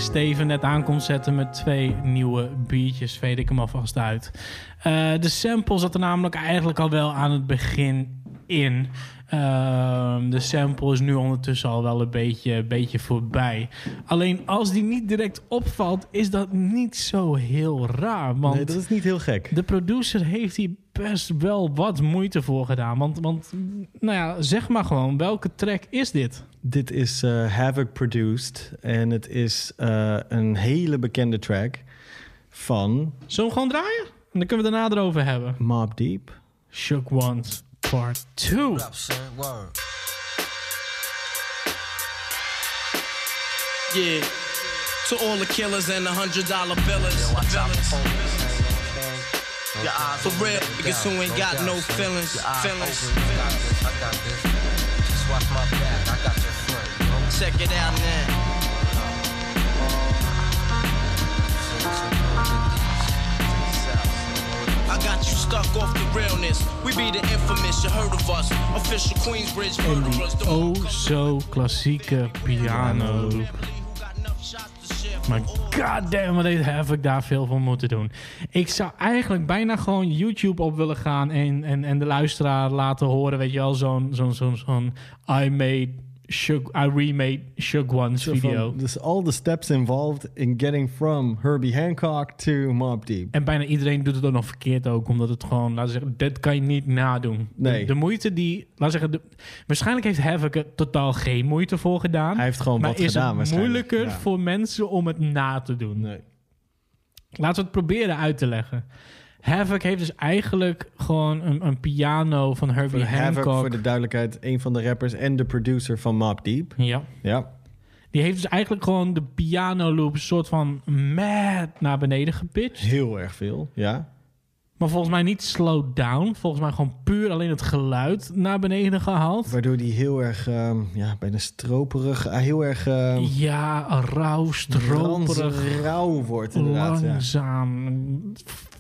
Steven net aankomt zetten met twee nieuwe biertjes, veed ik hem alvast uit. Eh, de sample zat er namelijk eigenlijk al wel aan het begin in. Ehm, de sample is nu ondertussen al wel een beetje, beetje voorbij. Alleen als die niet direct opvalt, is dat niet zo heel raar. Want Nee, dat is niet heel gek. de producer heeft hier best wel wat moeite voor gedaan. Want, want nou ja, zeg maar gewoon, welke track is dit? Dit is eh, Havoc produced en het is eh, een hele bekende track van Zullen we gewoon draaien? En dan kunnen we daarna erover hebben. Mob Deep. Shook Ones Part 2. Yeah. To all the killers and the hundred dollar billers. For real, niggas who ain't got no feelings. Feelings. Check it out now. I got You stuck off the realness. We be the infamous, you heard of us. Official Queensbridge murderers. oh klassieke piano. Maar goddamn, wat heeft Havoc daar veel van moeten doen. Ik zou eigenlijk bijna gewoon YouTube op willen gaan... en, en, en de luisteraar laten horen, weet je wel... zo'n zo'n zo'n zo'n I made... Shug, I remade Shug One's Zo van, video. Dus all the steps involved in getting from Herbie Hancock to Mob Deep. En bijna iedereen doet het ook nog verkeerd ook. Omdat het gewoon, laten we zeggen, dit kan je niet nadoen. Nee. De, de moeite die, laten we zeggen... De, waarschijnlijk heeft Havoc er totaal geen moeite voor gedaan. Hij heeft gewoon maar wat is gedaan het moeilijker ja. voor mensen om het na te doen. Laten we het proberen uit te leggen. Havoc heeft dus eigenlijk gewoon een, een piano van Herbie Voor Hancock. Havoc, voor de duidelijkheid, een van de rappers en de producer van Mob Deep. Ja. Ja. Die heeft dus eigenlijk gewoon de piano loop soort van mad naar beneden gepitcht. Heel erg veel, ja. Maar volgens mij niet slowed down. Volgens mij gewoon puur alleen het geluid naar beneden gehaald. Waardoor die heel erg, ehm, ja, bijna stroperig, ah, heel erg... ehm, Ja, rauw, stroperig. rauw wordt inderdaad. Ja. Langzaam,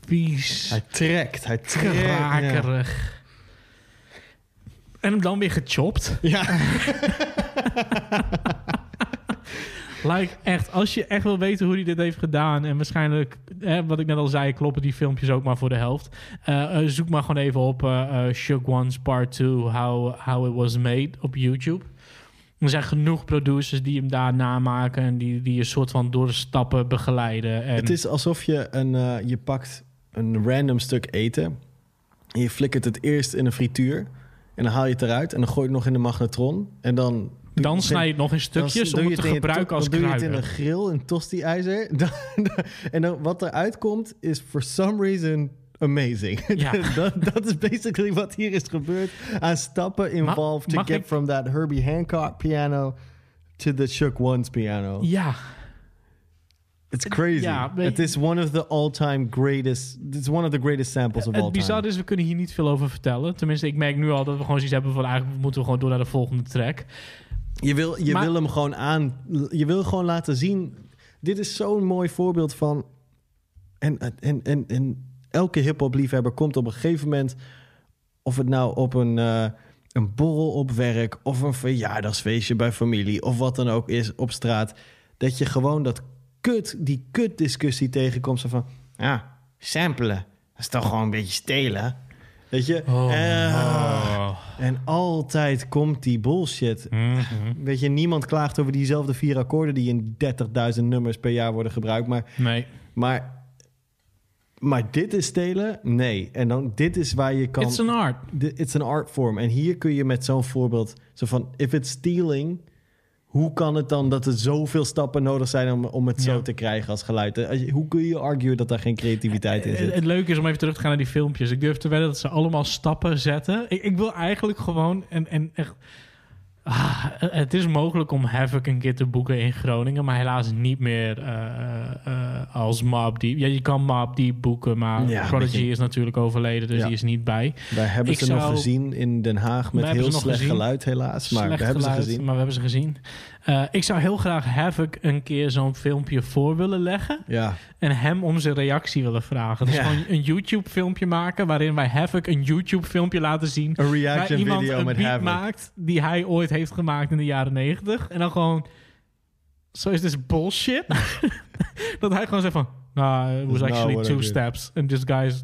vies. Hij trekt, hij trekt. krakerig. En hem dan weer gechopt. Ja. like, echt, als je echt wil weten hoe hij dit heeft gedaan... en waarschijnlijk, hè, wat ik net al zei... kloppen die filmpjes ook maar voor de helft. Eh, eh, zoek maar gewoon even op Shook One's Part 2... How, how It Was Made op YouTube. Er zijn genoeg producers die hem daar namaken... en die, die een soort van door de stappen begeleiden. En Het is alsof je een, je pakt een random stuk eten. En je flikkert het eerst in een frituur. En dan haal je het eruit en dan gooi je het nog in de magnetron. En dan... Dan snij je het nog in stukjes dan om het je te in gebruiken als Dan doe je het in een grill, een tosti-ijzer. En dan wat eruit komt is for some reason amazing. Ja. dat, dat is basically wat hier is gebeurd. Aan stappen involved to get ik- from that Herbie Hancock piano to the Shook Ones piano. Ja, It's crazy. Ja, Het is one of the all-time greatest. It's one of the greatest samples of all Het time. bizar is, we kunnen hier niet veel over vertellen. Tenminste, ik merk nu al dat we gewoon zoiets hebben van... eigenlijk moeten we gewoon door naar de volgende track. Je wil, je Maar- wil hem gewoon aan. Je wil gewoon laten zien. Dit is zo'n mooi voorbeeld van. En, en, en, en elke hip-hop liefhebber komt op een gegeven moment. Of het nou op een, eh, een borrel op werk. of een verjaardagsfeestje bij familie. of wat dan ook is op straat. Dat je gewoon dat kut, die kut-discussie tegenkomt. Zo van. Ja, samplen. Dat is toch gewoon een beetje stelen. Weet je? Eh, En altijd komt die bullshit. Weet je, niemand klaagt over diezelfde vier akkoorden... die in 30.000 nummers per jaar worden gebruikt. Maar, Nee. maar, maar dit is stelen? Nee. En dan, dit is waar je kan... It's an art. It's an art form. En hier kun je met zo'n voorbeeld... Zo van, if it's stealing... Hoe kan het dan dat er zoveel stappen nodig zijn om, om het zo te krijgen als geluid? Eh, als Hoe kun je arguen dat daar geen creativiteit in Het, zit? het leuke is om even terug te gaan naar die filmpjes. Ik durf te wedden dat ze allemaal stappen zetten. Ik, ik wil eigenlijk gewoon... En, en echt, ah, het is mogelijk om Havoc een keer te boeken in Groningen... maar helaas niet meer eh, eh, als Mob Deep. Ja, je kan Mob Deep boeken, maar Ja, Prodigy is natuurlijk overleden... dus Ja. die is niet bij. Wij hebben Ik ze nog gezien in Den Haag met heel slecht gezien. geluid helaas. Maar Slecht we hebben geluid, ze gezien. Maar we hebben ze gezien. Eh, ik zou heel graag Havoc een keer zo'n filmpje voor willen leggen. Ja. En hem om zijn reactie willen vragen. Dus Ja. gewoon een YouTube-filmpje maken... waarin wij Havoc een YouTube-filmpje laten zien... Een reaction waar iemand video een met beat Havoc. maakt... die hij ooit heeft gemaakt in de jaren negentig. En dan gewoon... Zo is this bullshit. dat hij gewoon zegt van... Nah, it was That's actually two did." steps. And this guy's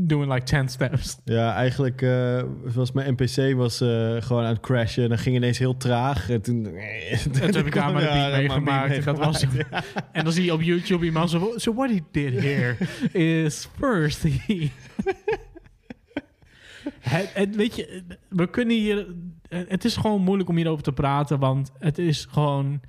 doing like ten steps. Ja, eigenlijk eh, was mijn NPC was, eh, gewoon aan het crashen. En dan ging ineens heel traag. En toen, En toen heb ik daar maar daar meegemaakt. En, dat was meegemaakt, en dan zie je op YouTube iemand zo... So what he did here is first he... Het, het- weet je, we kunnen hier... Het is gewoon moeilijk om hierover te praten, want het is gewoon...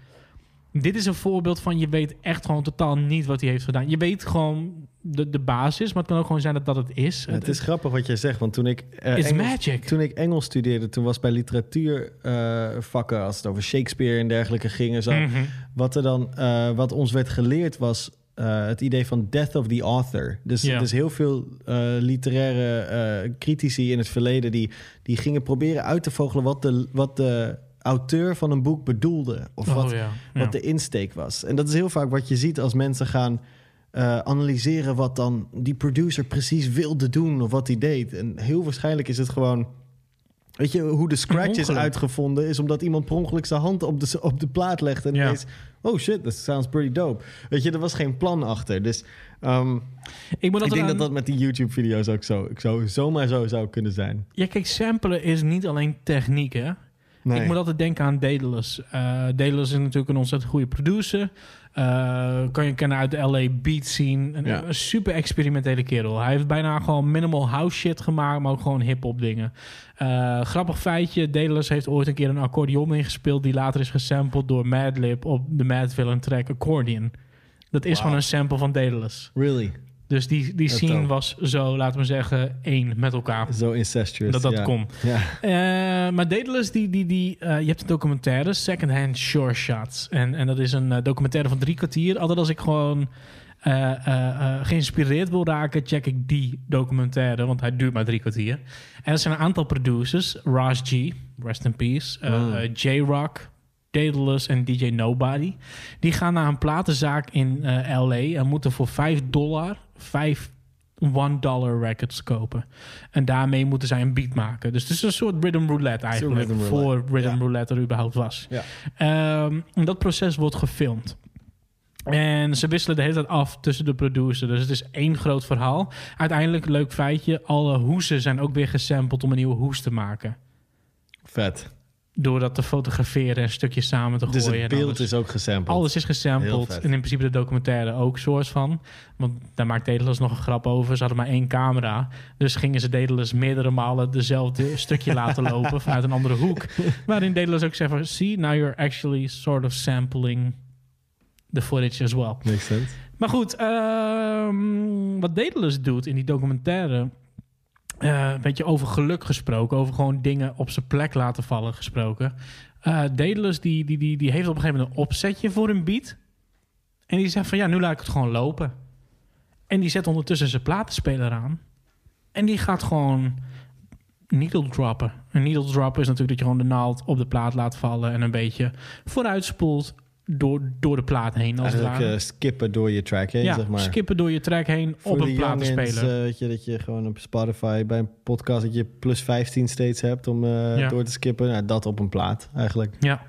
Dit is een voorbeeld van je weet echt gewoon totaal niet wat hij heeft gedaan. Je weet gewoon de, de basis, maar het kan ook gewoon zijn dat dat het is. Het is grappig wat jij zegt, want toen ik, eh, It's Engels, magic. toen ik Engels studeerde, toen was bij literatuurvakken, als het over Shakespeare en dergelijke ging en zo, Mhm. wat, er dan, eh, wat ons werd geleerd was het idee van death of the author. Dus, dus heel veel literaire critici in het verleden die, die gingen proberen uit te vogelen wat de, wat de auteur van een boek bedoelde. Of Oh, wat, ja. wat Ja. de insteek was. En dat is heel vaak wat je ziet als mensen gaan eh, analyseren wat dan die producer precies wilde doen of wat hij deed. En heel waarschijnlijk is het gewoon. Weet je, hoe de scratch is uitgevonden, is omdat iemand per ongeluk zijn hand op de, op de plaat legt en Ja. ineens, oh shit, that sounds pretty dope. Weet je, er was geen plan achter. Dus ehm, Ik, moet ik denk dat dat met die YouTube-video's ook zo, zo, zomaar zo zou kunnen zijn. Ja, kijk, samplen is niet alleen techniek, hè. Nee. Ik moet altijd denken aan Daedalus. Eh Daedalus is natuurlijk een ontzettend goede producer. Eh, kan je kennen uit de LA Beat scene. Een, Ja. een super experimentele kerel. Hij heeft bijna gewoon minimal house shit gemaakt, maar ook gewoon hip-hop dingen. Eh, grappig feitje: Daedalus heeft ooit een keer een accordeon ingespeeld. die later is gesampled door Madlib op de Mad Villain track Accordion. Dat is Wow. gewoon een sample van Daedalus. Really? Dus die, die scene was zo, laten we zeggen, één met elkaar. Zo incestuous. Dat dat ja. kon. Eh, maar Daedalus, die, die, die, eh, je hebt een documentaire, Secondhand Shore Shots. En, en dat is een eh, documentaire van drie kwartier. Altijd als ik gewoon geïnspireerd wil raken, check ik die documentaire. Want hij duurt maar drie kwartier. En er zijn een aantal producers. Raj G, rest in peace. eh, J-Rock, Daedalus en DJ Nobody. Die gaan naar een platenzaak in LA en moeten voor 5 dollar, 5 one-dollar records kopen. En daarmee moeten zij een beat maken. Dus het is een soort rhythm roulette eigenlijk. rhythm voor rhythm ja. roulette er überhaupt was. Ja. Ehm, en dat proces wordt gefilmd. En ze wisselen de hele tijd af tussen de producer. Dus het is één groot verhaal. Uiteindelijk, leuk feitje, alle hoesen zijn ook weer gesampled om een nieuwe hoes te maken. Vet. Door dat te fotograferen en stukjes samen te Dus gooien. het en beeld alles. is ook gesampled. Alles is gesampled. En in principe de documentaire ook soort van. Want daar maakt Daedalus nog een grap over. Ze hadden maar één camera. Dus gingen ze Daedalus meerdere malen dezelfde stukje laten lopen vanuit een andere hoek. Waarin Daedalus ook zegt van... See, now you're actually sort of sampling the footage as well. Makes sense. Maar goed, ehm, wat Daedalus doet in die documentaire... eh, een beetje over geluk gesproken. Over gewoon dingen op zijn plek laten vallen gesproken. Daedalus die, die, die, die heeft op een gegeven moment een opzetje voor een beat. En die zegt van ja, nu laat ik het gewoon lopen. En die zet ondertussen zijn platenspeler aan. En die gaat gewoon needle droppen. Een needle drop is natuurlijk dat je gewoon de naald op de plaat laat vallen... en een beetje vooruitspoelt door, door de plaat heen. Als Eigenlijk eh, skippen door je track heen, ja, zeg maar. skippen door je track heen Voor op een platenspeler. eh, weet je, dat je gewoon op Spotify bij een podcast... dat je plus 15 steeds hebt om eh, Ja. door te skippen. Nou, dat op een plaat, eigenlijk. Ja.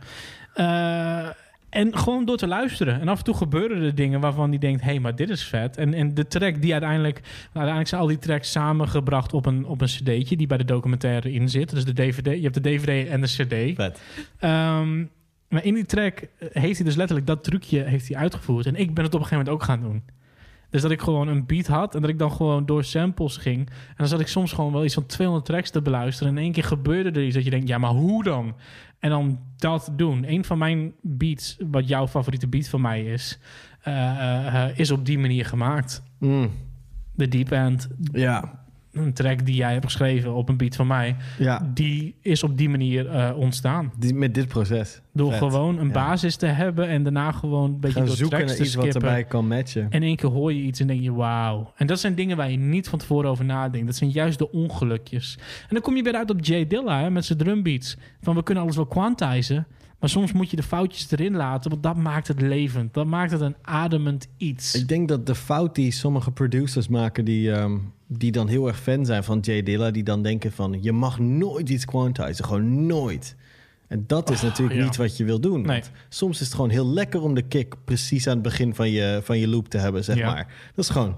En gewoon door te luisteren. En af en toe gebeuren er dingen waarvan die denkt... hé, hey, maar dit is vet. En, en de track die uiteindelijk... nou, uiteindelijk zijn al die tracks samengebracht op een, op een cd'tje... die bij de documentaire in zit. Dus de DVD, je hebt de DVD en de cd. Vet. Ehm, maar in die track eh, heeft hij dus letterlijk dat trucje heeft hij uitgevoerd. En ik ben het op een gegeven moment ook gaan doen. Dus dat ik gewoon een beat had en dat ik dan gewoon door samples ging. En dan zat ik soms gewoon wel iets van 200 tracks te beluisteren. En in één keer gebeurde er iets dat je denkt, ja, maar hoe dan? En dan dat doen. Een van mijn beats, wat jouw favoriete beat van mij is, eh, eh, is op die manier gemaakt. Mm. De Deep End. Ja. Een track die jij hebt geschreven op een beat van mij. Ja. Die is op die manier eh, ontstaan. Die, met dit proces. Door Vet. gewoon een Ja. basis te hebben en daarna gewoon een beetje Gaan door zoeken tracks naar iets wat erbij kan matchen. En in één keer hoor je iets en denk je, wauw. En dat zijn dingen waar je niet van tevoren over nadenkt. Dat zijn juist de ongelukjes. En dan kom je weer uit op Jay Dilla hè, met zijn drumbeats. Van we kunnen alles wel quantizen. Maar soms moet je de foutjes erin laten, want dat maakt het levend. Dat maakt het een ademend iets. Ik denk dat de fout die sommige producers maken... die, ehm, die dan heel erg fan zijn van Jay Dilla... die dan denken van... je mag nooit iets quantizen, gewoon nooit. En dat is natuurlijk ja. niet wat je wil doen. Soms is het gewoon heel lekker om de kick... precies aan het begin van je, van je loop te hebben, zeg Ja. maar. Dat is gewoon...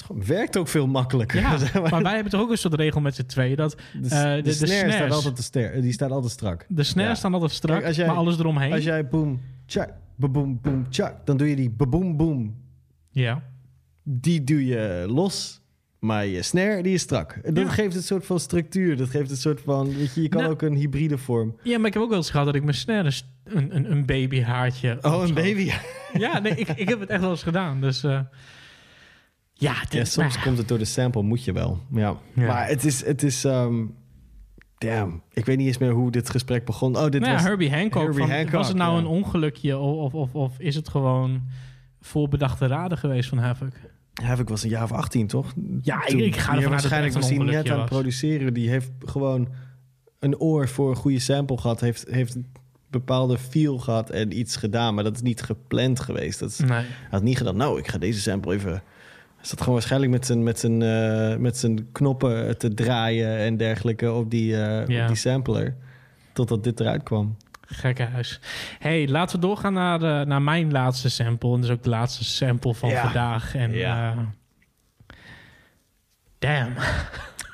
Gewoon, werkt ook veel makkelijker. Ja, maar wij hebben toch ook een soort regel met z'n tweeën. Dat De, eh, de, de, de snare staat altijd te ster, die staat altijd strak. De snares Ja. staan altijd strak, Kijk, als jij- maar alles eromheen. Als jij boom, tjak, boom, boom, tjak, dan doe je die boom, boom. Ja. Die doe je los, maar je snare die is strak. Dat Ja. geeft een soort van structuur. Dat geeft een soort van, weet je, je kan Nou- ook een hybride vorm. Ja, maar ik heb ook wel eens gehad dat ik mijn snares een, een, een babyhaartje... Oh, een baby. Ja, nee, ik, ik heb het echt wel eens gedaan. Dus eh, ja, dit, Ja, soms maar- komt het door de sample, moet je wel. Ja. Ja. Maar het is, het is, ehm, damn, ik weet niet eens meer hoe dit gesprek begon. Oh, dit Nou ja, was Herbie Hancock. Herbie van, Hancock, was het nou een ongelukje of, of, of is het gewoon voorbedachte raden geweest van Havoc? Havoc was een jaar of 18, toch? Ja, ik- Toen- ik ga ervan uit het waarschijnlijk een was hij net aan het produceren. Die heeft gewoon een oor voor een goede sample gehad. Heeft, heeft bepaalde feel gehad en iets gedaan. Maar dat is niet gepland geweest. Dat is, Nee. Hij had niet gedacht, nou, ik ga deze sample even... Hij zat gewoon waarschijnlijk met zijn, met zijn, eh, met zijn knoppen te draaien en dergelijke op die, eh, Ja. op die sampler. Totdat dit eruit kwam. Gekke huis. hey, laten we doorgaan naar, eh, naar mijn laatste sample. En dat is ook de laatste sample van Ja. vandaag. En, Ja. eh, damn.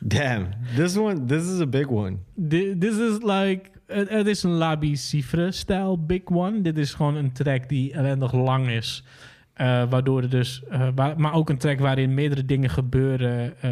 Damn, this one, this is a big one. Thi- This is like... Het het is een Labi Cifre-stijl big one. Dit is gewoon een track die ellendig lang is. Eh, waardoor er dus... eh, waar- maar ook een track waarin meerdere dingen gebeuren... eh,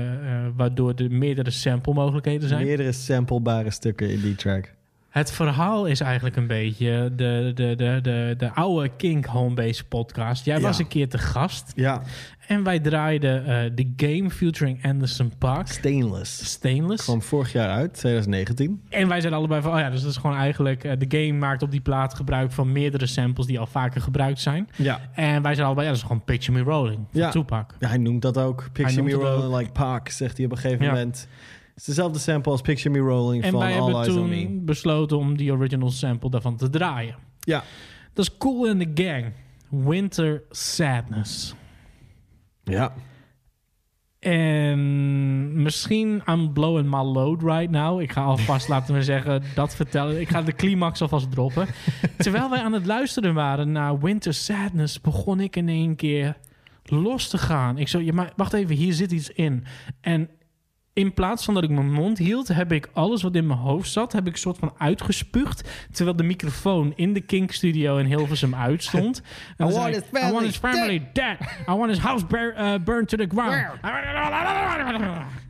waardoor er meerdere sample mogelijkheden zijn. Meerdere samplebare stukken in die track. Het verhaal is eigenlijk een beetje de, de, de, de, de oude Kink Homebase podcast. Jij was Ja. een keer te gast. Ja. En wij draaiden eh de game featuring Anderson Park. Stainless. Stainless. Kwam vorig jaar uit, 2019. En wij zeiden allebei van, oh ja, dus dat is gewoon eigenlijk... eh, de game maakt op die plaat gebruik van meerdere samples die al vaker gebruikt zijn. Ja. En wij zeiden allebei, ja, dat is gewoon Picture Me Rolling van Ja. Tupac. Ja, hij noemt dat ook. Picture Me Rolling ook. like Pac, zegt hij op een gegeven Ja. moment. Het is dezelfde sample als Picture Me Rolling En van wij All hebben Eyes on Me. toen besloten om die original sample daarvan te draaien. Ja. Dat is Cool in the Gang. Winter Sadness. Ja. En misschien I'm blowing my load right now. Ik ga alvast, laten we zeggen, dat vertellen. Ik ga de climax alvast droppen. Terwijl wij aan het luisteren waren naar Winter Sadness... begon ik in één keer los te gaan. Ik zo, ja, maar wacht even, hier zit iets in. En in plaats van dat ik mijn mond hield... heb ik alles wat in mijn hoofd zat... heb ik soort van uitgespuugd... terwijl de microfoon in de Kink Studio in Hilversum uitstond. En I want his family I want his family dead. I want his house bur- uh, burned to the ground.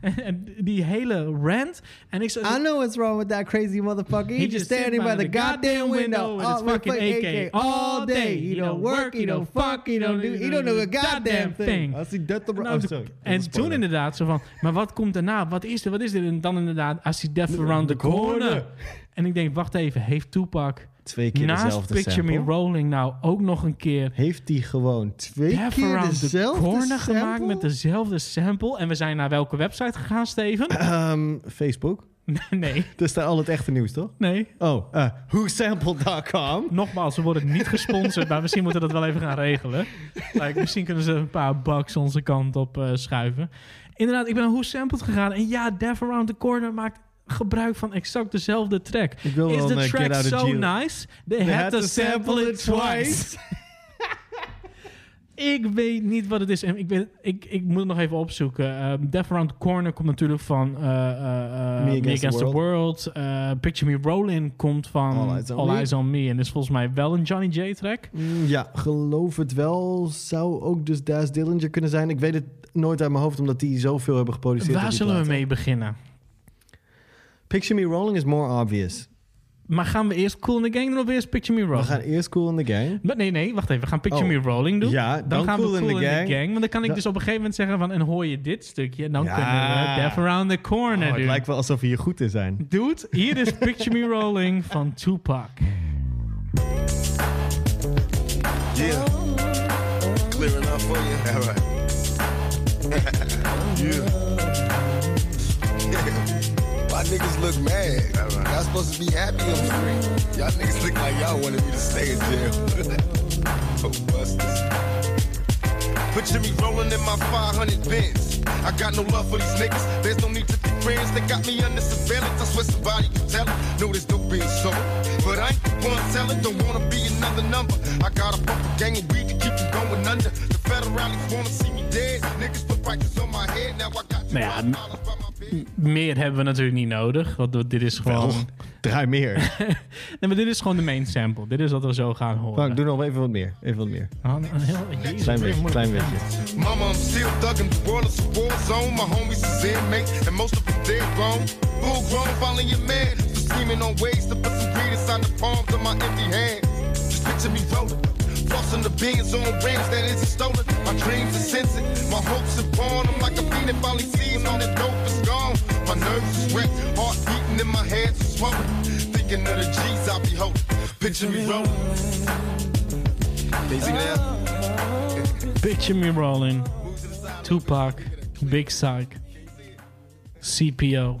en die hele rant. En ik zo, I know what's wrong with that crazy motherfucker. He, just standing by the goddamn window with his fucking AK all day. He don't work, he don't fuck, he don't do, he don't do a goddamn thing. Als hij dat op... Nou, oh, sorry. en toen inderdaad zo van, maar wat komt daarna? Wat is er? Wat is dit? En dan inderdaad, I see death around the corner. En ik denk, wacht even, heeft Tupac Twee keer naast dezelfde Picture Me? Rolling nou ook nog een keer Heeft hij gewoon twee Death keer Around the dezelfde Corner sample? gemaakt met dezelfde sample? En we zijn naar welke website gegaan, Steven? Ehm, Facebook. nee. Dus daar al het echte nieuws, toch? Nee. Oh, uh, whosample.com. Nogmaals, we worden niet gesponsord, maar misschien moeten we dat wel even gaan regelen. Like, misschien kunnen ze een paar bucks onze kant op eh, schuiven. Inderdaad, ik ben naar Who Sampled gegaan. En ja, Death Around the Corner maakt gebruik van exact dezelfde track. Is de eh, track so nice? They, had, to sample it twice. ik weet niet wat het is. En ik, weet, ik, ik moet het nog even opzoeken. Um, Death Around the Corner komt natuurlijk van uh, uh, uh, Me Against, the World. Picture Me Rolling komt van All All Eyes on Me. En is volgens mij wel een Johnny J track. Mm, Ja, geloof het wel. Zou ook dus Daz Dillinger kunnen zijn. Ik weet het nooit uit mijn hoofd, omdat die zoveel hebben geproduceerd. Waar zullen we mee beginnen? Picture Me Rolling is more obvious. Maar gaan we eerst Cool in the Gang doen of eerst Picture Me Rolling? We gaan eerst Cool in the Gang. Maar nee, nee, wacht even. We gaan Picture Oh. Me Rolling doen. Ja, dan gaan Cool we in Cool the in, Gang. the Gang. Want dan kan ik dus op een gegeven moment zeggen van... en hoor je dit stukje, en dan Ja. kunnen we Death Around the Corner Oh, het doen. lijkt wel alsof we hier goed in zijn. Dude, hier is Picture Me Rolling van Tupac. Yeah. Clear enough for you? All right. Yeah. Why niggas look mad? Y'all supposed to be happy on the screen. Y'all niggas look like y'all wanted me to stay in jail. oh. Picture me rolling in my 500 bins. I got no love for these niggas. There's no need to be friends. They got me under surveillance. I swear somebody can tell it. Know there's no being sold. But I ain't the one telling. Don't wanna be another number. I got a a gang of weed to keep them going under. Nou ja, meer hebben we natuurlijk niet nodig. Want dit is gewoon... Wel, draai meer. nee, maar dit is gewoon de main sample. Dit is wat we zo gaan horen. Frank, doe nog even wat meer. Even wat meer. Ah, een heel, jezus, Klein beetje, klein beetje. Mama, I'm still thugging. The world is a war zone. My homies is inmate, and most of them dead grown. Full grown, following your man. So scheming on ways to put some greed inside the palms of my empty hands. Just picture me rolling. Flossing the beans on rims that isn't stolen. My dreams are sensing. My hopes are born. I'm like a fiend that finally sees all that dope is gone. My nerves is wrecked. Heart beating in my head is swollen. Thinking of the G's I'll be holding. Picture me rolling. Can you me now? Picture Me Rolling. Tupac. Big Psych. CPO.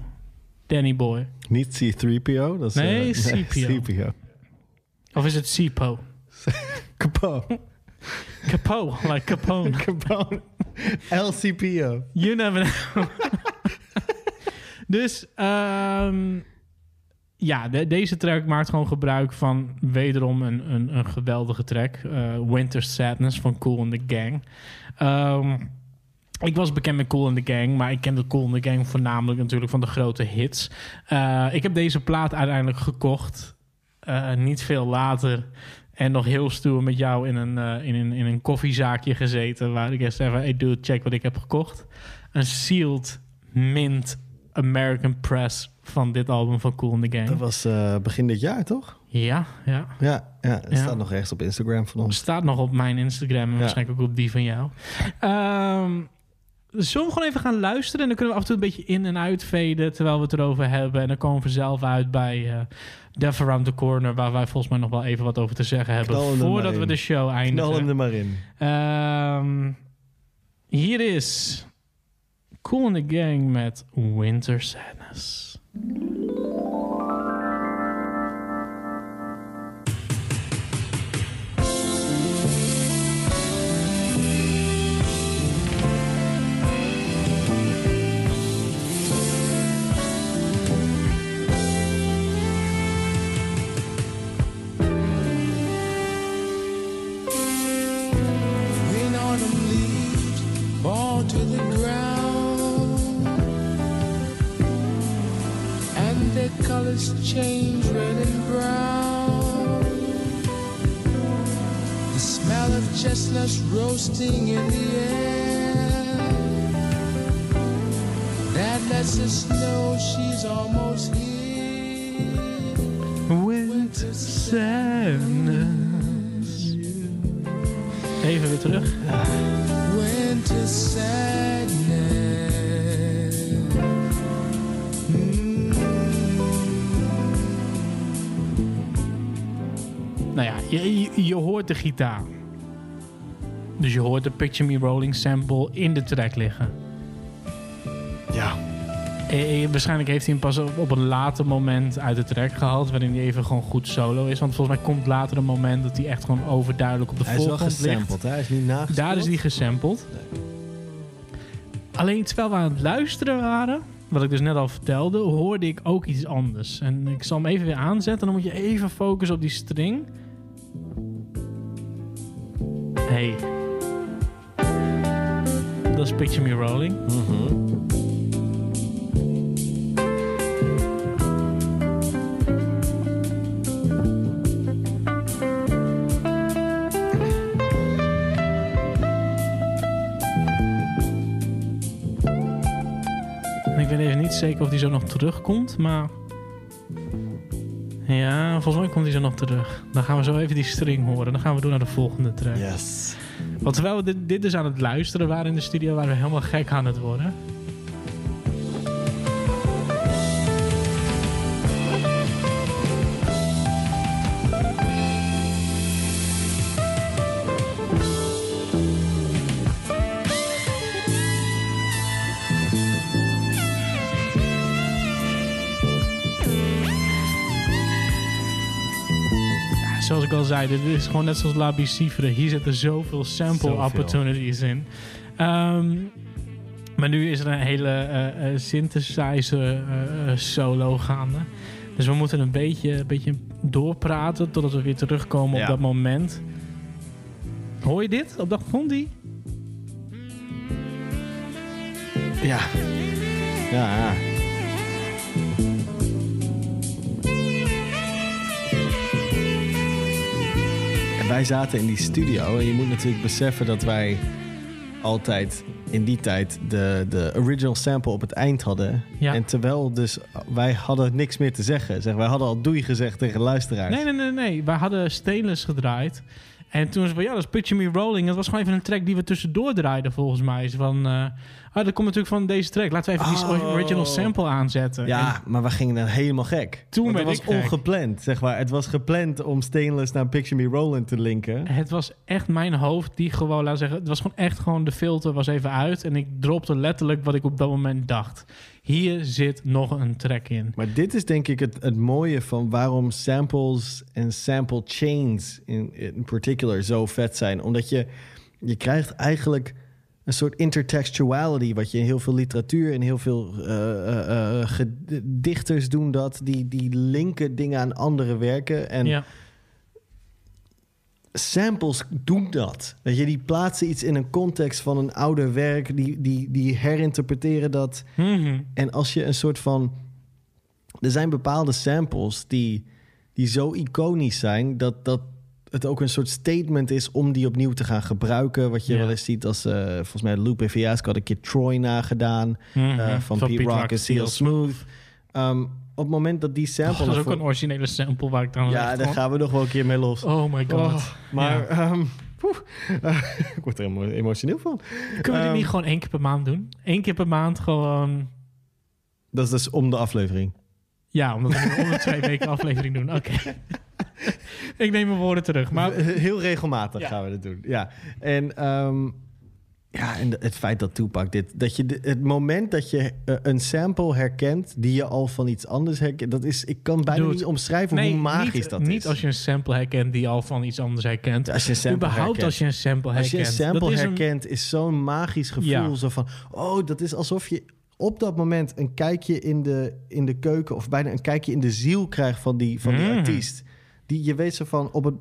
Danny Boy. Niet C3PO? Dat is, Nee, eh, CPO. CPO. Of is het Sipo? Capo. Capo, like Capone. Capone. LCPO. You never know. dus ehm, ja, de- deze track maakt gewoon gebruik van wederom een, een, een geweldige track. eh, Winter Sadness van Cool and the Gang. Ehm, ik was bekend met Cool and the Gang, maar ik kende Cool and the Gang voornamelijk natuurlijk van de grote hits. Eh, ik heb deze plaat uiteindelijk gekocht. eh, niet veel later. En nog heel stoer met jou in een, eh, in een, in een koffiezaakje gezeten. Waar ik eerst even, hey dude, check wat ik heb gekocht. Een sealed mint American Press van dit album van Cool and the Gang. Dat was eh, begin dit jaar, toch? Ja, ja. Ja, ja het Ja. staat nog rechts op Instagram van ons. Staat nog op mijn Instagram en waarschijnlijk ook op die van jou. Ehm zullen we gewoon even gaan luisteren? En dan kunnen we af en toe een beetje in- en uitveden terwijl we het erover hebben. En dan komen we zelf uit bij eh Death Around the Corner, waar wij volgens mij nog wel even wat over te zeggen hebben. Voordat we de show eindigen. Knal hem er maar in. Ehm, hier is Cool in the Gang met Winter Sadness. Change red and brown, the smell of chestnuts roasting in the air that lets us know she's almost here. Winter Sadness. Even weer terug. Winter sadness. Nou ja, je, je, hoort de gitaar. Dus je hoort de Picture Me Rolling sample in de track liggen. Ja. Eh, eh, waarschijnlijk heeft hij hem pas op, op een later moment uit de track gehaald. Waarin hij even gewoon goed solo is. Want volgens mij komt later een moment dat hij echt gewoon overduidelijk op de Hij is wel ligt. gesampled, hè? hij is niet nagespeeld. Daar is die gesampled. Alleen terwijl we aan het luisteren waren, wat ik dus net al vertelde, hoorde ik ook iets anders. En ik zal hem even weer aanzetten. Dan moet je even focussen op die string. Hey. Dat is Picture Me Rolling. En ik weet even niet zeker of die zo nog terugkomt, maar... Ja, volgens mij komt hij zo nog terug. Dan gaan we zo even die string horen. Dan gaan we door naar de volgende track. Yes. Want terwijl we dit, dit dus aan het luisteren waren in de studio, waren we helemaal gek aan het worden. Ik al zei, dit is gewoon net zoals La Bicifre. Hier zitten zoveel sample Zoveel. opportunities in. Ehm, maar nu is er een hele eh, synthesizer eh, solo gaande. Dus we moeten een beetje, een beetje doorpraten totdat we weer terugkomen Ja. op dat moment. Hoor je dit op dat die? Ja. Ja, ja. Wij zaten in die studio en je moet natuurlijk beseffen dat wij altijd in die tijd de, de original sample op het eind hadden. Ja. En terwijl dus wij hadden niks meer te zeggen. Zeg, wij hadden al doei gezegd tegen luisteraars. Nee, nee, nee, nee. Wij hadden Stainless gedraaid. En toen was van, ja, dat is Picture Me Rolling. Dat was gewoon even een track die we tussendoor draaiden, volgens mij. Is Van, eh, Ah, dat komt natuurlijk van deze track. Laten we even die Oh. original sample aanzetten. Ja, En maar we gingen dan helemaal gek. Toen het was gek. ongepland, zeg maar. Het was gepland om Stainless naar Picture Me Rolling te linken. het was echt mijn hoofd die gewoon, laat zeggen, het was gewoon echt gewoon de filter was even uit en ik dropte letterlijk wat ik op dat moment dacht. Hier zit nog een track in. Maar dit is denk ik het, het mooie van waarom samples en sample chains in, in particular zo vet zijn. Omdat je, je krijgt eigenlijk een soort intertextuality, wat je in heel veel literatuur en heel veel ged- dichters doen dat. Die, die linken dingen aan andere werken. En Ja. samples doen dat. Weet je, die plaatsen iets in een context van een ouder werk, die, die, die herinterpreteren dat. Mhm. En als je een soort van. Er zijn bepaalde samples die, die zo iconisch zijn dat, dat het ook een soort statement is om die opnieuw te gaan gebruiken. Wat je Ja. wel eens ziet als, eh, volgens mij, Lupe Fiasco had een keer Troy nagedaan. Eh, van, Van Pete Rock en Seal Seal Smooth. Ehm, op het moment dat die sample... Oh, dat is ook een originele sample waar ik dan ja, daar gaan we nog wel een keer mee los. Oh my god. Oh, maar Ja. ehm, eh, ik word er emo- emotioneel van. Kunnen we dit Ehm, niet gewoon één keer per maand doen? Eén keer per maand gewoon... Dat is dus om de aflevering. Ja, omdat we om de twee weken aflevering doen. Oké. ik neem mijn woorden terug. Maar Heel regelmatig Ja. gaan we dat doen. Ja, en, ehm, ja, en het feit dat Tupac dit... Dat je de- het moment dat je eh, een sample herkent... die je al van iets anders herkent... Dat is, ik kan bijna Dude, niet omschrijven nee, hoe magisch niet, dat niet is. als je een sample herkent die al van iets anders herkent. Als je een sample Überhaupt herkent. als je een sample Als herkent. je een sample Dat is een- herkent, is zo'n magisch gevoel. Ja. Zo van, oh, dat is alsof je op dat moment een kijkje in de, in de keuken... of bijna een kijkje in de ziel krijgt van die, van die Mm. artiest. Die, je weet zo van, op het...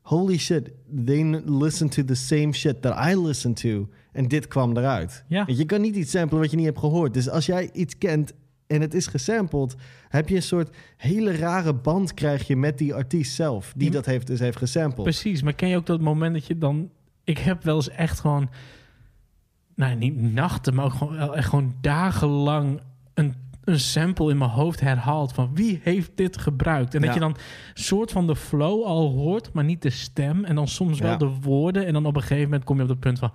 Holy shit, they listen to the same shit that I listen to. En dit kwam eruit. Ja. Want Je kan niet iets samplen wat je niet hebt gehoord. Dus als jij iets kent en het is gesampled... heb je een soort hele rare band krijg je met die artiest zelf... die Ja. dat heeft, dus heeft gesampled. Precies, maar ken je ook dat moment dat je dan... Ik heb wel eens echt gewoon... Nou, niet nachten, maar ook gewoon, echt gewoon dagenlang... Een, een sample in mijn hoofd herhaald van wie heeft dit gebruikt? En dat je dan soort van de flow al hoort, maar niet de stem. En dan soms wel de woorden. En dan op een gegeven moment kom je op het punt van...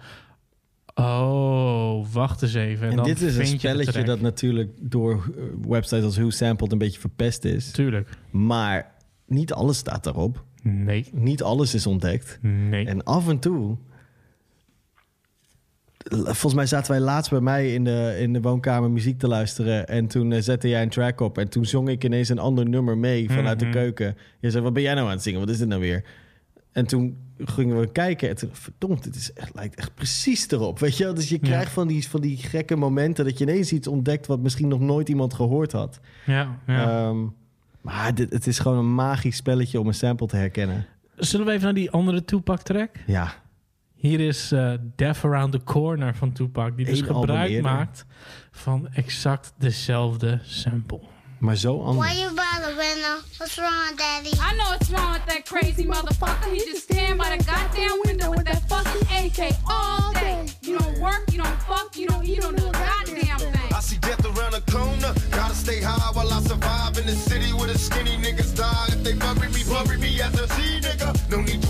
Oh, wacht eens even. En, dit is een spelletje dat natuurlijk door websites als Who Sampled een beetje verpest is. Tuurlijk. Maar niet alles staat daarop. Nee. Niet alles is ontdekt. Nee. En af en toe... Volgens mij zaten wij laatst bij mij in de, in de woonkamer muziek te luisteren. En toen eh, zette jij een track op. En toen zong ik ineens een ander nummer mee vanuit Mhm. de keuken. Je zei, wat ben jij nou aan het zingen? Wat is dit nou weer? En toen gingen we kijken. En toen, verdomd, het is echt, lijkt echt precies erop. Weet je wel? Dus je Ja. krijgt van die, van die gekke momenten... dat je ineens iets ontdekt wat misschien nog nooit iemand gehoord had. Ja, ja. Ehm, maar dit, het is gewoon een magisch spelletje om een sample te herkennen. Zullen we even naar die andere Tupac-track? Ja. Hier is eh Death Around the Corner van Tupac, die dus Eén album gebruik maakt van exact dezelfde sample. Maar zo anders. Why you bother, Winner? What's wrong, Daddy? I know what's wrong with that crazy motherfucker. He just stand by the goddamn window with that fucking AK all day. You don't work, you don't fuck, you don't, you don't do a goddamn thing. I see death around the corner. Gotta stay high while I survive in the city where the skinny niggas die. If they bury me, bury me as a G nigga. No need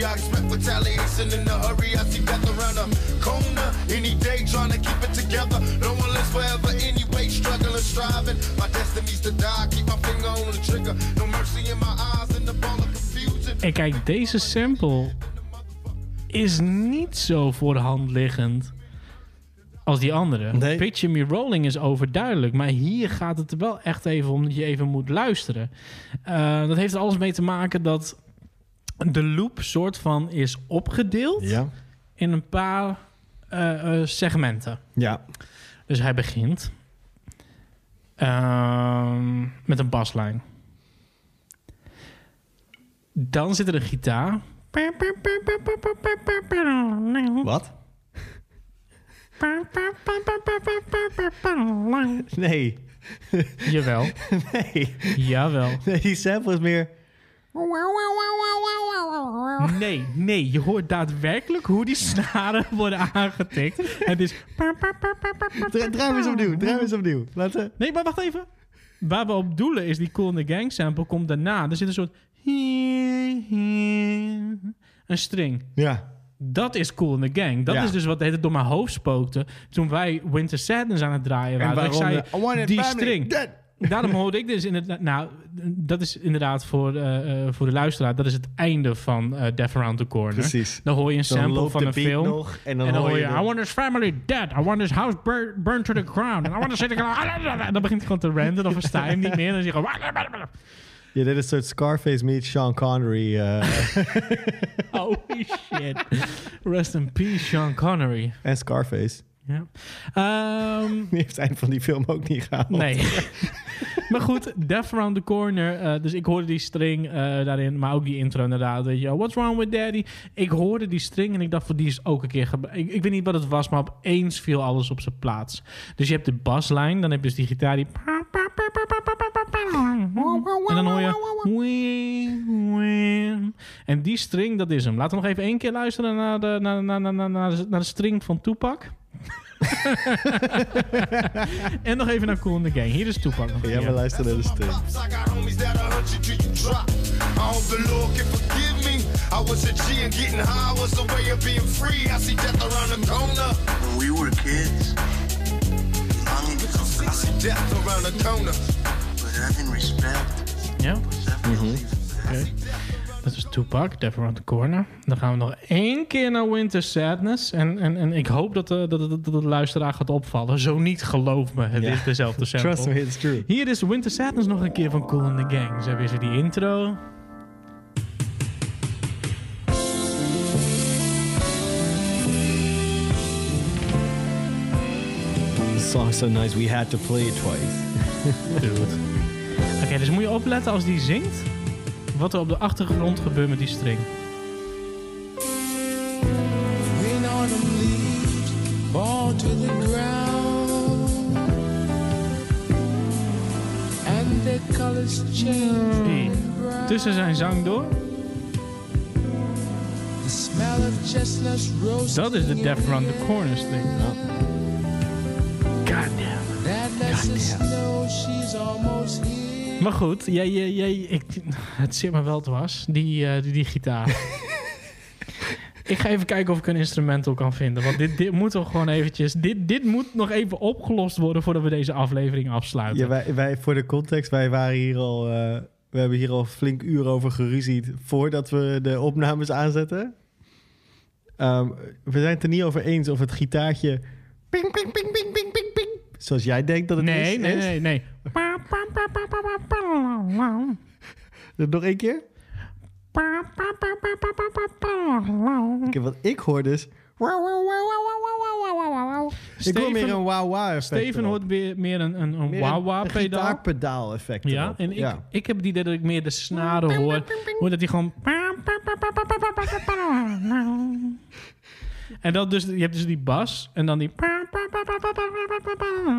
worry, I expect retaliation in a hurry. I see death around the corner. Any day trying to keep it together. No one lives forever anyway, struggling, striving. My destiny's to die. Keep my finger on the trigger. No mercy in my eyes and the ball of confusion. En kijk, deze sample is niet zo voor de hand liggend als die andere. Nee. Picture Me Rolling is overduidelijk, maar hier gaat het er wel echt even om dat je even moet luisteren. Eh, dat heeft er alles mee te maken dat de loop soort van is opgedeeld Ja. in een paar eh, eh, segmenten. Ja. Dus hij begint ehm, met een baslijn. Dan zit er een gitaar. Wat? Nee. Jawel. Nee. Jawel. Nee, die sample is meer... Nee, nee. Je hoort daadwerkelijk hoe die snaren worden aangetikt. Het is... Draai eens opnieuw. Draai eens opnieuw. Laten. Nee, maar wacht even. Waar we op doelen is die Cool in the Gang sample komt daarna. Er zit een soort... Een string. Ja. Dat is Cool in the Gang. Dat Ja. is dus wat tijd door mijn hoofd spookte. Toen wij Winter Sadness aan het draaien En waren. Dat ik zei, eh, die family string. dead. Daarom hoorde ik dus inderdaad... Nou, dat is inderdaad voor, eh, eh, voor de luisteraar... Dat is het einde van eh Death Around the Corner. Precies. Dan hoor je een sample van de een film. nog en dan hoor je I want his family dead. I want his house bur- burned to the ground. And I want to sit... En dan begint hij gewoon te ranten. Dan versta je hem niet meer. Dan zie je gewoon... Ja, dit is een soort Scarface meets Sean Connery. Holy shit. Rest in peace, Sean Connery. en Scarface. Ja. Ehm, Die heeft het eind van die film ook niet gehaald. nee. maar goed, Death Around the Corner. eh, dus ik hoorde die string eh, daarin, maar ook die intro inderdaad. Weet je, What's wrong with daddy? Ik hoorde die string en ik dacht, voor die is ook een keer... Ik, ik weet niet wat het was, maar opeens viel alles op zijn plaats. Dus je hebt de baslijn, dan heb je dus die gitaar die... En dan hoor je... En die string, dat is hem. Laten we nog even één keer luisteren naar de, naar, naar, naar, naar de string van Tupac. en nog even naar Cool in the Gang. Hier is een Ja, we luisteren naar de string. I. I hope the Lord can forgive me. I was a G and getting high was a way of being free. I see death around the corner. When we were kids, I see death around the corner. But having respect. Ja? Oké. Dat is Tupac, Death Around the Corner. Dan gaan we nog één keer naar Winter Sadness. En, en, en ik hoop dat de, dat, dat, dat de luisteraar gaat opvallen. Zo niet, geloof me. Het is dezelfde sample. Trust me, it's true. Hier is Winter Sadness nog een keer van Cool in the Gang. Ze hebben weer die intro. The song's so nice, we had to play it twice. Dude. Oké, dus moet je opletten als die zingt. Wat er op de achtergrond gebeurt met die string. Tussen zijn zang door. Dat is de Death Around the Corner string. Goddamn. That Maar goed, jij, jij, jij, ik, het zit me wel dwars, die, eh, die, die gitaar. ik ga even kijken of ik een instrumental kan vinden. Want dit, dit moet toch gewoon eventjes... Dit, dit moet nog even opgelost worden voordat we deze aflevering afsluiten. Ja, wij, wij, voor de context, wij waren hier al... eh, we hebben hier al flink uur over geruzied voordat we de opnames aanzetten. Ehm, we zijn het er niet over eens of het gitaartje... Ping, ping, ping, ping. Zoals jij denkt dat het nee, is. nee, is. nee, nee. Nog één keer? Oké, wat ik hoor dus... Ik hoor meer een wauw-wauw effect. Steven hoort meer, meer een, een, een Meer wah-wah een pedaal. gitaarpedaal effect Ja, en ik, Ja. ik heb het idee dat ik meer de snaren hoor. Hoor dat hij gewoon... En dan dus, je hebt dus die bas en dan die...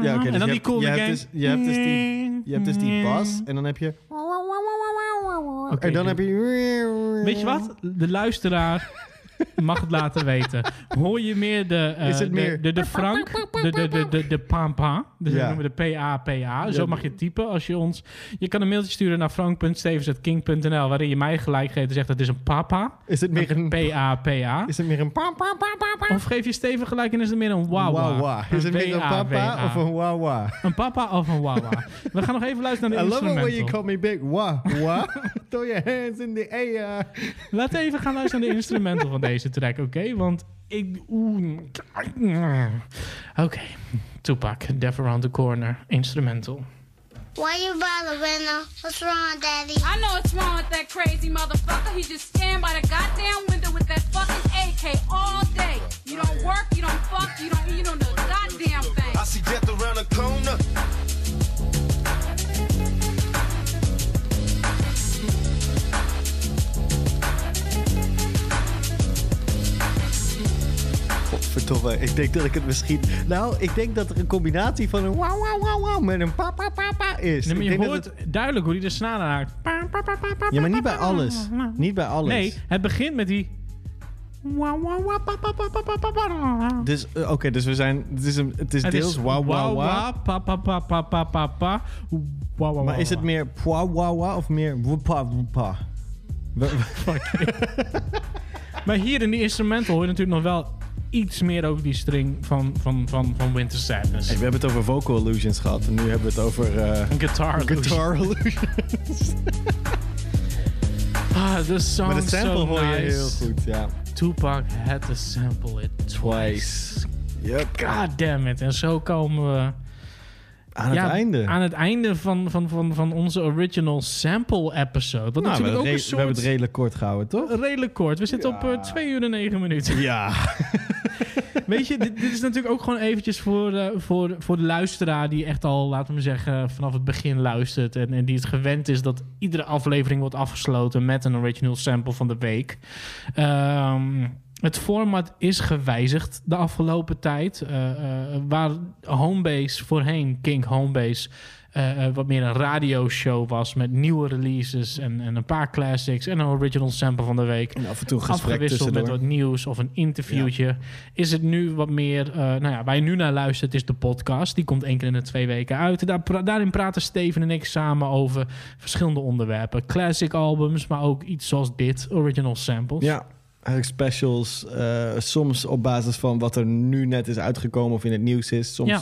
Ja, oké, dus en dan die cool je hebt dus- je hebt dus die- je hebt dus die bas en dan heb je... Oké, en dan heb je... Weet je wat? De luisteraar mag het laten weten. Hoor je meer de... eh, Is het de- meer- De, de, Frank, de, de, de, de, de Pampa. Dus Ja. we noemen de PAPA. Zo mag je typen als je ons... Je kan een mailtje sturen naar frank.stevens.king.nl waarin je mij gelijk geeft en zegt dat het is een papa. Is het meer een... PAPA. Is het meer een... Of geef je Steven gelijk en is het meer een wawa? Wawa. Is het meer een papa of een wawa? Een papa of een wawa? We gaan nog even luisteren I naar de love it when you call me big. Wa, wa. Throw your hands in the air. Laten we even gaan luisteren naar de instrumental van deze track, oké? Want ik... Oké, Tupac, Death Around the Corner, instrumental. Why you bother, Winner? What's wrong, Daddy? I know what's wrong with that crazy motherfucker. He just stand by the goddamn window with that fucking AK all day. You don't work, you don't fuck, you don't, you don't do a goddamn thing. I see death around the corner. Godverdomme, ik denk dat ik het misschien... Nou, ik denk dat er een combinatie van een wauw, wauw, wauw, wauw met een pa, pa, pa, pa is. Nee, maar je hoort duidelijk hoe hij de snaren raakt. Ja, maar niet bij alles. Niet bij alles. Nee, het begint met die... Dus, eh, oké, dus we zijn... Het is, een, het is Het deels wauw, wauw, wauw. wa, pa, pa, pa, pa, pa, pa, pa. Maar is het meer pwa, wauw, wauw of meer woepa? We- we- Maar hier in die instrumental hoor je natuurlijk nog wel iets meer over die string van, van, van, van Winter Sadness. Hey, we hebben het over vocal illusions gehad. En nu hebben we het over... eh, Guitar Guitar illusions. Ah, the song Maar de sample so hoor je nice. heel goed, ja. Tupac had to sample it twice. Yep. God damn it. En zo komen we... Aan het einde. Aan het einde van, van, van, van onze original sample episode. Wat Nou, natuurlijk ook een re- we hebben soort... het redelijk kort gehouden, toch? Redelijk kort. We zitten op eh, 2 uur en 9 minuten. Ja. Weet je, dit, dit is natuurlijk ook gewoon eventjes voor, eh, voor, voor de luisteraar... die echt al, laten we zeggen, vanaf het begin luistert... en, en die het gewend is dat iedere aflevering wordt afgesloten... met een original sample van de week. Ehm, het format is gewijzigd de afgelopen tijd. Eh, eh, waar Homebase voorheen, King Homebase... eh, wat meer een radioshow was met nieuwe releases en, en een paar classics en een original sample van de week. En af en toe Afgewisseld met wat nieuws of een interviewtje. Is het nu wat meer, nou ja, waar je nu naar luistert, is de podcast. Die komt één keer in de twee weken uit. Daar, pra- daarin praten Steven en ik samen over verschillende onderwerpen. Classic albums, maar ook iets zoals dit, original samples. Ja, specials. eh, soms op basis van wat er nu net is uitgekomen of in het nieuws is. Soms Ja.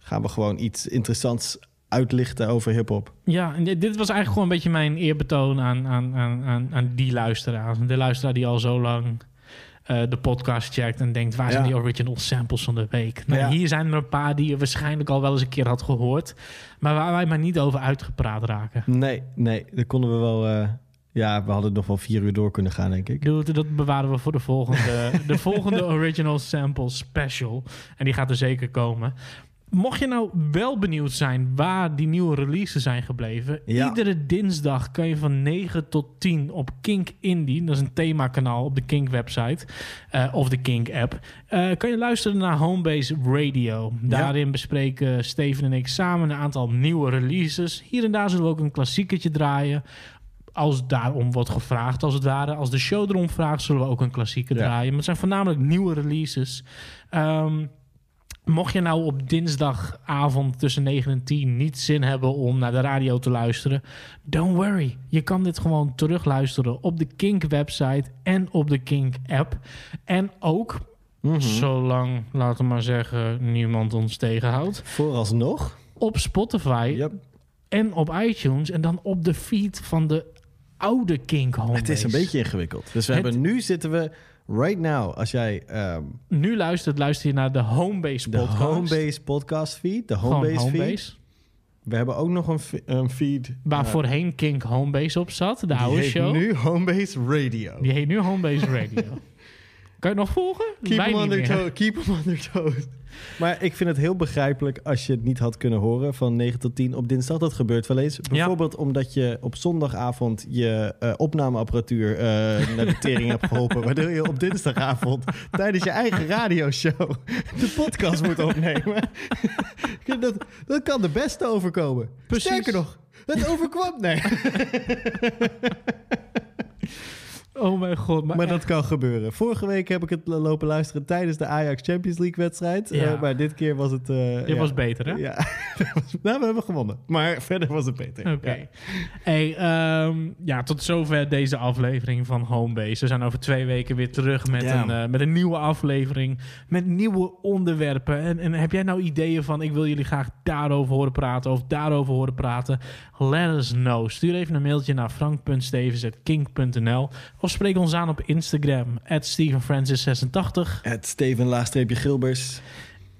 gaan we gewoon iets interessants uitlichten over hip-hop. Ja, en dit, dit was eigenlijk gewoon een beetje mijn eerbetoon aan, aan, aan, aan, aan die luisteraar. De luisteraar die al zo lang eh, de podcast checkt en denkt... waar zijn die original samples van de week? Nou, Ja. Hier zijn er een paar die je waarschijnlijk al wel eens een keer had gehoord... maar waar wij maar niet over uitgepraat raken. Nee, nee, daar konden we wel... eh, ja, we hadden nog wel vier uur door kunnen gaan, denk ik. Het- Dat bewaren we voor de volgende, de volgende original sample special. En die gaat er zeker komen. Mocht je nou wel benieuwd zijn waar die nieuwe releases zijn gebleven... Ja. iedere dinsdag kan je van 9 tot 10 op Kink Indie... dat is een themakanaal op de Kink website eh, of de Kink app... eh, kan je luisteren naar Homebase Radio. Daarin bespreken Steven en ik samen een aantal nieuwe releases. Hier en daar zullen we ook een klassiekertje draaien als daarom wordt gevraagd, als het ware. Als de show erom vraagt, zullen we ook een klassieker Ja. draaien. Maar het zijn voornamelijk nieuwe releases. Ehm, mocht je nou op dinsdagavond tussen 9 en 10 niet zin hebben om naar de radio te luisteren, don't worry. Je kan dit gewoon terugluisteren op de Kink website en op de Kink app. En ook, zolang, laten we maar zeggen, niemand ons tegenhoudt. Vooralsnog. Op Spotify en op iTunes en dan op de feed van de oude Kink Homebase. Het is een beetje ingewikkeld. Dus we Het- hebben nu zitten we... Right now, als jij ehm, Nu luistert, luister je naar de Homebase de podcast. Homebase podcast feed, de Homebase, Homebase. feed. We hebben ook nog een, een feed... Waar voorheen Kink Homebase op zat, de die oude heet show. nu Homebase Radio. Die heet nu Homebase Radio. kan je het nog volgen? Keep Wij hem, on their meer. toe- keep hem on their toes. Maar ik vind het heel begrijpelijk als je het niet had kunnen horen van 9 tot 10 op dinsdag. Dat gebeurt wel eens. Bijvoorbeeld omdat je op zondagavond je eh, opnameapparatuur eh, naar de tering hebt geholpen. Waardoor je op dinsdagavond tijdens je eigen radioshow de podcast moet opnemen. dat, dat kan de beste overkomen. Sterker nog, het overkwam. Nee. Oh mijn god. Maar, Maar dat kan gebeuren. Vorige week heb ik het lopen luisteren tijdens de Ajax Champions League wedstrijd. Ja. Eh, maar dit keer was het... eh, Dit ja. was beter, hè? Ja. nou, we hebben gewonnen. Maar verder was het beter. Oké. Ja. Hey, ehm, ja, tot zover deze aflevering van Homebase. We zijn over twee weken weer terug met, een, eh, met een nieuwe aflevering. Met nieuwe onderwerpen. En, en heb jij nou ideeën van... ik wil jullie graag daarover horen praten... of daarover horen praten? Let us know. Stuur even een mailtje naar frank.stevens.kink.nl... of spreek ons aan op Instagram... at StevenFrancis86. Het Steven laagstreepje Gilbers.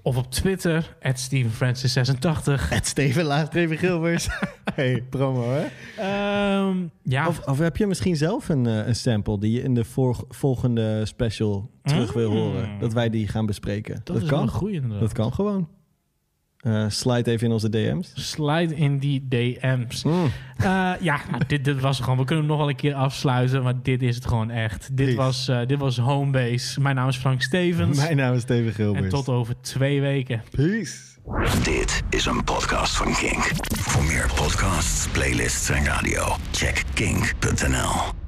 Of op Twitter... at StevenFrancis86. Het Steven laagstreepje Gilbers. hey, promo hè? Ehm, ja. Of, of heb je misschien zelf een, eh, een sample die je in de volgende special terug wil Mm. horen? Dat wij die gaan bespreken. Dat is kan. een goeie inderdaad. Dat kan gewoon. Eh, slide even in onze DM's. Slide in die DM's. Eh, ja, nou, dit, dit was gewoon. We kunnen hem nog wel een keer afsluiten, maar dit is het gewoon echt. Dit was, eh, dit was Homebase. Mijn naam is Frank Stevens. Mijn naam is Steven Gilbers. En tot over twee weken. Peace. Dit is een podcast van Kink. Voor meer podcasts, playlists en radio, check kink.nl.